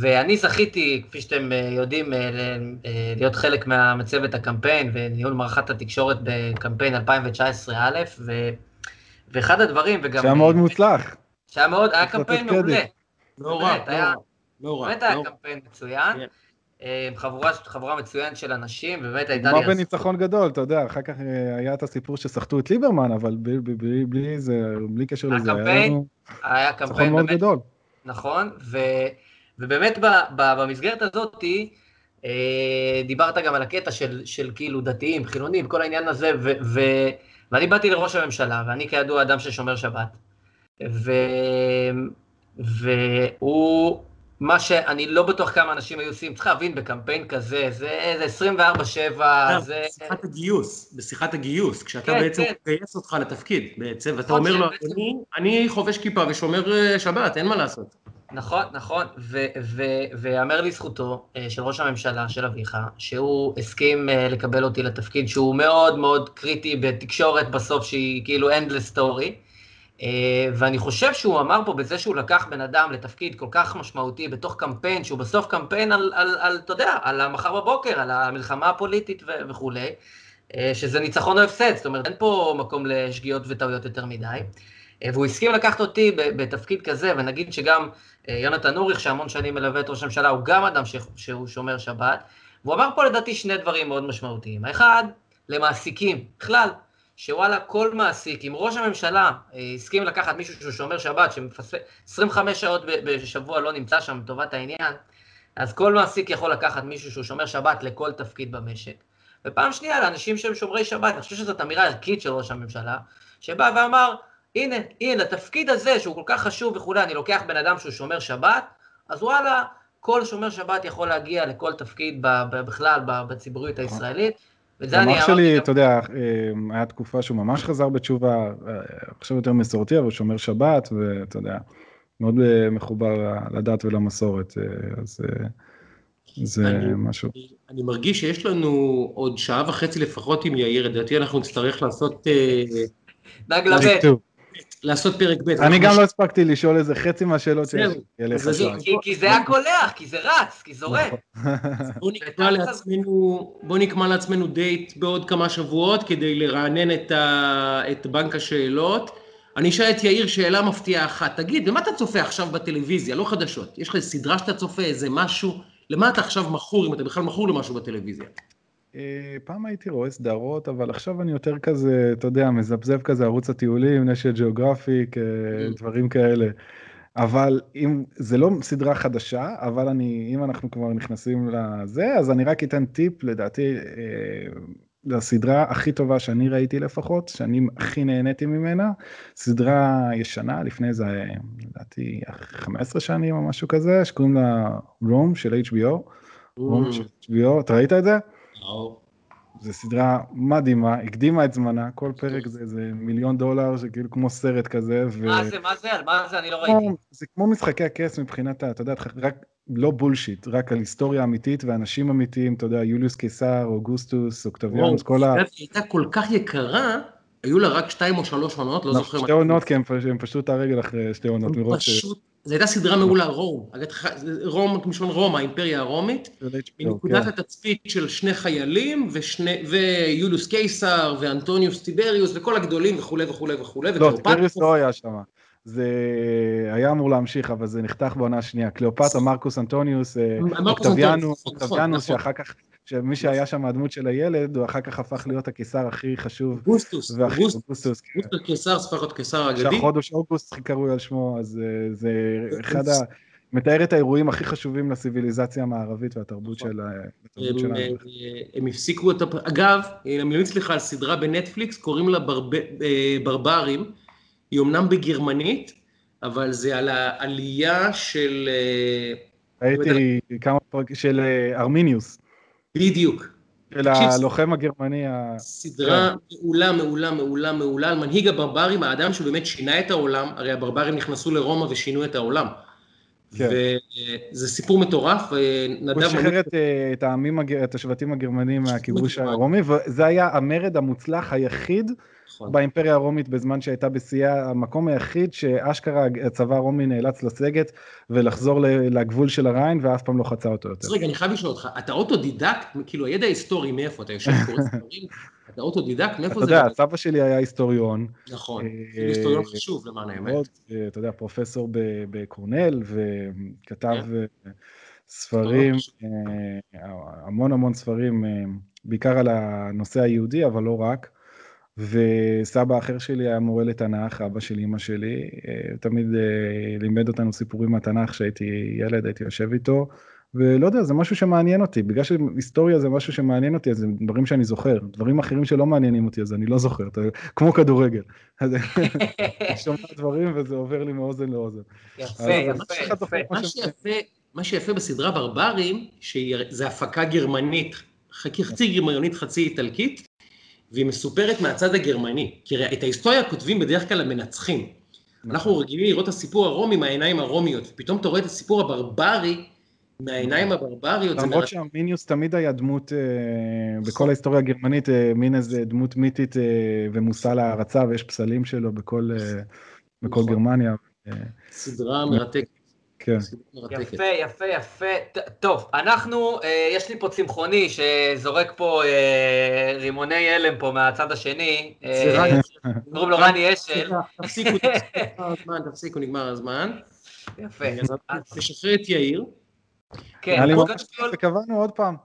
ואני זכיתי, כפי שאתם אה, יודעים, אה, אה, להיות חלק מה- מצוות הקמפיין וניהול מערכת התקשורת בקמפיין 2019 א', ו... ואחד הדברים, וגם... שהיה מאוד מוצלח. שהיה מאוד, היה קמפיין. מעולה. לא רע, לא היה- רע. לא רע. באמת היה. קמפיין מצוין, כן. חבורה, חבורה מצוינת של אנשים, ובאמת הייתה לי... הזכות- בניצחון גדול, אתה יודע, אחר כך היה את הסיפור שסחטו את ליברמן, אבל בלי, בלי, בלי, בלי, זה, בלי קשר לזה, היה הקמפיין, לנו היה קמפיין מאוד באמת גדול. נכון, ו, ובאמת ב, ב, במסגרת הזאתי, אה, דיברת גם על הקטע של, של כאילו דתיים, חילונים, כל העניין הזה, ו, ו, ואני באתי לראש הממשלה, ואני כידוע אדם ששומר שבת, ו, והוא, מה שאני לא בטוח כמה אנשים היו עושים, צריך להבין, בקמפיין כזה, זה, זה 24-7, זה... בשיחת הגיוס, בשיחת הגיוס, כשאתה כן, בעצם כן. מגייס אותך לתפקיד, בעצם, ואתה נכון, אומר לו, שבעצם- "אני- אני חובש כיפה ושומר אה, שבת, אין מה לעשות. נכון, נכון, ויאמר לזכותו אה, של ראש הממשלה, של אביך, שהוא הסכים אה, לקבל אותי לתפקיד שהוא מאוד מאוד קריטי בתקשורת בסוף, שהיא כאילו endless story. אה, ואני חושב שהוא אמר פה בזה שהוא לקח בן אדם לתפקיד כל כך משמעותי בתוך קמפיין, שהוא בסוף קמפיין על, על, על אתה יודע, על המחר בבוקר, על המלחמה הפוליטית ו- וכולי, שזה ניצחון או הפסד, זאת אומרת, אין פה מקום לשגיאות וטעויות יותר מדי. והוא הסכים לקחת אותי בתפקיד כזה, ונגיד שגם יונתן אוריך, שהמון שנים מלווה את ראש הממשלה, הוא גם אדם ש- שהוא שומר שבת, והוא אמר פה לדעתי שני דברים מאוד משמעותיים. האחד, למעסיקים, בכלל, שוואלה, כל מעסיק, אם ראש הממשלה אה, הסכים לקחת מישהו שהוא שומר שבת, שמפספס 25 שעות בשבוע לא נמצא שם לטובת העניין, אז כל מעסיק יכול לקחת מישהו שהוא שומר שבת לכל תפקיד במשק. ופעם שנייה, לאנשים שהם שומרי שבת, אני חושב שזאת אמירה ערכית של ראש הממשלה, שבא ואמר, הנה, הנה, לתפקיד הזה, שהוא כל כך חשוב וכולי, אני לוקח בן אדם שהוא שומר שבת, אז וואלה, כל שומר שבת יכול להגיע לכל תפקיד בכלל בציבוריות הישראלית. וזה אני אמרתי... שלי, אתה יודע, אה, היה תקופה שהוא ממש חזר בתשובה, אה, עכשיו יותר מסורתי, אבל הוא שומר שבת, ואתה יודע, מאוד אה, מחובר לדת ולמסורת, אז זה אני, משהו. אני מרגיש שיש לנו עוד שעה וחצי לפחות עם יאיר, לדעתי אנחנו נצטרך לעשות... דג לבט. לעשות פרק ב'. אני גם לא הספקתי לשאול איזה חצי מהשאלות שיש לי. כי זה היה קולח, כי זה רץ, כי זורק. בוא נקבע לעצמנו דייט בעוד כמה שבועות כדי לרענן את בנק השאלות. אני אשאל את יאיר שאלה מפתיעה אחת. תגיד, במה אתה צופה עכשיו בטלוויזיה? לא חדשות. יש לך סדרה שאתה צופה, איזה משהו? למה אתה עכשיו מכור, אם אתה בכלל מכור למשהו בטלוויזיה? אה, פעם הייתי רואה סדרות, אבל עכשיו אני יותר כזה, אתה יודע, מזפזפ כזה ערוץ הטיולים, נשת ג'אוגרפיק, אה, mm. דברים כאלה. אבל אם, זה לא סדרה חדשה, אבל אני, אם אנחנו כבר נכנסים לזה, אז אני רק אתן טיפ, לדעתי, אה, לסדרה הכי טובה שאני ראיתי לפחות, שאני הכי נהניתי ממנה, סדרה ישנה, לפני איזה, לדעתי, 15 שנים או משהו כזה, שקוראים לה רום של HBO. רום mm. של HBO, אתה ראית את זה? זו סדרה מדהימה, הקדימה את זמנה, כל פרק זה איזה מיליון דולר, זה כאילו כמו סרט כזה. ו... מה זה, מה זה, על מה זה, אני לא ראיתי. זה כמו משחקי הכס מבחינת, אתה יודע, רק לא בולשיט, רק על היסטוריה אמיתית ואנשים אמיתיים, אתה יודע, יוליוס קיסר, אוגוסטוס, אוקטביאנוס, כל ה... היא הייתה כל כך יקרה, היו לה רק שתיים או שלוש עונות, לא זוכר. שתי עונות, כי הם פשטו את הרגל אחרי שתי עונות. פשוט זו הייתה סדרה מעולה, Rome. Rome, מלשון רומא, האימפריה הרומית. מנקודת כן. התצפית של שני חיילים, ויוליוס קיסר, ואנטוניוס טיבריוס, וכל הגדולים וכולי וכולי וכולי. לא, טיבריוס לא היה שם. זה היה אמור להמשיך, אבל זה נחתך בעונה השנייה. קליאופטרה, מרקוס אנטוניוס, אה, אוקטביאנוס, אוקטביאנוס, שאחר כך שמי שהיה שם הדמות של הילד, הוא אחר כך הפך להיות הקיסר הכי חשוב. אוגוסטוס, אוגוסטוס. כן. אוגוסטוס קיסר, הפך להיות קיסר אגדי. שהחודש אוגוסט קרוי על שמו, אז אה, זה אחד ה... מתאר את האירועים הכי חשובים לסיביליזציה המערבית והתרבות נכון. שלנו. אה, הם הפסיקו את... אגב, אני ממליץ לך על סדרה בנטפליקס, קוראים לה אה, ברברים. היא אמנם בגרמנית, אבל זה על העלייה של... ראיתי כמה פרקים של ארמיניוס. בדיוק. של הלוחם הגרמני. סדרה כן. מעולה, מעולה, מעולה, מעולה, על מנהיג הברברים, האדם שבאמת שינה את העולם, הרי הברברים נכנסו לרומא ושינו את העולם. כן. וזה סיפור מטורף, נדב... הוא שחרר את, את העמים, את השבטים הגרמנים מהכיבוש הרומי, וזה היה המרד המוצלח היחיד נכון. באימפריה הרומית בזמן שהייתה בשיאה, המקום היחיד שאשכרה הצבא הרומי נאלץ לסגת ולחזור לגבול של הריין ואף פעם לא חצה אותו יותר. אז רגע, אני חייב לשאול אותך, אתה אוטודידקט, כאילו הידע ההיסטורי מאיפה, אתה יושב קורא ספרים, אתה אוטודידקט, מאיפה זה? אתה יודע, סבא שלי היה היסטוריון. נכון, אה, היסטוריון חשוב למען האמת. אה, אתה יודע, פרופסור בקורנל וכתב כן. אה, ספרים, המון המון ספרים, בעיקר על הנושא היהודי, אבל לא רק. וסבא אחר שלי היה מורה לתנ"ך, אבא של אימא שלי, אה, תמיד אה, לימד אותנו סיפורים מהתנ"ך, כשהייתי ילד הייתי יושב איתו, ולא יודע, זה משהו שמעניין אותי, בגלל שהיסטוריה זה משהו שמעניין אותי, אז זה דברים שאני זוכר, דברים אחרים שלא מעניינים אותי, אז אני לא זוכר, כמו כדורגל. אז אני שומע דברים וזה עובר לי מאוזן לאוזן. יפה, יפה, יפה. מה שיפה בסדרה ברברים, שזה הפקה גרמנית, חצי גרמנית, חצי איטלקית, והיא מסופרת מהצד הגרמני. כי את ההיסטוריה כותבים בדרך כלל המנצחים. אנחנו רגילים לראות את הסיפור הרומי מהעיניים הרומיות, ופתאום אתה רואה את הסיפור הברברי מהעיניים הברבריות. למרות שהמיניוס תמיד היה דמות, אה, בכל ההיסטוריה הגרמנית, אה, מין איזה דמות מיתית אה, ומושא להערצה, ויש פסלים שלו בכל נכון. גרמניה. סדרה מרתקת. כן. יפה, יפה, יפה. טוב, אנחנו, אה, יש לי פה צמחוני שזורק פה אה, רימוני הלם פה מהצד השני. אה, קוראים לו רני אשל. תפסיקו, תפסיקו, נגמר הזמן. יפה. נשחרר את יאיר. כן, וקבענו עוד פעם.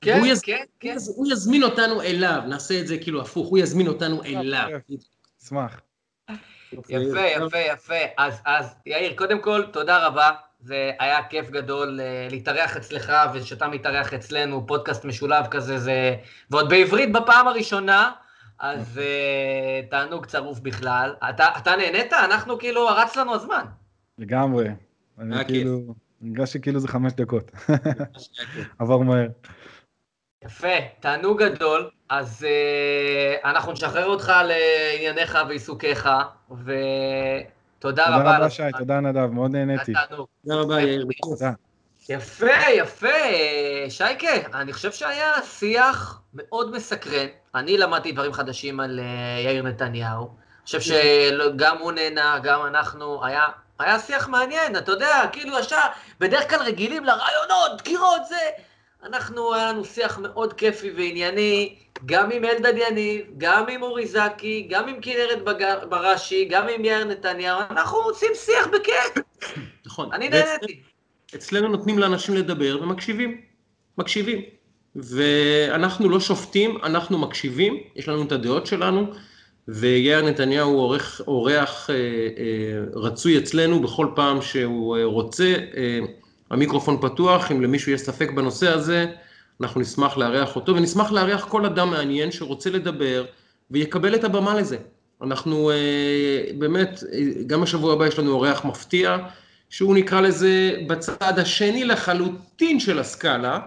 כן, כן, כן. הוא יזמין אותנו אליו, נעשה את זה כאילו הפוך, הוא יזמין אותנו אליו. אשמח. יפה, יפה, יפה. אז, אז יאיר, קודם כל, תודה רבה. זה היה כיף גדול אה, להתארח אצלך, ושאתה מתארח אצלנו, פודקאסט משולב כזה, זה... ועוד בעברית בפעם הראשונה, אז uh, תענוג צרוף בכלל. אתה, אתה נהנית? אנחנו כאילו, הרץ לנו הזמן. לגמרי. אני כאילו, הרגשתי כאילו זה חמש דקות. עבר מהר. יפה, תענוג גדול. אז uh, אנחנו נשחרר אותך לענייניך ועיסוקיך, ותודה רבה. תודה רבה, שי, תודה נדב, מאוד נהניתי. תודה רבה, יאיר. תודה. יפה, יפה. שייקה, אני חושב שהיה שיח מאוד מסקרן. אני למדתי דברים חדשים על uh, יאיר נתניהו. אני חושב שגם הוא נהנה, גם אנחנו, היה, היה שיח מעניין, אתה יודע, כאילו ישר, בדרך כלל רגילים לרעיונות, דקירות, זה... אנחנו, היה לנו שיח מאוד כיפי וענייני, גם עם אלדד יניב, גם עם אורי זקי, גם עם כנרת בראשי, גם עם יאיר נתניהו, אנחנו עושים שיח בכיף. נכון. אני נהניתי. אצלנו נותנים לאנשים לדבר ומקשיבים, מקשיבים. ואנחנו לא שופטים, אנחנו מקשיבים, יש לנו את הדעות שלנו, ויאיר נתניהו הוא אורח, אורח אה, אה, רצוי אצלנו בכל פעם שהוא אה, רוצה. אה, המיקרופון פתוח, אם למישהו יש ספק בנושא הזה, אנחנו נשמח לארח אותו, ונשמח לארח כל אדם מעניין שרוצה לדבר ויקבל את הבמה לזה. אנחנו אה, באמת, גם השבוע הבא יש לנו אורח מפתיע, שהוא נקרא לזה בצד השני לחלוטין של הסקאלה,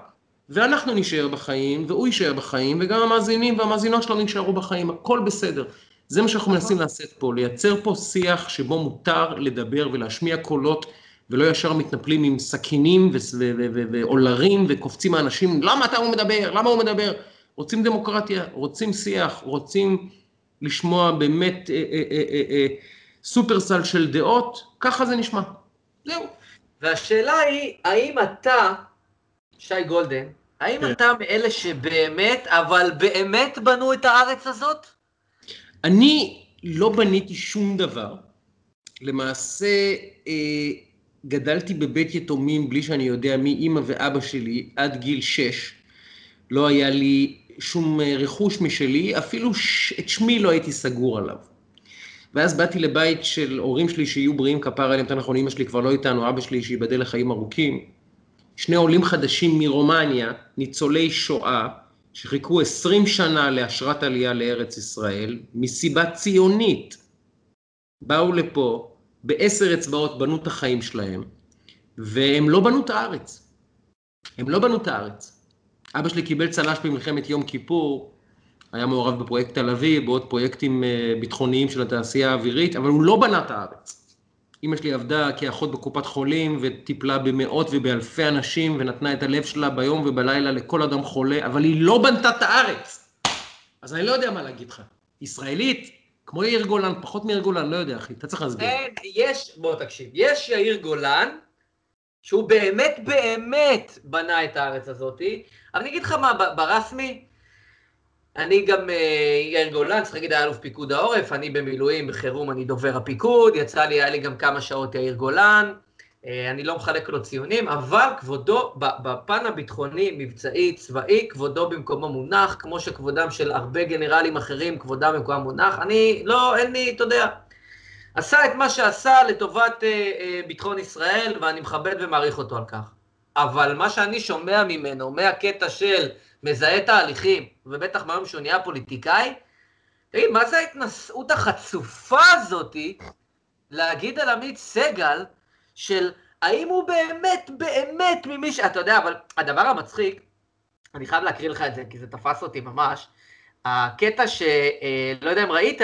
ואנחנו נשאר בחיים, והוא יישאר בחיים, וגם המאזינים והמאזינות שלנו יישארו בחיים, הכל בסדר. זה מה שאנחנו מנסים לעשות פה, לייצר פה שיח שבו מותר לדבר ולהשמיע קולות, ולא ישר מתנפלים עם סכינים ועולרים וקופצים האנשים, למה אתה הוא מדבר, למה הוא מדבר? רוצים דמוקרטיה, רוצים שיח, רוצים לשמוע באמת אה, אה, אה, סופרסל של דעות, ככה זה נשמע. זהו. והשאלה היא, האם אתה, שי גולדן, האם כן. אתה מאלה שבאמת, אבל באמת בנו את הארץ הזאת? אני לא בניתי שום דבר. למעשה, אה, גדלתי בבית יתומים בלי שאני יודע מי אימא ואבא שלי עד גיל שש. לא היה לי שום אה, רכוש משלי, אפילו ש... את שמי לא הייתי סגור עליו. ואז באתי לבית של הורים שלי שיהיו בריאים כפר עליהם, יותר נכון, אמא שלי כבר לא איתנו, אבא שלי שייבדל לחיים ארוכים. שני עולים חדשים מרומניה, ניצולי שואה, שחיכו עשרים שנה לאשרת עלייה לארץ ישראל, מסיבה ציונית. באו לפה, בעשר אצבעות בנו את החיים שלהם, והם לא בנו את הארץ. הם לא בנו את הארץ. אבא שלי קיבל צל"ש במלחמת יום כיפור, היה מעורב בפרויקט תל אביב, בעוד פרויקטים אה, ביטחוניים של התעשייה האווירית, אבל הוא לא בנה את הארץ. אימא שלי עבדה כאחות בקופת חולים וטיפלה במאות ובאלפי אנשים ונתנה את הלב שלה ביום ובלילה לכל אדם חולה, אבל היא לא בנתה את הארץ. אז אני לא יודע מה להגיד לך. ישראלית, כמו יאיר גולן, פחות מיאיר גולן, לא יודע, אחי, אתה צריך להסביר. אין, יש, בוא תקשיב, יש יאיר גולן, שהוא באמת באמת בנה את הארץ הזאתי, אבל אני אגיד לך מה, ברסמי, אני גם אה, יאיר גולן, צריך להגיד, היה אלוף פיקוד העורף, אני במילואים, בחירום אני דובר הפיקוד, יצא לי, היה לי גם כמה שעות יאיר גולן, אני לא מחלק לו ציונים, אבל כבודו, בפן הביטחוני, מבצעי, צבאי, כבודו במקומו מונח, כמו שכבודם של הרבה גנרלים אחרים, כבודם במקומם מונח. אני, לא, אין לי, אתה יודע, עשה את מה שעשה לטובת אה, אה, ביטחון ישראל, ואני מכבד ומעריך אותו על כך. אבל מה שאני שומע ממנו, מהקטע של מזהה תהליכים, ובטח מהיום שהוא נהיה פוליטיקאי, תגיד, מה זה ההתנשאות החצופה הזאתי להגיד על עמית סגל, של האם הוא באמת, באמת ממי ש... אתה יודע, אבל הדבר המצחיק, אני חייב להקריא לך את זה, כי זה תפס אותי ממש, הקטע שלא אה, יודע אם ראית,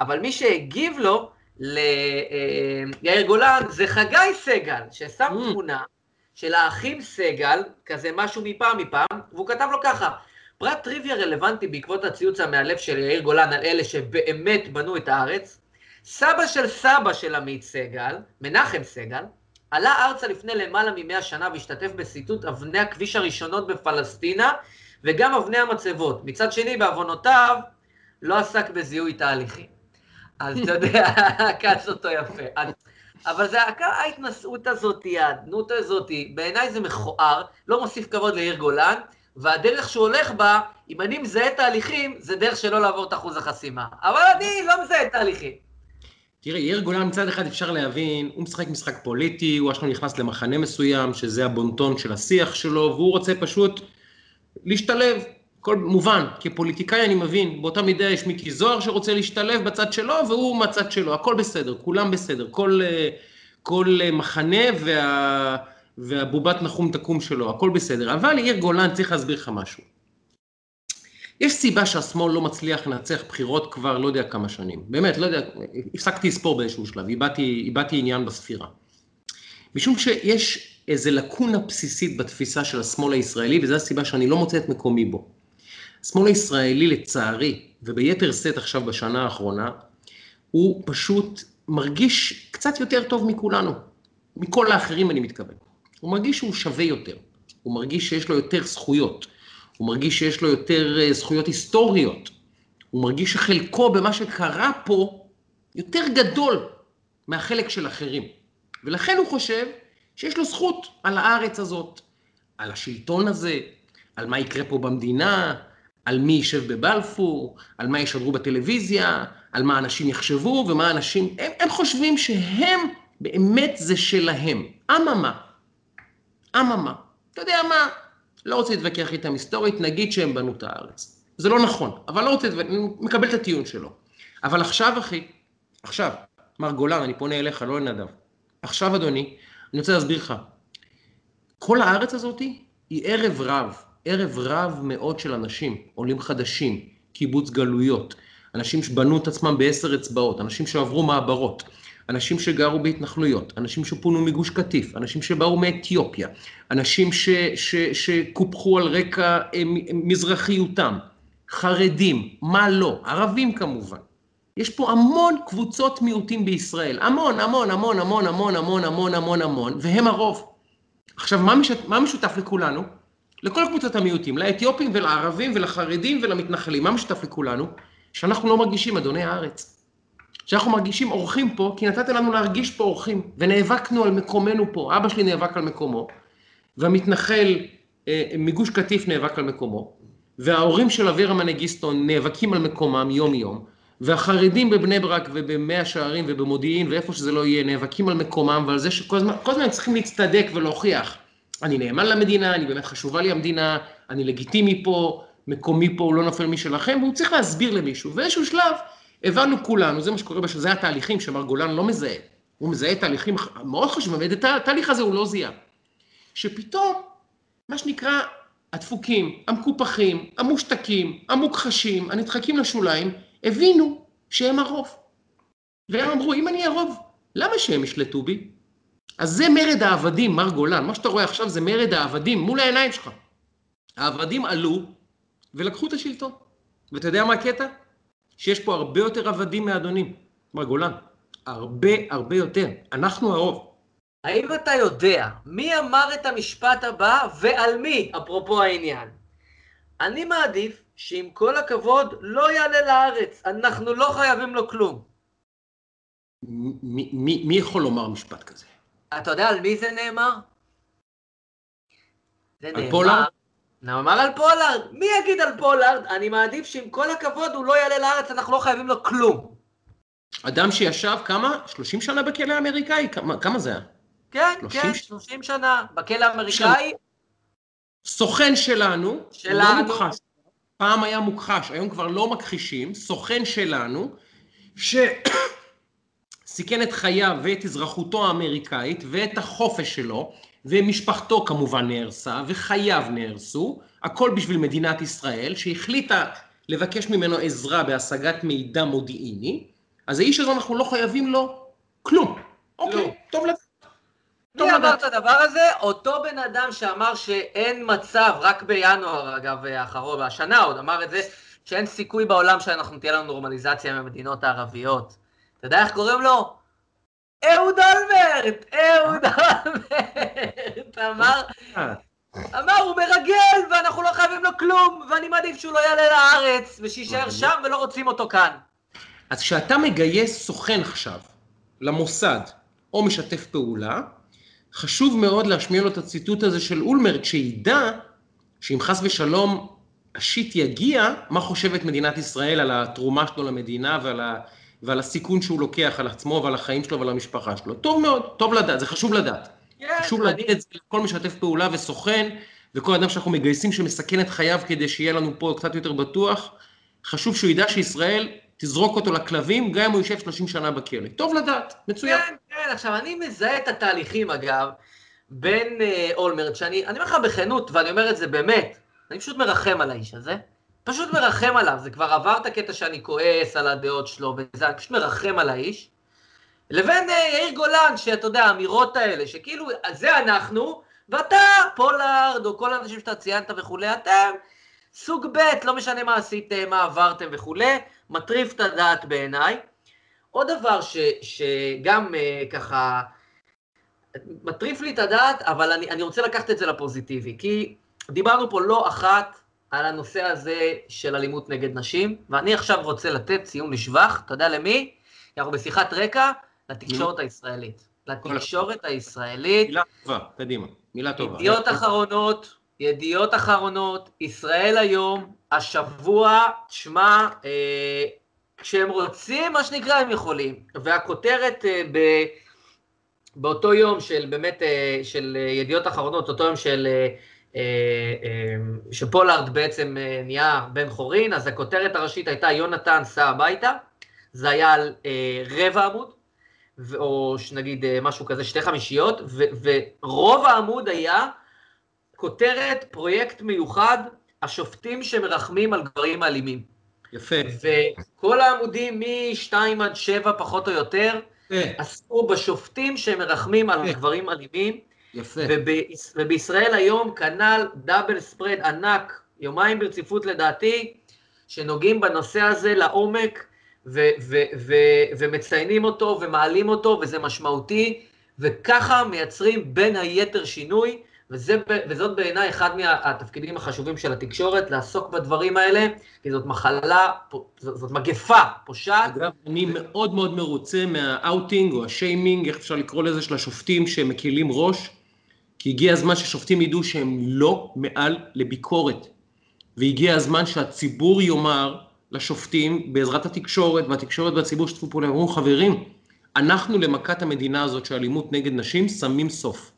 אבל מי שהגיב לו ליאיר אה, גולן זה חגי סגל, ששם mm. תמונה של האחים סגל, כזה משהו מפעם מפעם, והוא כתב לו ככה, פרט טריוויה רלוונטי בעקבות הציוץ המאלף של יאיר גולן על אלה שבאמת בנו את הארץ, סבא של סבא של עמית סגל, מנחם סגל, עלה ארצה לפני למעלה ממאה שנה והשתתף בסיטוט אבני הכביש הראשונות בפלסטינה וגם אבני המצבות. מצד שני, בעוונותיו, לא עסק בזיהוי תהליכים. אז אתה יודע, עקץ אותו יפה. אבל זה ההתנשאות הזאת, האדנות הזאת, בעיניי זה מכוער, לא מוסיף כבוד לעיר גולן, והדרך שהוא הולך בה, אם אני מזהה תהליכים, זה דרך שלא לעבור את אחוז החסימה. אבל אני לא מזהה תהליכים. תראה, יאיר גולן מצד אחד אפשר להבין, הוא משחק משחק פוליטי, הוא אשכרה נכנס למחנה מסוים, שזה הבונטון של השיח שלו, והוא רוצה פשוט להשתלב. כל מובן, כפוליטיקאי אני מבין, באותה מידה יש מיקי זוהר שרוצה להשתלב בצד שלו, והוא מהצד שלו, הכל בסדר, כולם בסדר, כל, אה, כל אה, מחנה וה, והבובת נחום תקום שלו, הכל בסדר. אבל יאיר גולן, צריך להסביר לך משהו. יש סיבה שהשמאל לא מצליח לנצח בחירות כבר לא יודע כמה שנים. באמת, לא יודע, הפסקתי לספור באיזשהו שלב, איבדתי, איבדתי עניין בספירה. משום שיש איזו לקונה בסיסית בתפיסה של השמאל הישראלי, וזו הסיבה שאני לא מוצא את מקומי בו. השמאל הישראלי, לצערי, וביתר שאת עכשיו בשנה האחרונה, הוא פשוט מרגיש קצת יותר טוב מכולנו. מכל האחרים אני מתכוון. הוא מרגיש שהוא שווה יותר. הוא מרגיש שיש לו יותר זכויות. הוא מרגיש שיש לו יותר אה, זכויות היסטוריות, הוא מרגיש שחלקו במה שקרה פה יותר גדול מהחלק של אחרים. ולכן הוא חושב שיש לו זכות על הארץ הזאת, על השלטון הזה, על מה יקרה פה במדינה, על מי יישב בבלפור, על מה ישדרו בטלוויזיה, על מה אנשים יחשבו ומה אנשים... הם, הם חושבים שהם באמת זה שלהם. אממה, אממה. אתה יודע מה? לא רוצה להתווכח איתם היסטורית, נגיד שהם בנו את הארץ. זה לא נכון, אבל לא רוצה מקבל את הטיעון שלו. אבל עכשיו, אחי, עכשיו, מר גולן, אני פונה אליך, לא לנדב. עכשיו, אדוני, אני רוצה להסביר לך. כל הארץ הזאת היא ערב רב, ערב רב מאוד של אנשים, עולים חדשים, קיבוץ גלויות, אנשים שבנו את עצמם בעשר אצבעות, אנשים שעברו מעברות, אנשים שגרו בהתנחלויות, אנשים שפונו מגוש קטיף, אנשים שבאו מאתיופיה, אנשים ש, ש, שקופחו על רקע אה, מזרחיותם, חרדים, מה לא, ערבים כמובן. יש פה המון קבוצות מיעוטים בישראל, המון, המון, המון, המון, המון, המון, המון, המון, המון, והם הרוב. עכשיו, מה, מש, מה משותף לכולנו? לכל קבוצות המיעוטים, לאתיופים ולערבים ולחרדים ולמתנחלים, מה משותף לכולנו? שאנחנו לא מרגישים אדוני הארץ. שאנחנו מרגישים אורחים פה, כי נתתם לנו להרגיש פה אורחים, ונאבקנו על מקומנו פה. אבא שלי נאבק על מקומו, והמתנחל אה, מגוש קטיף נאבק על מקומו, וההורים של אבירה מנגיסטו נאבקים על מקומם יום-יום, והחרדים בבני ברק ובמאה שערים ובמודיעין ואיפה שזה לא יהיה, נאבקים על מקומם ועל זה שכל הזמן, כל הזמן הם צריכים להצטדק ולהוכיח. אני נאמן למדינה, אני באמת חשובה לי המדינה, אני לגיטימי פה, מקומי פה הוא לא נופל משלכם, והוא צריך להסביר למישהו. באיזשהו שלב, הבנו כולנו, זה מה שקורה, זה התהליכים שמר גולן לא מזהה. הוא מזהה תהליכים מאוד חשובים, ואת התהליך הזה הוא לא זיהה. שפתאום, מה שנקרא, הדפוקים, המקופחים, המושתקים, המוכחשים, הנדחקים לשוליים, הבינו שהם הרוב. והם אמרו, אם אני הרוב, למה שהם ישלטו בי? אז זה מרד העבדים, מר גולן. מה שאתה רואה עכשיו זה מרד העבדים מול העיניים שלך. העבדים עלו ולקחו את השלטון. ואתה יודע מה הקטע? שיש פה הרבה יותר עבדים מאדונים, מר גולן, הרבה הרבה יותר. אנחנו הרוב. האם אתה יודע מי אמר את המשפט הבא ועל מי, אפרופו העניין? אני מעדיף שעם כל הכבוד לא יעלה לארץ, אנחנו לא חייבים לו כלום. מי, מי, מי יכול לומר משפט כזה? אתה יודע על מי זה נאמר? זה על נאמר... פולארד? נאמר על פולארד, מי יגיד על פולארד? אני מעדיף שעם כל הכבוד הוא לא יעלה לארץ, אנחנו לא חייבים לו כלום. אדם שישב כמה? 30 שנה בכלא האמריקאי? כמה, כמה זה היה? כן, 30 כן, 30 שנה בכלא האמריקאי. סוכן שלנו, שלנו, לא מוכחש, פעם היה מוכחש, היום כבר לא מכחישים, סוכן שלנו, שסיכן את חייו ואת אזרחותו האמריקאית ואת החופש שלו, ומשפחתו כמובן נהרסה, וחייו נהרסו, הכל בשביל מדינת ישראל, שהחליטה לבקש ממנו עזרה בהשגת מידע מודיעיני, אז האיש הזה אנחנו לא חייבים לו כלום. אוקיי, לא. טוב לדעת. מי אמר את הדבר הזה? אותו בן אדם שאמר שאין מצב, רק בינואר אגב האחרון, השנה עוד אמר את זה, שאין סיכוי בעולם שאנחנו תהיה לנו נורמליזציה עם המדינות הערביות. אתה יודע איך קוראים לו? אהוד אולמרט! אהוד אולמרט! אמר, אמר, הוא מרגל ואנחנו לא חייבים לו כלום, ואני מעדיף שהוא לא יעלה לארץ ושיישאר שם ולא רוצים אותו כאן. אז כשאתה מגייס סוכן עכשיו למוסד או משתף פעולה, חשוב מאוד להשמיע לו את הציטוט הזה של אולמרט, שידע שאם חס ושלום השיט יגיע, מה חושבת מדינת ישראל על התרומה שלו למדינה ועל ה... ועל הסיכון שהוא לוקח על עצמו ועל החיים שלו ועל המשפחה שלו. טוב מאוד, טוב לדעת, זה חשוב לדעת. כן, חשוב אני- להגיד את זה לכל משתף פעולה וסוכן, וכל אדם שאנחנו מגייסים שמסכן את חייו כדי שיהיה לנו פה קצת יותר בטוח, חשוב שהוא ידע שישראל תזרוק אותו לכלבים, גם אם הוא יושב 30 שנה בכלא. טוב לדעת, מצוין. כן, כן, עכשיו אני מזהה את התהליכים אגב, בין אה, אולמרט, שאני, אני אומר לך בכנות, ואני אומר את זה באמת, אני פשוט מרחם על האיש הזה, פשוט מרחם עליו, זה כבר עבר את הקטע שאני כועס על הדעות שלו וזה, פשוט מרחם על האיש, לבין אה, יאיר גולן, שאתה יודע, האמירות האלה, שכאילו, זה אנחנו, ואתה, פולארד, או כל האנשים שאתה ציינת וכולי, אתם סוג ב', לא משנה מה עשיתם, מה עברתם וכולי, מטריף את הדעת בעיניי. עוד דבר ש, שגם אה, ככה מטריף לי את הדעת, אבל אני, אני רוצה לקחת את זה לפוזיטיבי, כי דיברנו פה לא אחת על הנושא הזה של אלימות נגד נשים, ואני עכשיו רוצה לתת ציון לשבח, אתה יודע למי? אנחנו בשיחת רקע, לתקשורת הישראלית. לתקשורת הישראלית, מילה טובה, קדימה, מילה טובה. ידיעות אחרונות, ידיעות אחרונות, ישראל היום, השבוע, שמע, אה, כשהם רוצים, מה שנקרא, הם יכולים. והכותרת אה, ב, באותו יום של באמת, אה, של אה, ידיעות אחרונות, אותו יום של, אה, שפולארד בעצם אה, נהיה בן חורין, אז הכותרת הראשית הייתה יונתן סע הביתה, זה היה על אה, רבע עמוד, או נגיד אה, משהו כזה, שתי חמישיות, ו- ורוב העמוד היה כותרת פרויקט מיוחד, השופטים שמרחמים על גברים אלימים. יפה. וכל העמודים מ-2 עד 7 פחות או יותר, יפה. עסקו בשופטים שמרחמים על כן. גברים אלימים, יפה. וביש- ובישראל היום כנ"ל דאבל ספרד ענק, יומיים ברציפות לדעתי, שנוגעים בנושא הזה לעומק, ו- ו- ו- ומציינים אותו ומעלים אותו, וזה משמעותי, וככה מייצרים בין היתר שינוי, וזה, וזאת בעיניי אחד מהתפקידים החשובים של התקשורת, לעסוק בדברים האלה, כי זאת מחלה, זאת, זאת מגפה פושעת. אגב, אני מאוד מאוד מרוצה מהאוטינג או השיימינג, איך אפשר לקרוא לזה, של השופטים שמקלים ראש, כי הגיע הזמן ששופטים ידעו שהם לא מעל לביקורת. והגיע הזמן שהציבור יאמר לשופטים, בעזרת התקשורת, והתקשורת והציבור שתפו פעולה, אמרו, חברים, אנחנו למכת המדינה הזאת של אלימות נגד נשים שמים סוף.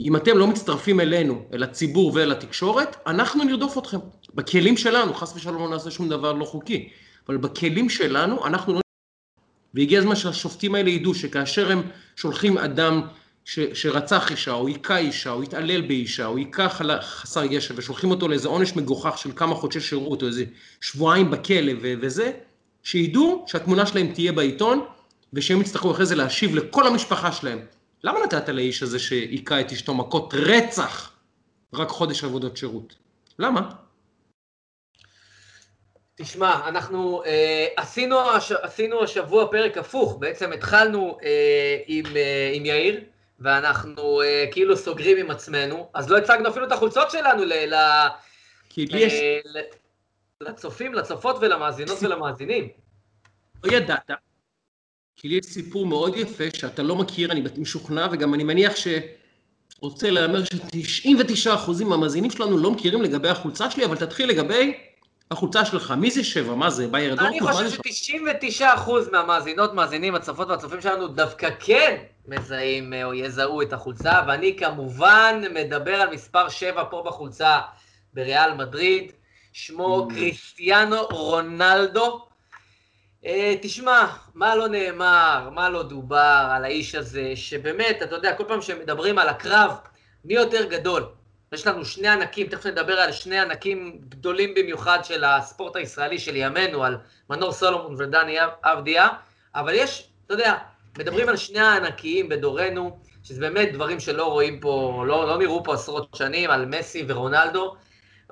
אם אתם לא מצטרפים אלינו, אל הציבור ואל התקשורת, אנחנו נרדוף אתכם. בכלים שלנו, חס ושלום לא נעשה שום דבר לא חוקי, אבל בכלים שלנו, אנחנו לא... והגיע הזמן שהשופטים האלה ידעו שכאשר הם שולחים אדם ש, שרצח אישה, או היכה אישה, או התעלל באישה, או היכה חסר ישע, ושולחים אותו לאיזה עונש מגוחך של כמה חודשי שירות, או איזה שבועיים בכלא ו- וזה, שידעו שהתמונה שלהם תהיה בעיתון, ושהם יצטרכו אחרי זה להשיב לכל המשפחה שלהם. למה נתת לאיש הזה שהיכה את אשתו מכות רצח רק חודש עבודות שירות? למה? תשמע, אנחנו אה, עשינו, הש, עשינו השבוע פרק הפוך, בעצם התחלנו אה, עם, אה, עם יאיר, ואנחנו אה, כאילו סוגרים עם עצמנו, אז לא הצגנו אפילו את החולצות שלנו ל, ל, כי לי יש... אה, ל, לצופים, לצופות ולמאזינות ולמאזינים. לא ידעת, כי לי יש סיפור מאוד יפה שאתה לא מכיר, אני משוכנע, וגם אני מניח שרוצה להמר ש-99% מהמאזינים שלנו לא מכירים לגבי החולצה שלי, אבל תתחיל לגבי החולצה שלך. מי זה שבע? מה זה? בייר אני דורטמונד? מה חושב זה? ש-99% מהמאזינות, מאזינים, הצופות והצופים שלנו דווקא כן מזהים אה, או יזהו את החולצה, ואני כמובן מדבר על מספר 7 פה בחולצה בריאל מדריד, שמו Mm. קריסטיאנו רונלדו. אה, תשמע, מה לא נאמר, מה לא דובר על האיש הזה, שבאמת, אתה יודע, כל פעם שמדברים על הקרב, מי יותר גדול? יש לנו שני ענקים, תכף נדבר על שני ענקים גדולים במיוחד של הספורט הישראלי של ימינו, על מנור סולומון ודני אבדיה, אבל יש, אתה יודע, מדברים על שני הענקיים בדורנו, שזה באמת דברים שלא רואים פה, לא, לא נראו פה עשרות שנים, על מסי ורונלדו.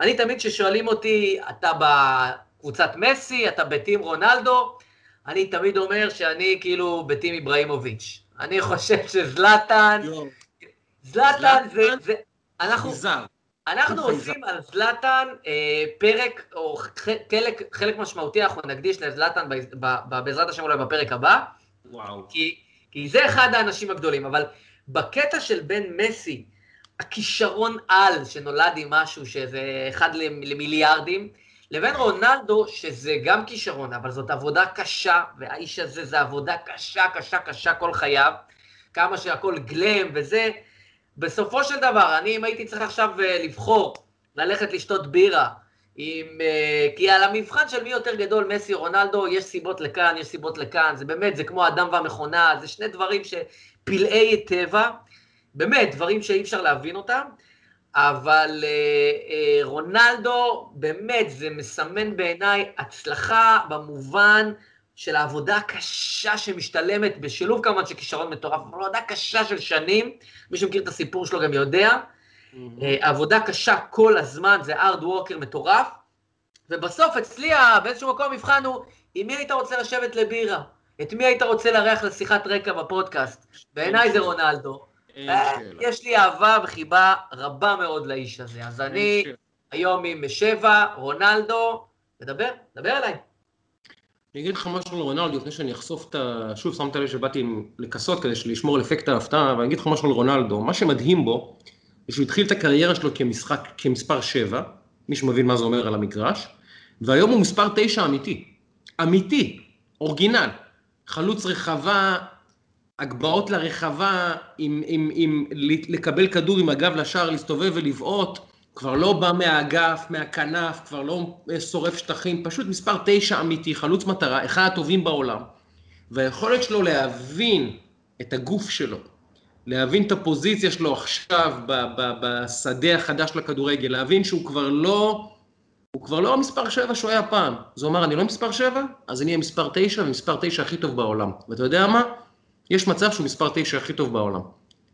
אני תמיד כששואלים אותי, אתה בקבוצת מסי, אתה בטים רונלדו, אני תמיד אומר שאני כאילו בטים איבראימוביץ'. אני חושב שזלאטן, זלאטן זה? זה, אנחנו. אנחנו עושים על זלאטן אה, פרק, או חלק, חלק משמעותי, אנחנו נקדיש לזלאטן בעזרת השם אולי בפרק הבא, וואו. כי, כי זה אחד האנשים הגדולים, אבל בקטע של בן מסי, הכישרון על שנולד עם משהו שזה אחד למ- למיליארדים, לבין רונלדו, שזה גם כישרון, אבל זאת עבודה קשה, והאיש הזה זה עבודה קשה, קשה, קשה כל חייו, כמה שהכל גלם וזה. בסופו של דבר, אני אם הייתי צריך עכשיו אה, לבחור ללכת לשתות בירה, עם, אה, כי על המבחן של מי יותר גדול, מסי או רונלדו, יש סיבות לכאן, יש סיבות לכאן, זה באמת, זה כמו אדם והמכונה, זה שני דברים שפלאי טבע, באמת, דברים שאי אפשר להבין אותם. אבל אה, אה, רונלדו, באמת, זה מסמן בעיניי הצלחה במובן של העבודה הקשה שמשתלמת, בשילוב כמובן של כישרון מטורף, אבל עבודה קשה של שנים, מי שמכיר את הסיפור שלו גם יודע. Mm-hmm. עבודה קשה כל הזמן, זה ארד ווקר מטורף. ובסוף אצלי באיזשהו מקום המבחן הוא, עם מי היית רוצה לשבת לבירה? את מי היית רוצה לארח לשיחת רקע בפודקאסט? בעיניי זה רונלדו. אה, יש לי אהבה וחיבה רבה מאוד לאיש הזה. אז אני היום עם שבע, רונלדו, תדבר, דבר אליי. אני אגיד לך משהו על רונלדו, לפני שאני אחשוף את ה... שוב שמת לב שבאתי לכסות כדי לשמור על אפקט ההפתעה, ואני אגיד לך משהו על רונלדו. מה שמדהים בו, זה שהוא התחיל את הקריירה שלו כמשחק, כמספר 7, מי שמבין מה זה אומר על המגרש, והיום הוא מספר 9 אמיתי. אמיתי, אורגינל. חלוץ רחבה, הגבהות לרחבה, עם, עם, עם לקבל כדור עם הגב לשער, להסתובב ולבעוט, כבר לא בא מהאגף, מהכנף, כבר לא שורף שטחים, פשוט מספר תשע אמיתי, חלוץ מטרה, אחד הטובים בעולם. והיכולת שלו להבין את הגוף שלו, להבין את הפוזיציה שלו עכשיו בשדה החדש של הכדורגל, להבין שהוא כבר לא, הוא כבר לא המספר 7 שהוא היה פעם. זה אומר, אני לא מספר 7, אז אני אהיה מספר 9, ומספר 9 הכי טוב בעולם. ואתה יודע מה? יש מצב שהוא מספר 9 הכי טוב בעולם,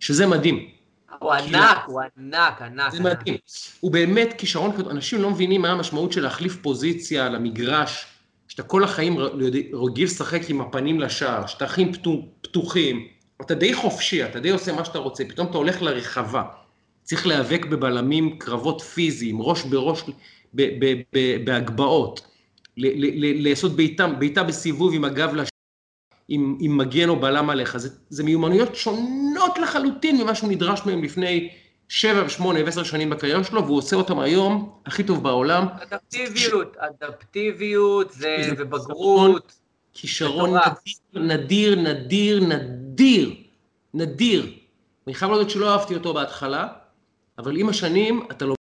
שזה מדהים. הוא ענק, הוא ענק, ענק. זה מדהים. הוא באמת כישרון, אנשים לא מבינים מה המשמעות של להחליף פוזיציה למגרש, שאתה כל החיים רגיל לשחק עם הפנים לשער, שטחים פתוחים, אתה די חופשי, אתה די עושה מה שאתה רוצה, פתאום אתה הולך לרחבה. צריך להיאבק בבלמים, קרבות פיזיים, ראש בראש, בהגבהות, לעשות בעיטה בסיבוב עם הגב. עם, עם מגן או בלם עליך. זה, זה מיומנויות שונות לחלוטין ממה שהוא נדרש מהם לפני שבע ושמונה ועשר שנים בקריירה שלו, והוא עושה אותם היום הכי טוב בעולם. אדפטיביות, אדפטיביות זה, ובגרות. כישרון נדיר, נדיר, נדיר, נדיר. אני חייב להודות שלא אהבתי אותו בהתחלה, אבל עם השנים אתה לומד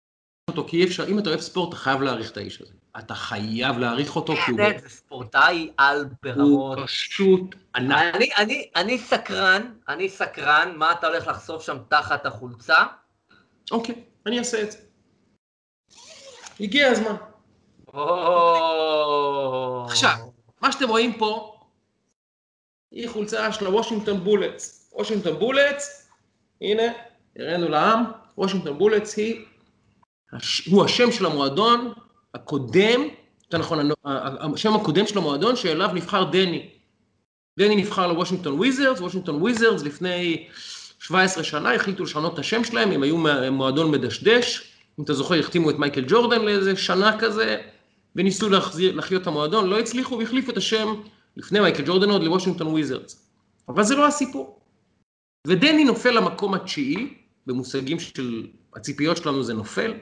אותו, כי אי אפשר, אם אתה אוהב ספורט, אתה חייב להעריך את האיש הזה. אתה חייב להעריך אותו, כי הוא... זה ספורטאי על ברמות. הוא פשוט ענק. אני, אני, אני סקרן, אני סקרן, מה אתה הולך לחשוף שם תחת החולצה? אוקיי, אני אעשה את זה. הגיע הזמן. עכשיו, מה שאתם רואים פה, היא חולצה של הוושינגטון בולטס. וושינגטון בולטס, הנה, הראינו לעם, וושינגטון בולטס היא, הוא השם של המועדון, הקודם, יותר נכון, השם הקודם של המועדון שאליו נבחר דני. דני נבחר לוושינגטון וויזרדס, וושינגטון וויזרדס לפני 17 שנה החליטו לשנות את השם שלהם, הם היו מועדון מדשדש, אם אתה זוכר, החתימו את מייקל ג'ורדן לאיזה שנה כזה, וניסו להחזיר, להחיות את המועדון, לא הצליחו והחליפו את השם לפני מייקל ג'ורדן עוד לוושינגטון וויזרדס. אבל זה לא הסיפור. ודני נופל למקום התשיעי, במושגים של הציפיות שלנו זה נופל,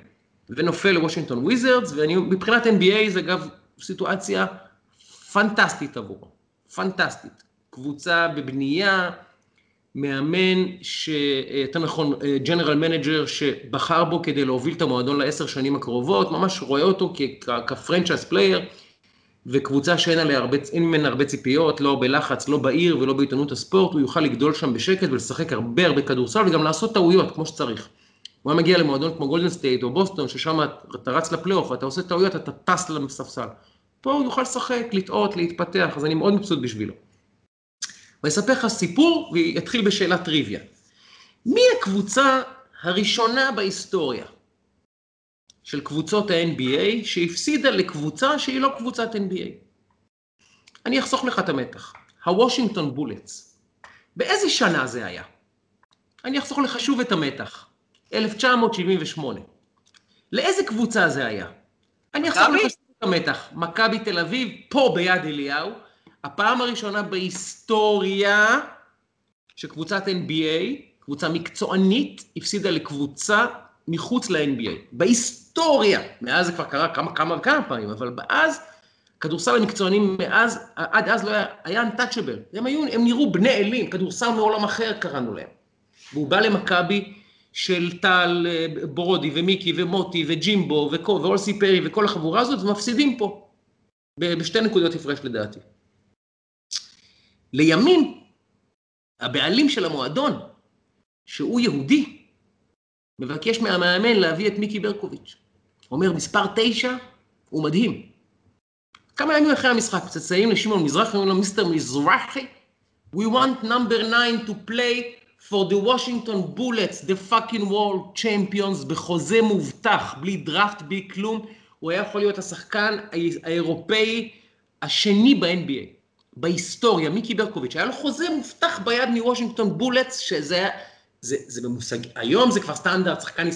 ונופל לוושינגטון וויזרדס, ומבחינת NBA זה אגב סיטואציה פנטסטית עבורו, פנטסטית. קבוצה בבנייה, מאמן, יותר נכון, general manager שבחר בו כדי להוביל את המועדון לעשר שנים הקרובות, ממש רואה אותו כ franchise player, וקבוצה שאין עליה הרבה, אין ממנה הרבה ציפיות, לא בלחץ, לא בעיר ולא בעיתונות הספורט, הוא יוכל לגדול שם בשקט ולשחק הרבה הרבה כדורסל וגם לעשות טעויות כמו שצריך. הוא היה מגיע למועדון כמו גולדן סטייט או בוסטון, ששם אתה רץ לפלייאוף ואתה עושה טעויות, אתה טס לספסל. פה הוא יוכל לשחק, לטעות, להתפתח, אז אני מאוד מבסוט בשבילו. ואני אספר לך סיפור ויתחיל בשאלת טריוויה. מי הקבוצה הראשונה בהיסטוריה של קבוצות ה-NBA שהפסידה לקבוצה שהיא לא קבוצת NBA? אני אחסוך לך את המתח. הוושינגטון בולטס. באיזה שנה זה היה? אני אחסוך לך שוב את המתח. 1978. לאיזה קבוצה זה היה? אני אחזור לך את המתח. מכבי תל אביב, פה ביד אליהו, הפעם הראשונה בהיסטוריה שקבוצת NBA, קבוצה מקצוענית, הפסידה לקבוצה מחוץ ל-NBA, בהיסטוריה, מאז זה כבר קרה כמה, כמה וכמה פעמים, אבל אז, כדורסל המקצוענים מאז, עד אז לא היה, היה untouchable, הם היו, הם נראו בני אלים, כדורסל מעולם אחר קראנו להם. והוא בא למכבי של טל אה, ברודי ומיקי ומוטי וג'ימבו ואולסי פרי וכל החבורה הזאת, ומפסידים פה, בשתי נקודות הפרש לדעתי. לימים, הבעלים של המועדון, שהוא יהודי, מבקש מהמאמן להביא את מיקי ברקוביץ'. אומר, מספר תשע הוא מדהים. כמה ימים אחרי המשחק, מצטעים לשמעון מזרחי, אומרים לו, מיסטר מזרחי, we want number nine to play for the Washington Bullets, the fucking world champions, בחוזה מובטח, בלי דראפט, בלי כלום. הוא היה יכול להיות השחקן האירופאי השני ב-NBA, בהיסטוריה, מיקי ברקוביץ', היה לו חוזה מובטח ביד מוושינגטון בולטס, שזה היה, זה, זה במושג, היום זה כבר סטנדרט, שחקן,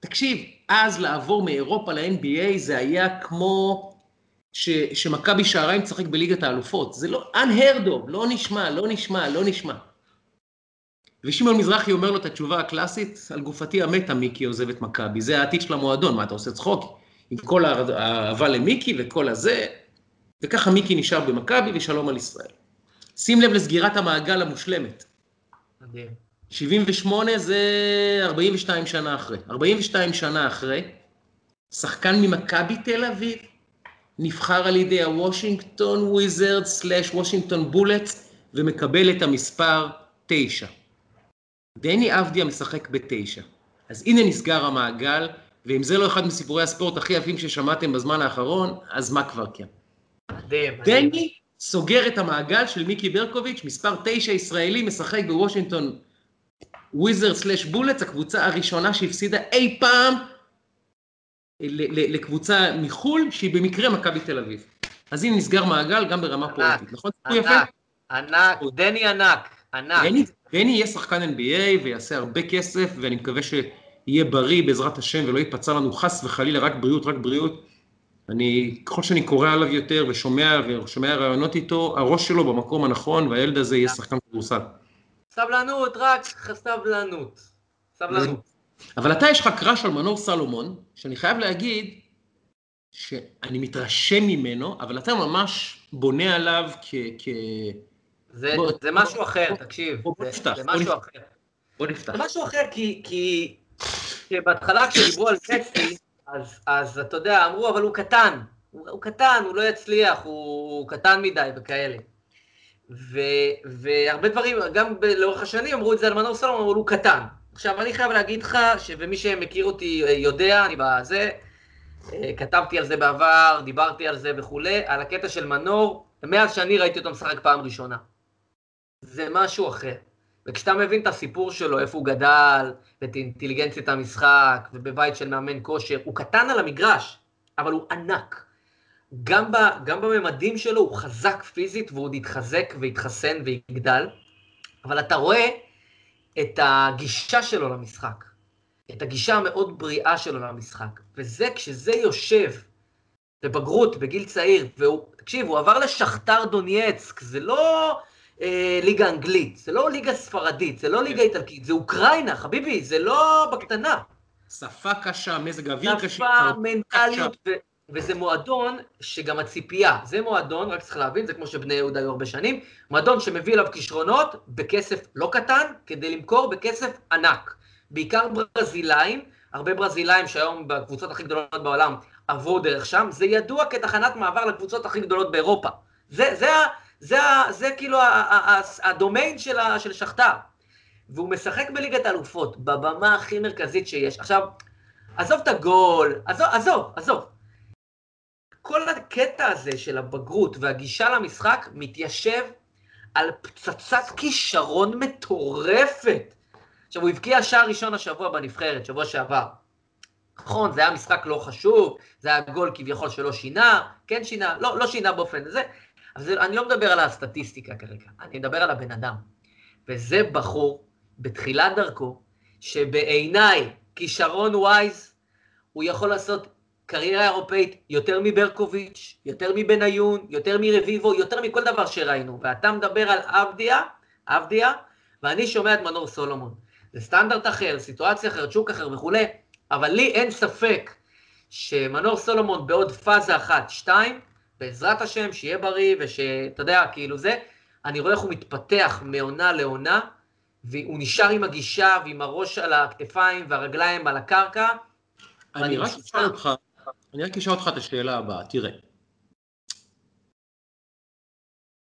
תקשיב, אז לעבור מאירופה ל-NBA זה היה כמו ש, שמכבי שעריים תשחק בליגת האלופות, זה לא unheard of, לא נשמע, לא נשמע, לא נשמע. ושמעון מזרחי אומר לו את התשובה הקלאסית, על גופתי המתה מיקי עוזב את מכבי, זה העתיד של המועדון, מה אתה עושה צחוק? עם כל האהבה למיקי וכל הזה, וככה מיקי נשאר במכבי ושלום על ישראל. שים לב לסגירת המעגל המושלמת. מדהים. 78 זה 42 שנה אחרי. 42 שנה אחרי, שחקן ממכבי תל אביב נבחר על ידי הוושינגטון וויזרד סלאש וושינגטון בולטס ומקבל את המספר 9. דני אבדיה משחק בתשע. אז הנה נסגר המעגל, ואם זה לא אחד מסיפורי הספורט הכי יפים ששמעתם בזמן האחרון, אז מה כבר כן? מדהים. דני סוגר את המעגל של מיקי ברקוביץ', מספר תשע ישראלי, משחק בוושינגטון וויזרד סלאש בולטס, הקבוצה הראשונה שהפסידה אי פעם לקבוצה מחו"ל, שהיא במקרה מכבי תל אביב. אז הנה נסגר מעגל גם ברמה פוליטית, נכון? ענק, ענק, דני ענק, ענק. דני, דני יהיה שחקן NBA ויעשה הרבה כסף, ואני מקווה שיהיה בריא בעזרת השם ולא ייפצע לנו חס וחלילה, רק בריאות, רק בריאות. אני, ככל שאני קורא עליו יותר ושומע ושומע רעיונות איתו, הראש שלו במקום הנכון, והילד הזה יהיה שחקן כדורסל. סבלנות, רק סבלנות. סבלנות. אבל אתה יש לך קראש על מנור סלומון, שאני חייב להגיד שאני מתרשם ממנו, אבל אתה ממש בונה עליו כ... כ... זה, בוא, זה משהו בוא, אחר, בוא, תקשיב. בוא, בוא זה, נפתח. זה משהו בוא אחר. בוא נפתח. זה משהו אחר כי, כי, כי בהתחלה כשדיברו על מסי, אז, אז אתה יודע, אמרו, אבל הוא קטן. הוא, הוא קטן, הוא לא יצליח, הוא, הוא קטן מדי וכאלה. ו, והרבה דברים, גם ב, לאורך השנים אמרו את זה על מנור סלומון, אבל הוא קטן. עכשיו, אני חייב להגיד לך, ומי שמכיר אותי אה, יודע, אני בזה, אה, כתבתי על זה בעבר, דיברתי על זה וכולי, על הקטע של מנור, מאז שאני ראיתי אותו משחק פעם ראשונה. זה משהו אחר. וכשאתה מבין את הסיפור שלו, איפה הוא גדל, ואת אינטליגנציית המשחק, ובבית של מאמן כושר, הוא קטן על המגרש, אבל הוא ענק. גם, ב, גם בממדים שלו הוא חזק פיזית, והוא עוד יתחזק ויתחסן ויגדל, אבל אתה רואה את הגישה שלו למשחק, את הגישה המאוד בריאה שלו למשחק, וזה, כשזה יושב בבגרות, בגיל צעיר, והוא, תקשיב, הוא עבר לשכתר דונייצק, זה לא אה, ליגה אנגלית, זה לא ליגה ספרדית, זה לא ליגה איטלקית, זה אוקראינה, חביבי, זה לא בקטנה. שפה קשה, מזג אוויר קשה. שפה, מנטליות, ו- וזה מועדון שגם הציפייה, זה מועדון, רק צריך להבין, זה כמו שבני יהודה היו הרבה שנים, מועדון שמביא אליו כישרונות בכסף לא קטן, כדי למכור בכסף ענק. בעיקר ברזילאים, הרבה ברזילאים שהיום בקבוצות הכי גדולות בעולם עברו דרך שם, זה ידוע כתחנת מעבר לקבוצות הכי גדולות באירופה. זה, זה, זה, זה, כאילו הדומיין של, של שכתר. והוא משחק בליגת האלופות, בבמה הכי מרכזית שיש. עכשיו, עזוב את הגול, עזוב, עזוב, עזוב. כל הקטע הזה של הבגרות והגישה למשחק מתיישב על פצצת כישרון מטורפת. עכשיו, הוא הבקיע שער ראשון השבוע בנבחרת, שבוע שעבר. נכון, זה היה משחק לא חשוב, זה היה גול כביכול שלא שינה, כן שינה, לא, לא שינה באופן הזה, אבל אני לא מדבר על הסטטיסטיקה כרגע, אני מדבר על הבן אדם. וזה בחור, בתחילת דרכו, שבעיניי, כישרון ווייז, הוא יכול לעשות קריירה אירופאית יותר מברקוביץ', יותר מבניון, יותר מרביבו, יותר מכל דבר שראינו. ואתה מדבר על עבדיה, עבדיה, ואני שומע את מנור סולומון. זה סטנדרט אחר, סיטואציה אחרת, שוק אחר וכולי, אבל לי אין ספק שמנור סולומון בעוד פאזה אחת, שתיים, בעזרת השם, שיהיה בריא, ושאתה יודע, כאילו זה, אני רואה איך הוא מתפתח מעונה לעונה, והוא נשאר עם הגישה ועם הראש על הכתפיים והרגליים על הקרקע. אני רק אשאל אותך, אני רק אשאל אותך את השאלה הבאה, תראה.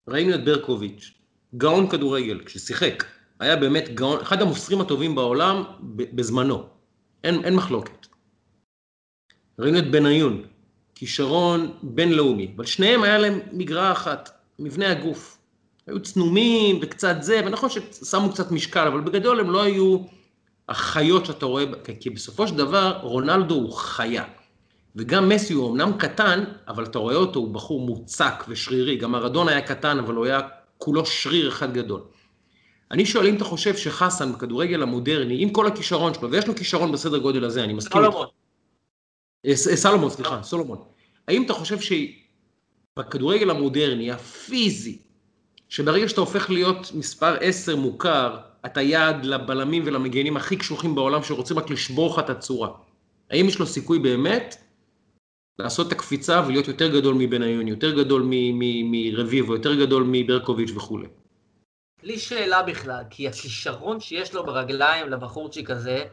ראינו את ברקוביץ', גאון כדורגל, כששיחק, היה באמת גאון, אחד המוסרים הטובים בעולם בזמנו, אין, אין מחלוקת. ראינו את בניון, כישרון בינלאומי, אבל שניהם היה להם מגרעה אחת, מבנה הגוף. היו צנומים וקצת זה, ונכון ששמו קצת משקל, אבל בגדול הם לא היו החיות שאתה רואה, כי בסופו של דבר רונלדו הוא חיה. וגם מסי הוא אמנם קטן, אבל אתה רואה אותו, הוא בחור מוצק ושרירי, גם ארדון היה קטן, אבל הוא היה כולו שריר אחד גדול. אני שואל אם אתה חושב שחסן בכדורגל המודרני, עם כל הכישרון שלו, ויש לו כישרון בסדר גודל הזה, אני מסכים איתך. אה, סלומון, סליחה, סולומון. האם אתה חושב שבכדורגל המודרני, הפיזי, שברגע שאתה הופך להיות מספר 10 מוכר, אתה יעד לבלמים ולמגנים הכי קשוחים בעולם שרוצים רק לשבור לך את הצורה. האם יש לו סיכוי באמת לעשות את הקפיצה ולהיות יותר גדול מבניון, יותר גדול מרביבו, יותר גדול מברקוביץ' וכולי? בלי שאלה בכלל, כי הכישרון שיש לו ברגליים לבחורצ'יק הזה,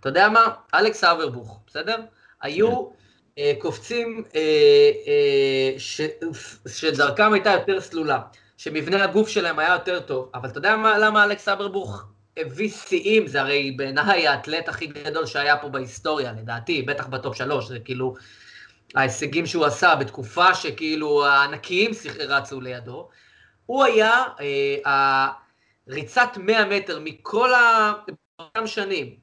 אתה יודע מה? אלכס אברבוך, בסדר? היו. אה, קופצים אה, אה, ש, שדרכם הייתה יותר סלולה, שמבנה הגוף שלהם היה יותר טוב, אבל אתה יודע מה, למה אלכס אברבוך הביא שיאים? זה הרי בעיניי האתלט הכי גדול שהיה פה בהיסטוריה, לדעתי, בטח בטופ שלוש, זה כאילו ההישגים שהוא עשה בתקופה שכאילו הענקיים רצו לידו. הוא היה אה, ריצת 100 מטר מכל אותם שנים,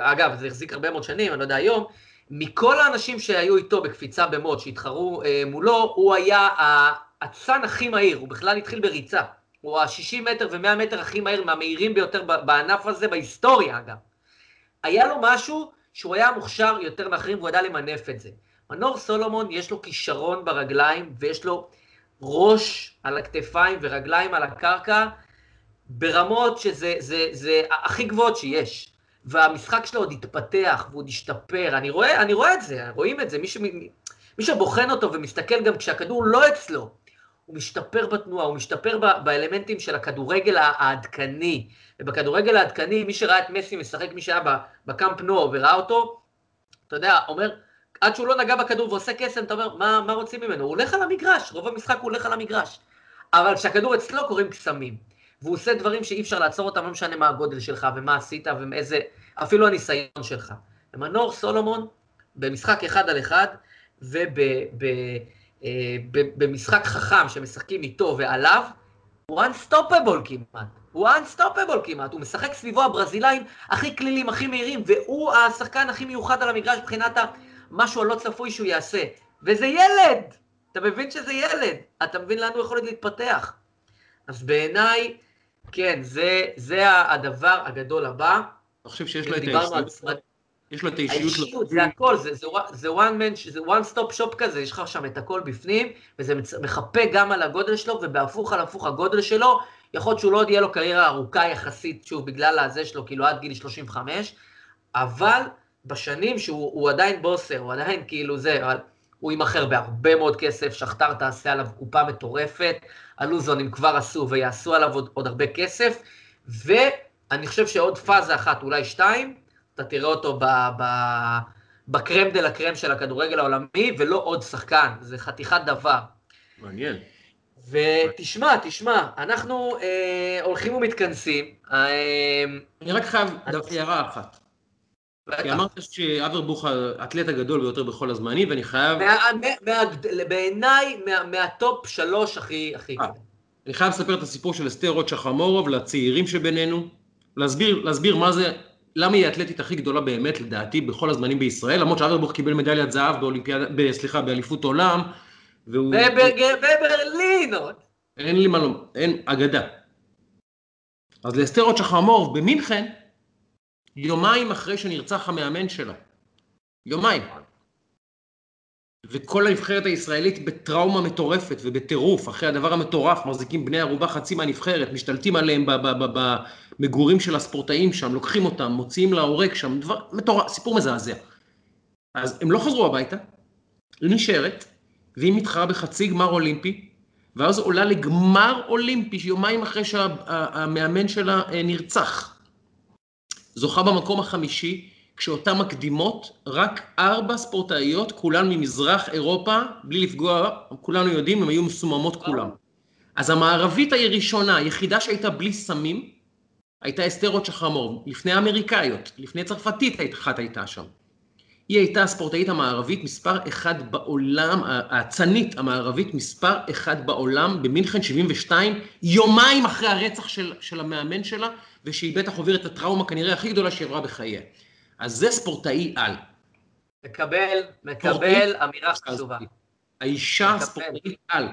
אגב, זה החזיק הרבה מאוד שנים, אני לא יודע היום, מכל האנשים שהיו איתו בקפיצה במוד, שהתחרו אה, מולו, הוא היה האצן הכי מהיר, הוא בכלל התחיל בריצה. הוא ה-60 מטר ו-100 מטר הכי מהיר, מהמהירים ביותר בענף הזה, בהיסטוריה אגב. היה לו משהו שהוא היה מוכשר יותר מאחרים והוא ידע למנף את זה. מנור סולומון יש לו כישרון ברגליים ויש לו ראש על הכתפיים ורגליים על הקרקע ברמות שזה זה, זה הכי גבוהות שיש. והמשחק שלו עוד התפתח והוא עוד השתפר, אני רואה, אני רואה את זה, רואים את זה, מי, ש, מי שבוחן אותו ומסתכל גם כשהכדור לא אצלו, הוא משתפר בתנועה, הוא משתפר ב, באלמנטים של הכדורגל העדכני. ובכדורגל העדכני, מי שראה את מסי משחק, מי שהיה בקאמפ נו וראה אותו, אתה יודע, אומר, עד שהוא לא נגע בכדור ועושה קסם, אתה אומר, מה, מה רוצים ממנו? הוא הולך על המגרש, רוב המשחק הוא הולך על המגרש. אבל כשהכדור אצלו קורים קסמים. והוא עושה דברים שאי אפשר לעצור אותם, לא משנה מה הגודל שלך ומה עשית ומאיזה, אפילו הניסיון שלך. ומנור סולומון, במשחק אחד על אחד, ובמשחק אה, חכם שמשחקים איתו ועליו, הוא unstoppable כמעט. הוא unstoppable כמעט, הוא משחק סביבו הברזילאים הכי כלילים, הכי מהירים, והוא השחקן הכי מיוחד על המגרש מבחינת המשהו הלא צפוי שהוא יעשה. וזה ילד! אתה מבין שזה ילד, אתה מבין לאן הוא יכול להתפתח. אז בעיניי, כן, זה, זה הדבר הגדול הבא. אני חושב שיש לו את האישיות. יש לו את האישיות. האישיות, זה הכל, זה, זה, זה one man, זה one stop shop כזה, יש לך שם את הכל בפנים, וזה מחפה גם על הגודל שלו, ובהפוך על הפוך הגודל שלו, יכול להיות שהוא לא עוד יהיה לו קריירה ארוכה יחסית, שוב, בגלל הזה שלו, כאילו עד גיל 35, אבל בשנים שהוא עדיין בוסר, הוא עדיין כאילו זה, אבל הוא יימכר בהרבה מאוד כסף, שכתר תעשה עליו קופה מטורפת, הלוזונים כבר עשו ויעשו עליו עוד, עוד הרבה כסף, ואני חושב שעוד פאזה אחת, אולי שתיים, אתה תראה אותו ב, ב, בקרם דה לה קרם של הכדורגל העולמי, ולא עוד שחקן, זה חתיכת דבר. מעניין. ותשמע, תשמע, אנחנו אה, הולכים ומתכנסים. אה, אני רק חייב הערה אחת. כי אמרת שאברבוך האתלט הגדול ביותר בכל הזמנים, ואני חייב... בעיניי, מהטופ שלוש הכי... אה, אני חייב לספר את הסיפור של אסתר רוט שחמורוב לצעירים שבינינו, להסביר, להסביר מה זה, למה היא האתלטית הכי גדולה באמת, לדעתי, בכל הזמנים בישראל, למרות שאברבוך קיבל מדליית זהב באולימפיאדה, סליחה, באליפות עולם, והוא... בברלין עוד. אין לי מה לומר, אין, אגדה. אז לאסתר רוט שחמורוב במינכן, יומיים אחרי שנרצח המאמן שלה. יומיים. וכל הנבחרת הישראלית בטראומה מטורפת ובטירוף, אחרי הדבר המטורף, מחזיקים בני ערובה חצי מהנבחרת, משתלטים עליהם במגורים של הספורטאים שם, לוקחים אותם, מוציאים להורג שם, דבר מטורף, סיפור מזעזע. אז הם לא חזרו הביתה, היא נשארת, והיא מתחרה בחצי גמר אולימפי, ואז עולה לגמר אולימפי, יומיים אחרי שהמאמן שלה אה, נרצח. זוכה במקום החמישי, כשאותן מקדימות, רק ארבע ספורטאיות, כולן ממזרח אירופה, בלי לפגוע, כולנו יודעים, הן היו מסוממות כולן. אז המערבית היא ראשונה, היחידה שהייתה בלי סמים, הייתה אסתר רוט שחמור, לפני האמריקאיות, לפני צרפתית אחת הייתה שם. היא הייתה הספורטאית המערבית מספר אחד בעולם, האצנית המערבית מספר אחד בעולם, במינכן 72, יומיים אחרי הרצח של, של המאמן שלה, ושהיא בטח עוברת את הטראומה כנראה הכי גדולה שהיא עברה בחייה. אז זה ספורטאי על. מקבל, מקבל אמירה חשובה. האישה ספורטאית על.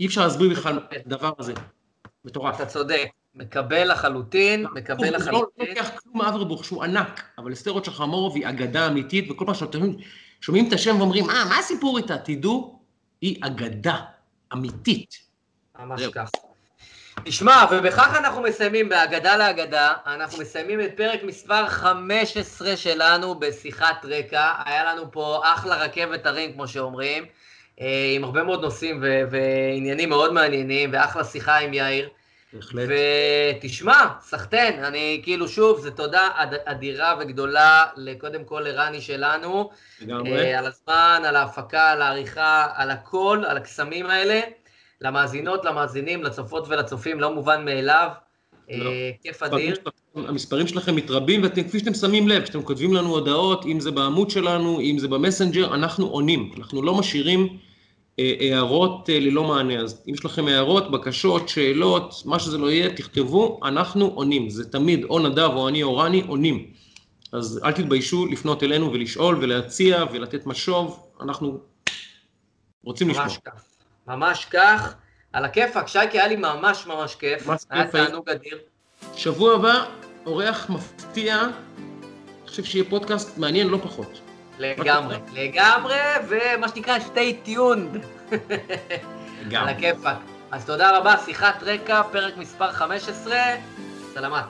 אי אפשר להסביר בכלל את הדבר הזה. מטורף. אתה צודק. מקבל לחלוטין, מקבל לחלוטין. לא לוקח כלום מאברבוך שהוא ענק, אבל אסתר רוטשחמורוב היא אגדה אמיתית, וכל פעם שאתם שומעים את השם ואומרים, אה, מה הסיפור איתה? תדעו, היא אגדה אמיתית. ממש כך. תשמע, ובכך אנחנו מסיימים באגדה לאגדה, אנחנו מסיימים את פרק מספר 15 שלנו בשיחת רקע. היה לנו פה אחלה רכבת הרים, כמו שאומרים, אה, עם הרבה מאוד נושאים ועניינים מאוד מעניינים, ואחלה שיחה עם יאיר. בהחלט. ותשמע, סחטיין, אני כאילו שוב, זו תודה אדירה וגדולה, קודם כל לרני שלנו. לגמרי. אה, על הזמן, על ההפקה, על העריכה, על הכל, על הקסמים האלה. למאזינות, למאזינים, לצופות ולצופים, לא מובן מאליו. לא. אה, כיף אדיר. המספרים שלכם מתרבים, וכפי שאתם שמים לב, כשאתם כותבים לנו הודעות, אם זה בעמוד שלנו, אם זה במסנג'ר, אנחנו עונים. אנחנו לא משאירים אה, הערות אה, ללא מענה. אז אם יש לכם הערות, בקשות, שאלות, מה שזה לא יהיה, תכתבו, אנחנו עונים. זה תמיד או נדב או אני או רני עונים. אז אל תתביישו לפנות אלינו ולשאול ולהציע ולתת משוב, אנחנו רוצים לשמוע. ממש כך. על הכיפאק, שייקי, היה לי ממש ממש כיף. ממש היה תענוג אדיר. שבוע הבא, אורח מפתיע, אני חושב שיהיה פודקאסט מעניין לא פחות. לגמרי, לגמרי, ומה שנקרא, stay tuned. על הכיפאק. אז תודה רבה, שיחת רקע, פרק מספר 15, סלמת.